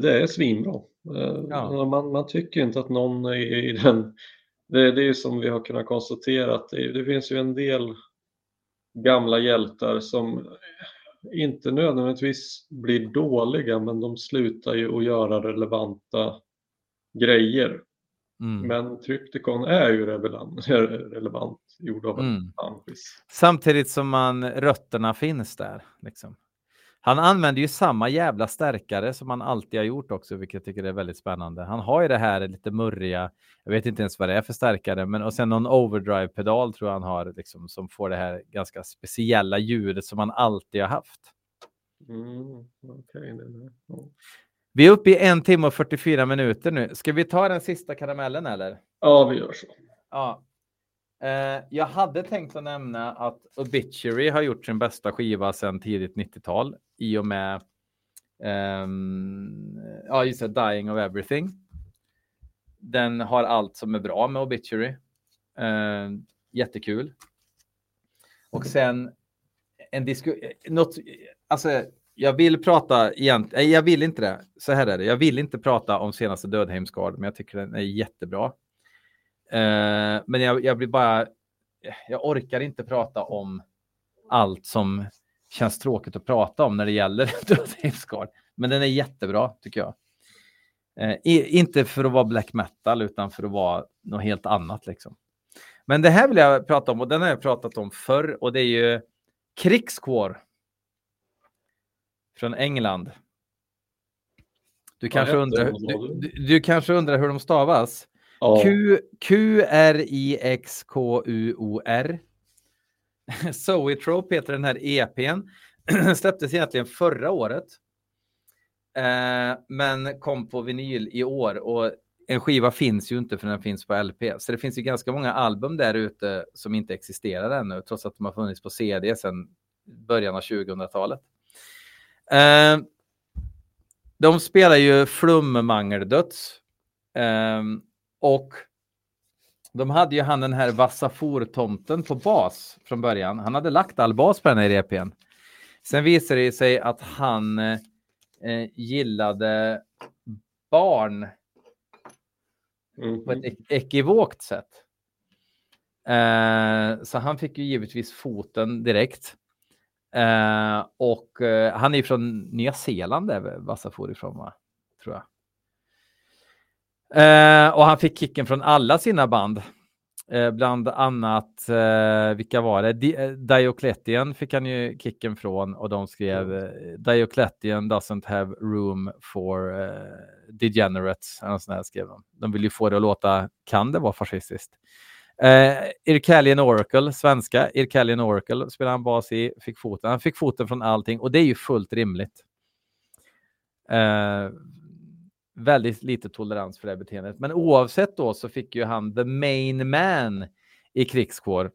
Speaker 2: det är svinbra. Eh,
Speaker 1: Ja.
Speaker 2: Man, man tycker inte att någon är i den... Det, det är ju som vi har kunnat konstatera att det, det finns ju en del gamla hjältar som inte nödvändigtvis blir dåliga, men de slutar ju att göra relevanta grejer.
Speaker 1: Mm.
Speaker 2: Men Trypticon är ju relevant, [laughs] relevant gjord av en
Speaker 1: Mm.
Speaker 2: fantis.
Speaker 1: Samtidigt som man, rötterna finns där. Liksom. Han använder ju samma jävla stärkare som han alltid har gjort också, vilket jag tycker är väldigt spännande. Han har ju det här lite murriga, jag vet inte ens vad det är för stärkare, men och sen någon overdrive-pedal tror jag han har, liksom, som får det här ganska speciella ljudet som han alltid har haft.
Speaker 2: Mm, är- ja.
Speaker 1: Vi är uppe i en timme och 44 minuter nu. Ska vi ta den sista karamellen eller?
Speaker 2: ja, vi gör så.
Speaker 1: Ja. Eh, jag hade tänkt att nämna att Obituary har gjort sin bästa skiva sedan tidigt 90-tal i och med ehm, ja, just det, Dying of Everything. Den har allt som är bra med Obituary. Eh, jättekul. Och sen en diskussion, något, alltså jag vill prata egentligen, jag vill inte det, så här är det, jag vill inte prata om senaste Dödheimsgard, men jag tycker den är jättebra. Eh, men jag, jag blir bara, jag orkar inte prata om allt som känns tråkigt att prata om när det gäller [laughs] Dödheimsgard. Men den är jättebra tycker jag. Eh, i, inte för att vara black metal utan för att vara något helt annat liksom. Men det här vill jag prata om och den har jag pratat om förr och det är ju Krigskår. Från England. Du kanske, undrar, du,
Speaker 2: du?
Speaker 1: du, kanske undrar hur de stavas?
Speaker 2: Ja.
Speaker 1: Q, Zoey [laughs] Trope Zoetrope heter den här EPn. [clears throat] Släpptes egentligen förra året. Eh, men kom på vinyl i år och en skiva finns ju inte för den finns på LP. Så det finns ju ganska många album där ute som inte existerar ännu, trots att de har funnits på CD sedan början av 2000-talet. Eh, de spelar ju flummangeldöds. Eh, och de hade ju han den här Vassafor-tomten på bas från början. Han hade lagt all bas på den här EPn. Sen visade det sig att han eh, gillade barn på ett
Speaker 2: Mhm.
Speaker 1: ek- ekivokt sätt. Eh, så han fick ju givetvis foten direkt. Eh, och eh, han är från Nya Zeeland, är Vassafor ifrån, va? tror jag. Eh, och han fick kicken från alla sina band. Eh, bland annat, eh, vilka var det? Di- eh, Diocletian fick han ju kicken från och de skrev eh, Diocletian doesn't have room for eh, degenerates. eller sånt där skrev de. de vill ju få det att låta, kan det vara fascistiskt? Eh, Irkalian Oracle, svenska Irkalian Oracle spelade han bas i, fick foten. Han fick foten från allting och det är ju fullt rimligt. Väldigt lite tolerans för det här beteendet. Men oavsett då så fick ju han the main man i krigskår.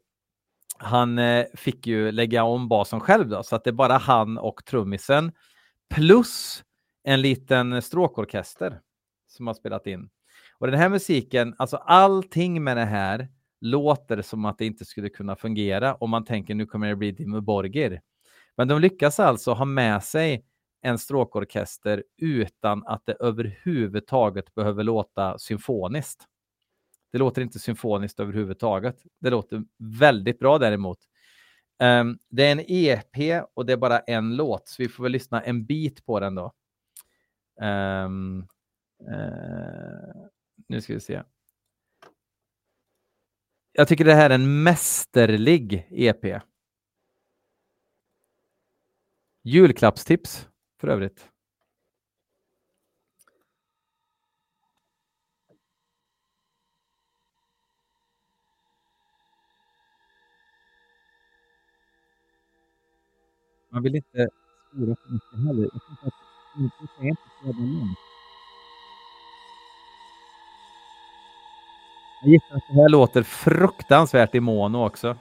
Speaker 1: Han eh, fick ju lägga om basen själv då, så att det är bara han och trummisen plus en liten stråkorkester som har spelat in. Och den här musiken, alltså allting med det här låter som att det inte skulle kunna fungera om man tänker nu kommer det bli Dimmu Borgir. Men de lyckas alltså ha med sig en stråkorkester utan att det överhuvudtaget behöver låta symfoniskt. Det låter inte symfoniskt överhuvudtaget. Det låter väldigt bra däremot. Um, det är en EP och det är bara en låt, så vi får väl lyssna en bit på den då. Um, uh, nu ska vi se. Jag tycker det här är en mästerlig EP. Julklappstips för övrigt. Man vill inte spora för mycket heller. Jag tycker att det är inte så jävla långt. Jag gissar att det här låter fruktansvärt i mono också.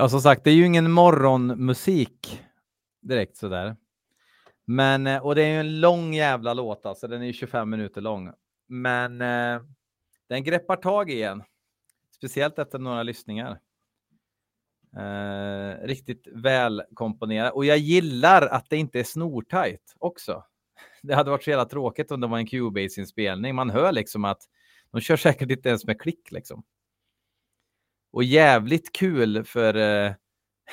Speaker 1: Ja, som sagt, det är ju ingen morgonmusik direkt sådär. Men, eh, och det är ju en lång jävla låt alltså, den är ju 25 minuter lång. Men eh, den greppar tag i en, speciellt efter några lyssningar. Eh, riktigt väl komponerad och jag gillar att det inte är snortajt också. [laughs] Det hade varit så jävla tråkigt om det var en Cubase-inspelning. Man hör liksom att de kör säkert inte ens med klick liksom. Och jävligt kul för, eh,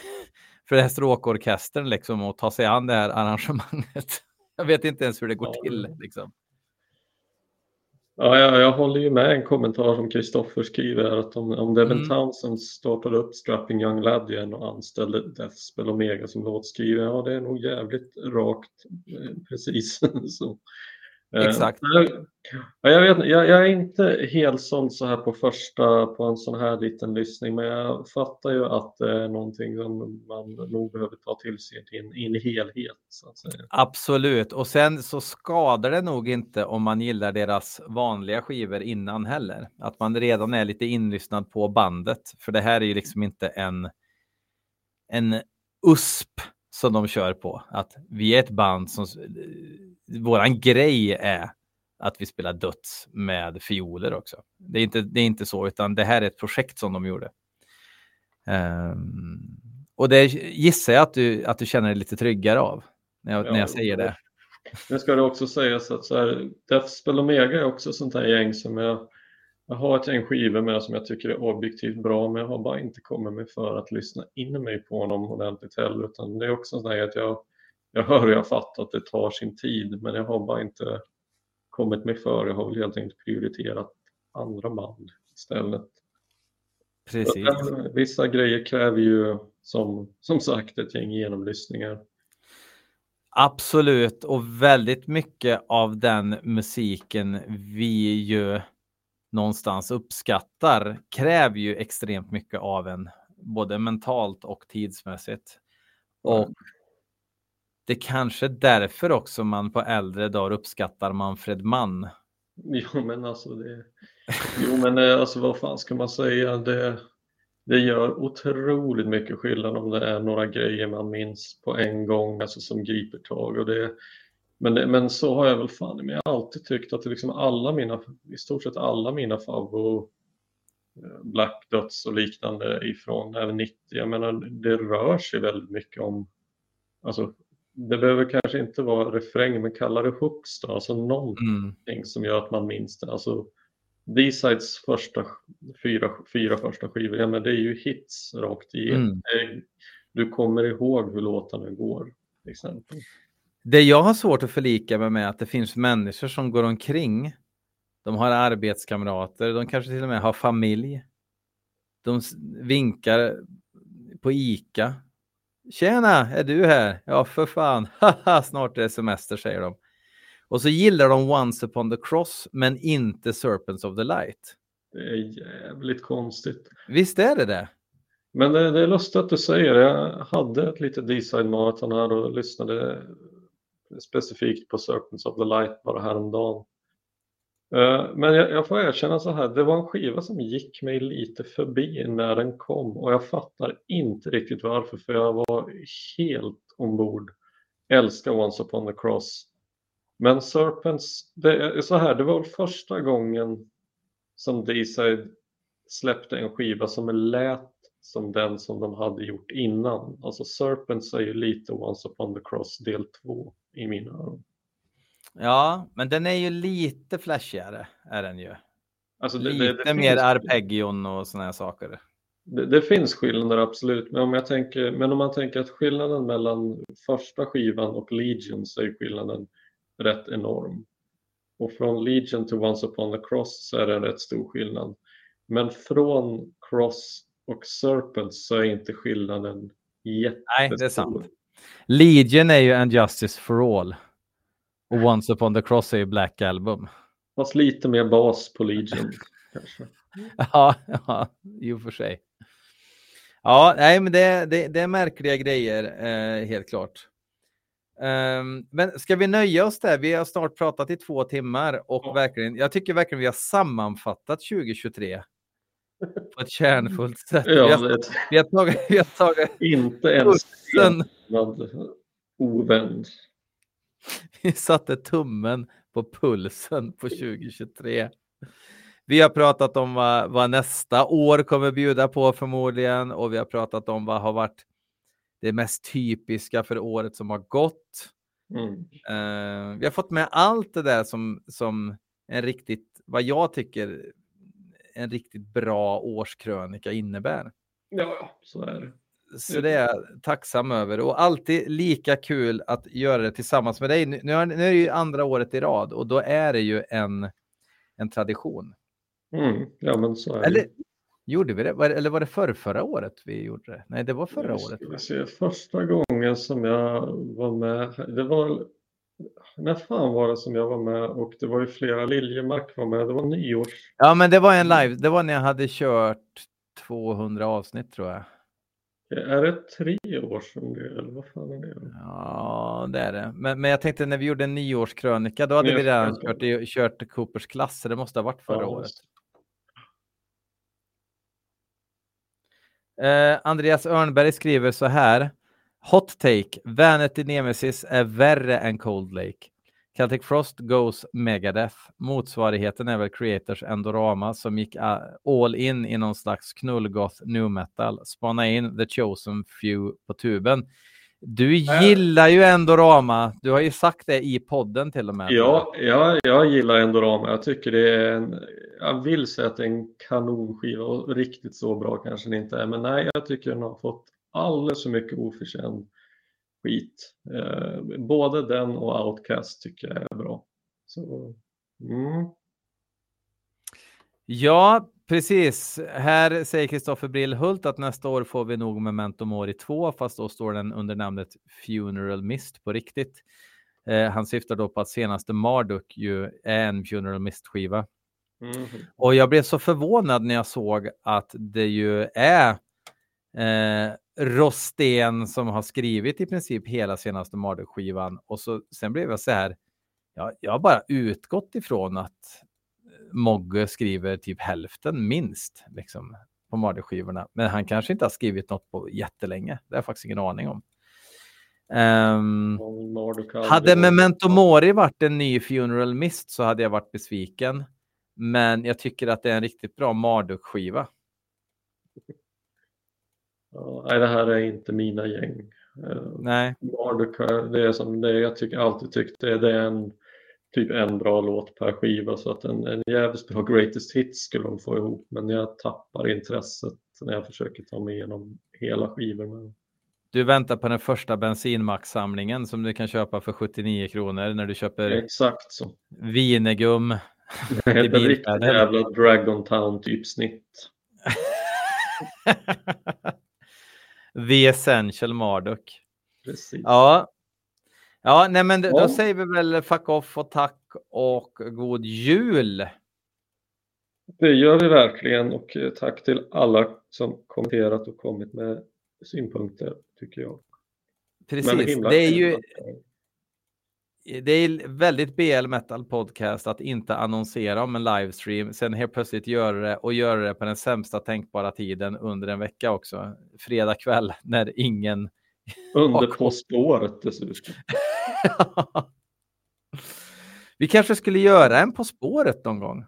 Speaker 1: [laughs] för den stråkorkestern liksom att ta sig an det här arrangemanget. [laughs] Jag vet inte ens hur det går
Speaker 2: Ja.
Speaker 1: till liksom.
Speaker 2: Ja, jag, jag håller ju med en kommentar som Kristoffer skriver att om, om Devin
Speaker 1: Mm.
Speaker 2: Townsend startade upp Strapping Young Lad igen och anställde Deathspell Omega som låtskrivare, ja det är nog jävligt rakt eh, precis [laughs] så. Eh,
Speaker 1: Exakt.
Speaker 2: Jag, ja, jag, vet, jag, jag är inte helt såld så här på första på en sån här liten lyssning men jag fattar ju att det är någonting som man nog behöver ta till sig i en, i en helhet. Så att säga.
Speaker 1: Absolut, och sen så skadar det nog inte om man gillar deras vanliga skivor innan heller. Att man redan är lite inlyssnad på bandet, för det här är ju liksom inte en, en USP som de kör på. Att vi är ett band som, våran grej är att vi spelar döds med fioler också. Det är inte, det är inte så, utan det här är ett projekt som de gjorde. Ehm, och det gissar jag att du, att du känner dig lite tryggare av när jag, när
Speaker 2: Ja,
Speaker 1: jag säger det.
Speaker 2: Nu ska det också sägas att så här, Deathspell Omega är också sånt här gäng som jag, jag har ett gäng skivor med som jag tycker är objektivt bra men jag har bara inte kommit mig för att lyssna in mig på dem ordentligt heller utan det är också så här att jag, jag hör och jag fattar att det tar sin tid men jag har bara inte kommit mig för. Jag har väl helt enkelt prioriterat andra band istället.
Speaker 1: Precis.
Speaker 2: Men Vissa grejer kräver ju som, som sagt ett gäng genomlyssningar.
Speaker 1: Absolut, och väldigt mycket av den musiken vi ju någonstans uppskattar kräver ju extremt mycket av en, både mentalt och tidsmässigt. Och det kanske är därför också man på äldre dagar uppskattar Manfred Mann.
Speaker 2: Jo men alltså det... Jo men eh, alltså vad fan ska man säga? Det, det gör otroligt mycket skillnad om det är några grejer man minns på en gång, alltså som griper tag. Och det, men, det- men så har jag väl fan men jag har alltid tyckt att det liksom alla mina, i stort sett alla mina favvo eh, Black Dots och liknande ifrån även 90, jag menar det rör sig väldigt mycket om, alltså det behöver kanske inte vara refräng men kalla det hooks då, alltså någonting
Speaker 1: Mm.
Speaker 2: någonting som gör att man minns det. Alltså, D-sides första fyra, fyra första skivor, ja, men det är ju hits rakt igenom.
Speaker 1: Mm.
Speaker 2: Du kommer ihåg hur låtarna går, till exempel.
Speaker 1: Det jag har svårt att förlika mig med är att det finns människor som går omkring. De har arbetskamrater, de kanske till och med har familj. De vinkar på Ica. Tjena, är du här? Ja, för fan. [laughs] Snart är det semester, säger de. Och så gillar de Once upon the cross, men inte Serpents of the light.
Speaker 2: Det är jävligt konstigt.
Speaker 1: Visst är det det?
Speaker 2: Men det, det är lustigt att du säger det. Jag hade ett litet D-side maraton här och lyssnade specifikt på Serpents of the Light bara häromdagen. Eh, men jag, jag får erkänna så här, det var en skiva som gick mig lite förbi när den kom och jag fattar inte riktigt varför för jag var helt ombord. Älskar Once upon the cross. Men Serpents, det är så här, det var första gången som D-side släppte en skiva som lät som den som de hade gjort innan. Alltså Serpents är ju lite Once upon the cross del 2 i mina öron.
Speaker 1: Ja, men den är ju lite flashigare, är den ju.
Speaker 2: Alltså det,
Speaker 1: Lite
Speaker 2: det, det
Speaker 1: mer
Speaker 2: finns-
Speaker 1: arpeggion och såna här saker.
Speaker 2: Det, finns skillnader absolut, men om, jag tänker, men om man tänker att skillnaden mellan första skivan och Legion så är skillnaden rätt enorm. Och från Legion till Once upon the cross så är det en rätt stor skillnad. Men från Cross och Serpents så är inte skillnaden jättestor.
Speaker 1: Nej, det är sant. Legion är ju And Justice for All. Och Once upon the cross är ju Black Album.
Speaker 2: Fast lite mer bas på Legion. [laughs] kanske.
Speaker 1: Ja, ja, i och för sig. Ja, nej, men det, det, det är märkliga grejer, eh, helt klart. Ehm, men ska vi nöja oss där? Vi har snart pratat i två timmar och
Speaker 2: Ja.
Speaker 1: verkligen, jag tycker verkligen vi har sammanfattat 2023 [laughs] på ett kärnfullt sätt. Vi
Speaker 2: Ja,
Speaker 1: har,
Speaker 2: det
Speaker 1: vi har tagit, vi har tagit
Speaker 2: inte ens
Speaker 1: pulsen,
Speaker 2: enad ovän. [laughs]
Speaker 1: vi satte tummen på pulsen på 2023. Vi har pratat om vad, vad nästa år kommer bjuda på förmodligen och vi har pratat om vad har varit det mest typiska för året som har gått.
Speaker 2: Mm.
Speaker 1: Eh, vi har fått med allt det där som, som en riktigt, vad jag tycker, en riktigt bra årskrönika innebär.
Speaker 2: Ja, så är det.
Speaker 1: Så det är jag tacksam över och alltid lika kul att göra det tillsammans med dig. Nu, är det ju andra året i rad och då är det ju en, en tradition.
Speaker 2: Mm. Ja, men så är det.
Speaker 1: Eller gjorde vi det? Eller var det förra, förra året vi gjorde det? Nej, det var förra året.
Speaker 2: se, första gången som jag var med, det var, när fan var det som jag var med och det var ju flera, Liljemark var med, det var nyårs,
Speaker 1: Ja, men det var en live. Det var när jag hade kört 200 avsnitt tror jag.
Speaker 2: Är det tre år sedan det, eller vad fan är det?
Speaker 1: Ja, det är det. Men, men jag tänkte när vi gjorde en nyårskrönika, då hade vi redan kört, kört Coopers klass, så det måste ha varit förra
Speaker 2: Ja,
Speaker 1: året. Eh, Andreas Örnberg skriver så här. Hot take. Vanity Nemesis är värre än Cold Lake. Celtic Frost goes Megadeth. Motsvarigheten är väl Creators Endorama som gick a- all in i någon slags knullgoth nu metal. Spana in The Chosen Few på tuben. Du gillar ju Endorama. Du har ju sagt det i podden till och med.
Speaker 2: Ja, ja, jag gillar Endorama. Jag tycker det är en, jag vill säga att det är en kanonskiva och riktigt så bra kanske det inte är. Men nej, jag tycker den har fått alldeles för mycket oförtjänt skit. Eh, både den och Outcast tycker jag är bra. Så, mm.
Speaker 1: Ja, precis. Här säger Kristoffer Brillhult att nästa år får vi nog Memento Mori 2, fast då står den under namnet Funeral Mist på riktigt. Eh, han syftar då på att senaste Marduk ju är en Funeral Mist-skiva.
Speaker 2: Mhm.
Speaker 1: Och jag blev så förvånad när jag såg att det ju är eh, Rosten som har skrivit i princip hela senaste Marduk-skivan. Och så, sen blev jag så här, ja, jag har bara utgått ifrån att Mogge skriver typ hälften minst liksom, på Marduk-skivorna. Men han kanske inte har skrivit något på jättelänge. Det har jag faktiskt ingen aning om.
Speaker 2: Aldrig
Speaker 1: hade Memento Mori varit en ny Funeral Mist så hade jag varit besviken. Men jag tycker att det är en riktigt bra Marduk-skiva.
Speaker 2: Nej, det här är inte mina gäng. Eh,
Speaker 1: Nej,
Speaker 2: har- det är som det jag tycker, alltid tyckt det, det är en typ en bra låt per skiva så att en, en jävligt bra greatest hits skulle de få ihop men jag tappar intresset när jag försöker ta mig igenom hela skivor med
Speaker 1: du väntar på den första bensinmaxsamlingen som du kan köpa för 79 kronor när du köper
Speaker 2: Exakt så.
Speaker 1: Vinegum.
Speaker 2: Det är ett riktigt jävla Dragon Town typ snitt. [laughs]
Speaker 1: The Essential Marduk.
Speaker 2: Precis.
Speaker 1: Ja. Ja, nej men då
Speaker 2: Ja.
Speaker 1: säger vi väl fuck off och tack och god jul.
Speaker 2: Det gör vi verkligen och eh, tack till alla som kommenterat och kommit med synpunkter tycker jag.
Speaker 1: Precis, det är ju det är väldigt BL Metal Podcast att inte annonsera om en livestream, sen helt plötsligt göra det och göra det på den sämsta tänkbara tiden under en vecka också. Fredag kväll [laughs] när ingen... [laughs]
Speaker 2: Under På spåret dessutom. [laughs]
Speaker 1: Vi kanske skulle göra en På spåret någon gång.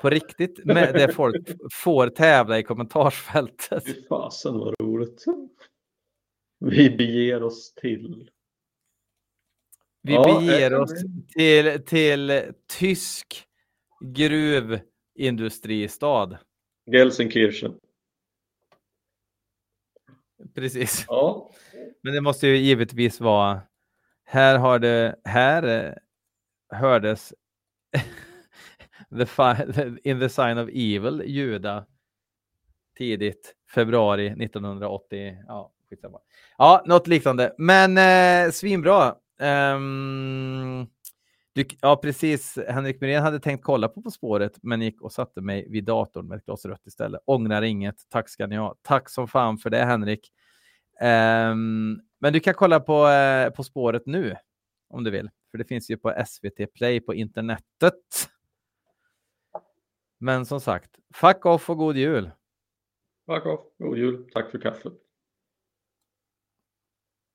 Speaker 1: På riktigt, med där folk får tävla i kommentarsfältet.
Speaker 2: Fy fasen vad roligt. Vi beger oss till.
Speaker 1: Vi
Speaker 2: Ja,
Speaker 1: beger
Speaker 2: eh,
Speaker 1: oss till, till tysk gruvindustristad.
Speaker 2: Gelsenkirchen.
Speaker 1: Precis.
Speaker 2: Ja,
Speaker 1: Men det måste ju givetvis vara. Här har det. Här eh, hördes. [laughs] the in the sign of evil ljuda. Tidigt februari 1980. Ja, skitsamma. Ja, något liknande. Men eh, svinbra. Um, du, ja, precis. Henrik Myrén hade tänkt kolla på På spåret, men gick och satte mig vid datorn med ett glas rött istället. Ångrar inget. Tack ska ni ha. Tack som fan för det, Henrik. Um, men du kan kolla på eh, På spåret nu om du vill, för det finns ju på SVT Play på internetet. Men som sagt, fuck off och god jul!
Speaker 2: Fuck off. God jul. Tack för kaffet.